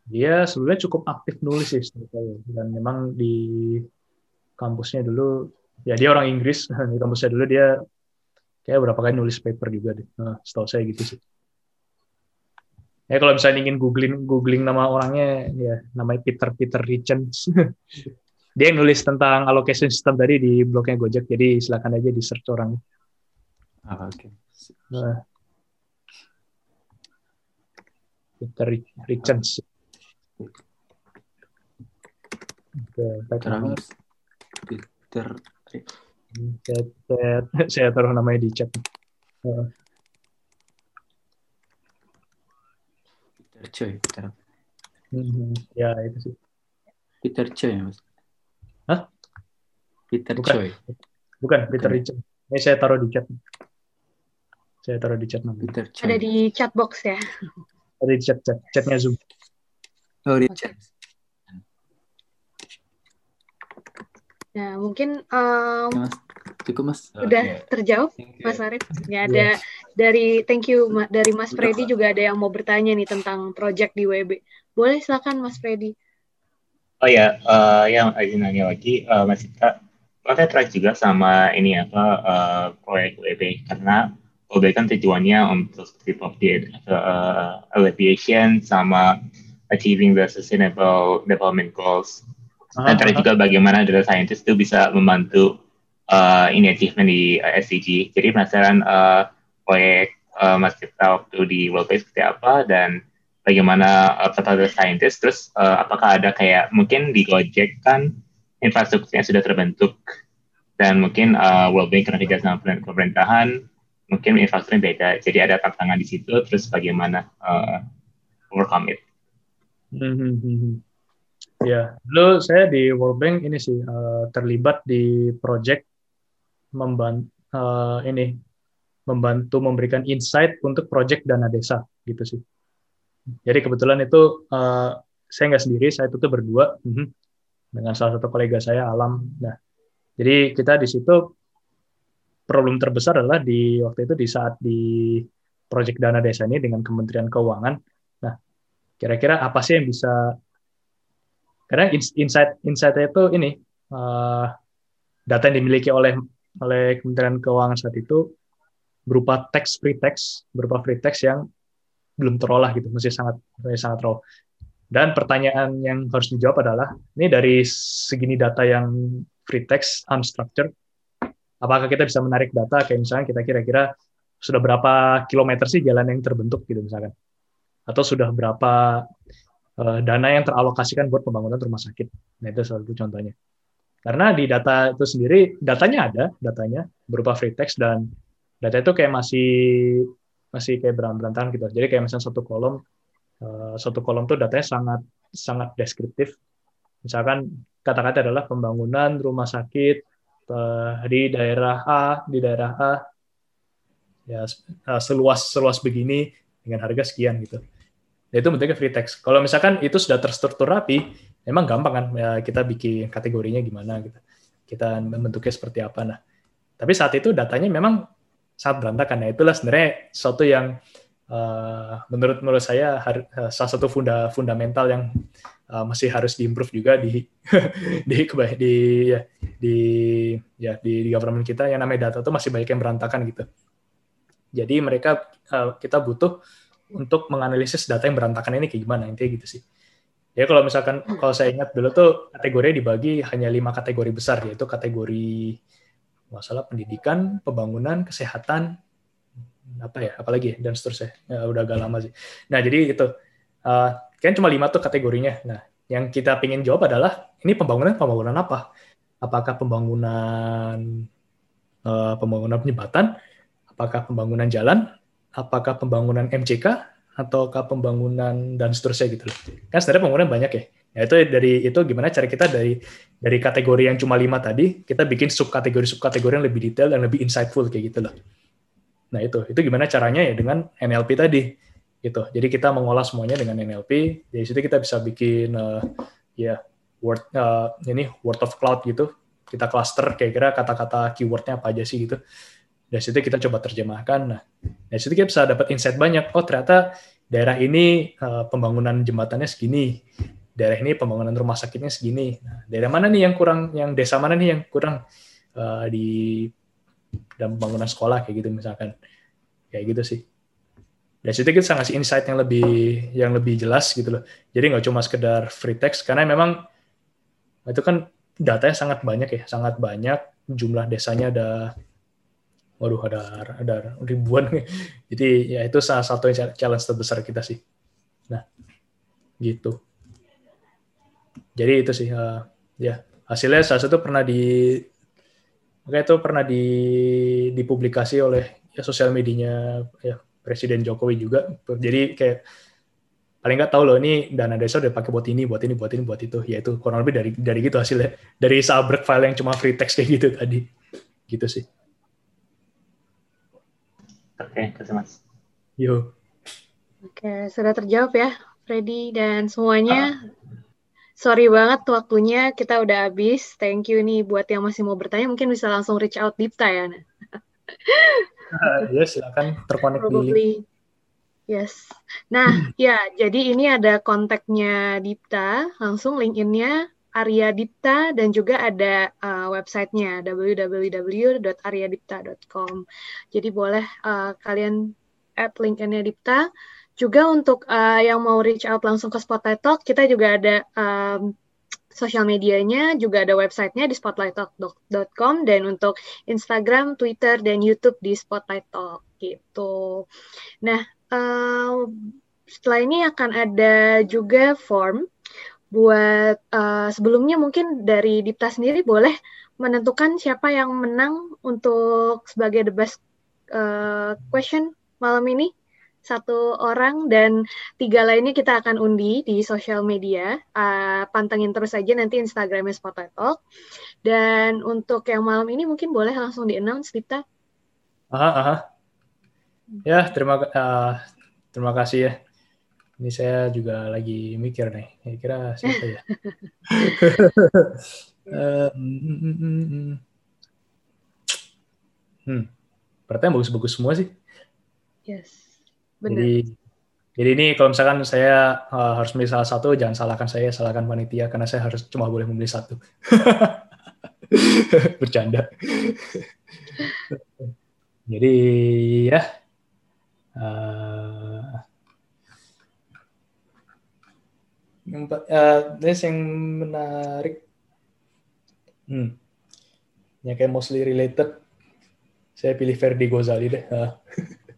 Dia sebenarnya cukup aktif nulis sih dan memang di kampusnya dulu ya dia orang Inggris di kampusnya dulu dia kayak berapa kali nulis paper juga deh. Nah, setahu saya gitu sih. Ya kalau misalnya ingin googling googling nama orangnya ya namanya Peter Peter Richards. dia yang nulis tentang allocation system tadi di blognya Gojek jadi silakan aja di search orang. Ah, oke. Okay. nah. Peter Richards. Peter. Peter saya, saya taruh namanya di chat. Uh. Peter Choi Peter. Hmm, ya itu sih. Peter Choi mas Hah? Peter Bukan. Choi. Bukan, Peter Richard. Ini saya taruh di chat. Saya taruh di chat nanti. Peter Choi. Ada di chat box ya. Ada di chat, chat chatnya Zoom. Sorry, James. Nah, mungkin um, Ya, Mas. Cukup, Mas. udah Oke. terjawab. Mas Arif. Ya ada dari thank you dari Mas Freddy juga ada yang mau bertanya nih tentang project di WB. Boleh silakan Mas Freddy. Oh ya, eh, yang izin nanya lagi, eh, Mas Kok saya tertarik juga sama ini apa eh, proyek WB karena WB kan tujuannya untuk tip of the uh, alleviation sama achieving the sustainable development goals. Tertarik juga bagaimana data scientist itu bisa membantu uh, ini achievement di uh, SDG. Jadi penasaran uh, proyek uh, Mas Tirta waktu di World Bank seperti apa dan bagaimana uh, kata scientist. Terus uh, apakah ada kayak mungkin di Gojek kan infrastrukturnya sudah terbentuk dan mungkin uh, World Bank kerja sama pemer- pemerintahan mungkin infrastrukturnya beda. Jadi ada tantangan di situ. Terus bagaimana uh, overcome it? Hmm. Ya, dulu saya di World Bank ini sih eh, terlibat di project membantu ini membantu memberikan insight untuk project dana desa gitu sih. Jadi kebetulan itu eh, saya nggak sendiri, saya itu tuh berdua mhm, dengan salah satu kolega saya Alam. Nah, jadi kita di situ problem terbesar adalah di waktu itu di saat di project dana desa ini dengan Kementerian Keuangan. Nah, kira-kira apa sih yang bisa karena ins- insight insight itu ini eh, data yang dimiliki oleh oleh Kementerian Keuangan saat itu berupa teks free text berupa free text yang belum terolah gitu masih sangat masih sangat raw dan pertanyaan yang harus dijawab adalah ini dari segini data yang free text unstructured apakah kita bisa menarik data kayak misalnya kita kira-kira sudah berapa kilometer sih jalan yang terbentuk gitu misalkan atau sudah berapa eh, dana yang teralokasikan buat pembangunan rumah sakit. Nah, itu salah satu contohnya. Karena di data itu sendiri, datanya ada, datanya berupa free text dan data itu kayak masih masih kayak berantakan gitu. Jadi kayak misalnya satu kolom, eh, satu kolom tuh datanya sangat sangat deskriptif. Misalkan kata-kata adalah pembangunan rumah sakit eh, di daerah A, di daerah A, ya eh, seluas seluas begini dengan harga sekian gitu. Ya, itu bentuknya free text. Kalau misalkan itu sudah terstruktur rapi, memang gampang kan ya, kita bikin kategorinya gimana gitu. Kita membentuknya seperti apa. Nah, tapi saat itu datanya memang sangat berantakan. Nah, itulah sebenarnya sesuatu yang eh, menurut menurut saya eh, salah satu funda fundamental yang eh, masih harus diimprove juga di di di ya di ya di, di government kita yang namanya data itu masih banyak yang berantakan gitu. Jadi mereka eh, kita butuh untuk menganalisis data yang berantakan ini kayak gimana intinya gitu sih. Ya kalau misalkan kalau saya ingat dulu tuh kategorinya dibagi hanya lima kategori besar yaitu kategori masalah pendidikan, pembangunan, kesehatan, apa ya, apalagi ya, dan seterusnya. Ya, udah agak lama sih. Nah jadi itu uh, kan cuma lima tuh kategorinya. Nah yang kita ingin jawab adalah ini pembangunan pembangunan apa? Apakah pembangunan uh, pembangunan jembatan? Apakah pembangunan jalan? apakah pembangunan MCK ataukah pembangunan dan seterusnya gitu. Kan sebenarnya pembangunan banyak ya. Ya itu dari itu gimana cara kita dari dari kategori yang cuma lima tadi kita bikin subkategori subkategori yang lebih detail dan lebih insightful kayak gitu loh. Nah itu itu gimana caranya ya dengan NLP tadi gitu. Jadi kita mengolah semuanya dengan NLP. Dari situ kita bisa bikin uh, ya word uh, ini word of cloud gitu. Kita cluster kira-kira kata-kata keywordnya apa aja sih gitu dari situ kita coba terjemahkan. Nah, dari situ kita bisa dapat insight banyak. Oh, ternyata daerah ini uh, pembangunan jembatannya segini. Daerah ini pembangunan rumah sakitnya segini. Nah, daerah mana nih yang kurang, yang desa mana nih yang kurang uh, di dalam pembangunan sekolah kayak gitu misalkan. Kayak gitu sih. Dari situ kita bisa ngasih insight yang lebih yang lebih jelas gitu loh. Jadi nggak cuma sekedar free text karena memang itu kan datanya sangat banyak ya, sangat banyak. Jumlah desanya ada waduh ada ada ribuan jadi ya itu salah satu challenge terbesar kita sih nah gitu jadi itu sih uh, ya. Hasilnya salah satu pernah di makanya itu pernah di dipublikasi oleh ya sosial medianya ya Presiden Jokowi juga. Jadi kayak paling nggak tahu loh ini dana desa udah pakai buat ini buat ini buat ini buat itu. Ya itu kurang lebih dari dari gitu hasilnya. Dari sabrek file yang cuma free text kayak gitu tadi. Gitu sih. Oke, terima kasih Mas. Yo. Oke, sudah terjawab ya, Freddy dan semuanya. Sorry banget waktunya kita udah habis. Thank you nih buat yang masih mau bertanya mungkin bisa langsung reach out Dipta ya. Uh, ya silakan terkonek di Yes. Nah, ya, jadi ini ada kontaknya Dipta, langsung link-in-nya Arya Dipta dan juga ada uh, websitenya www.aryadipta.com. Jadi boleh uh, kalian add link-in-nya Dipta. Juga untuk uh, yang mau reach out langsung ke Spotlight Talk, kita juga ada um, sosial medianya, juga ada websitenya di spotlighttalk.com dan untuk Instagram, Twitter, dan YouTube di Spotlight Talk gitu. Nah, uh, setelah ini akan ada juga form buat uh, sebelumnya mungkin dari Dipta sendiri boleh menentukan siapa yang menang untuk sebagai the best uh, question malam ini satu orang dan tiga lainnya kita akan undi di sosial media. Uh, pantengin terus aja nanti Instagramnya Spotlight Talk. Dan untuk yang malam ini mungkin boleh langsung di-announce, Dita. Aha, aha. Ya, terima uh, terima kasih ya. Ini saya juga lagi mikir nih, kira-kira siapa ya? uh, hmm, hmm. Pertanyaan bagus-bagus semua sih. Yes. Jadi jadi ini kalau misalkan saya uh, harus memilih salah satu, jangan salahkan saya, salahkan panitia karena saya harus cuma boleh memilih satu. Bercanda. jadi ya. Uh, yang, uh, yang menarik. Hmm. Yang kayak mostly related. Saya pilih Ferdi Gozali deh. Uh.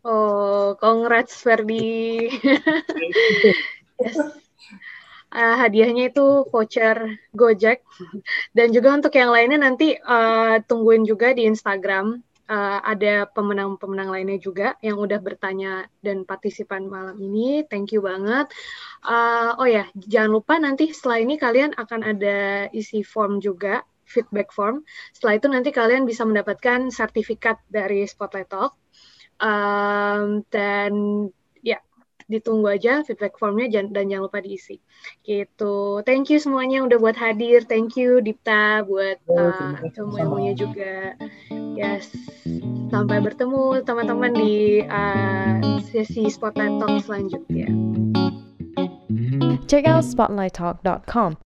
Oh, congrats Ferdi. yes. Uh, hadiahnya itu voucher Gojek dan juga untuk yang lainnya nanti uh, tungguin juga di Instagram uh, ada pemenang-pemenang lainnya juga yang udah bertanya dan partisipan malam ini. Thank you banget. Uh, oh ya, jangan lupa nanti setelah ini kalian akan ada isi form juga feedback form. Setelah itu nanti kalian bisa mendapatkan sertifikat dari Spotlight Talk um, dan ya ditunggu aja feedback formnya dan jangan lupa diisi. Gitu. Thank you semuanya udah buat hadir. Thank you Dipta buat uh, ilmu-ilmunya juga. Yes. Sampai bertemu teman-teman di uh, sesi spotlight talk selanjutnya. Check out spotlighttalk.com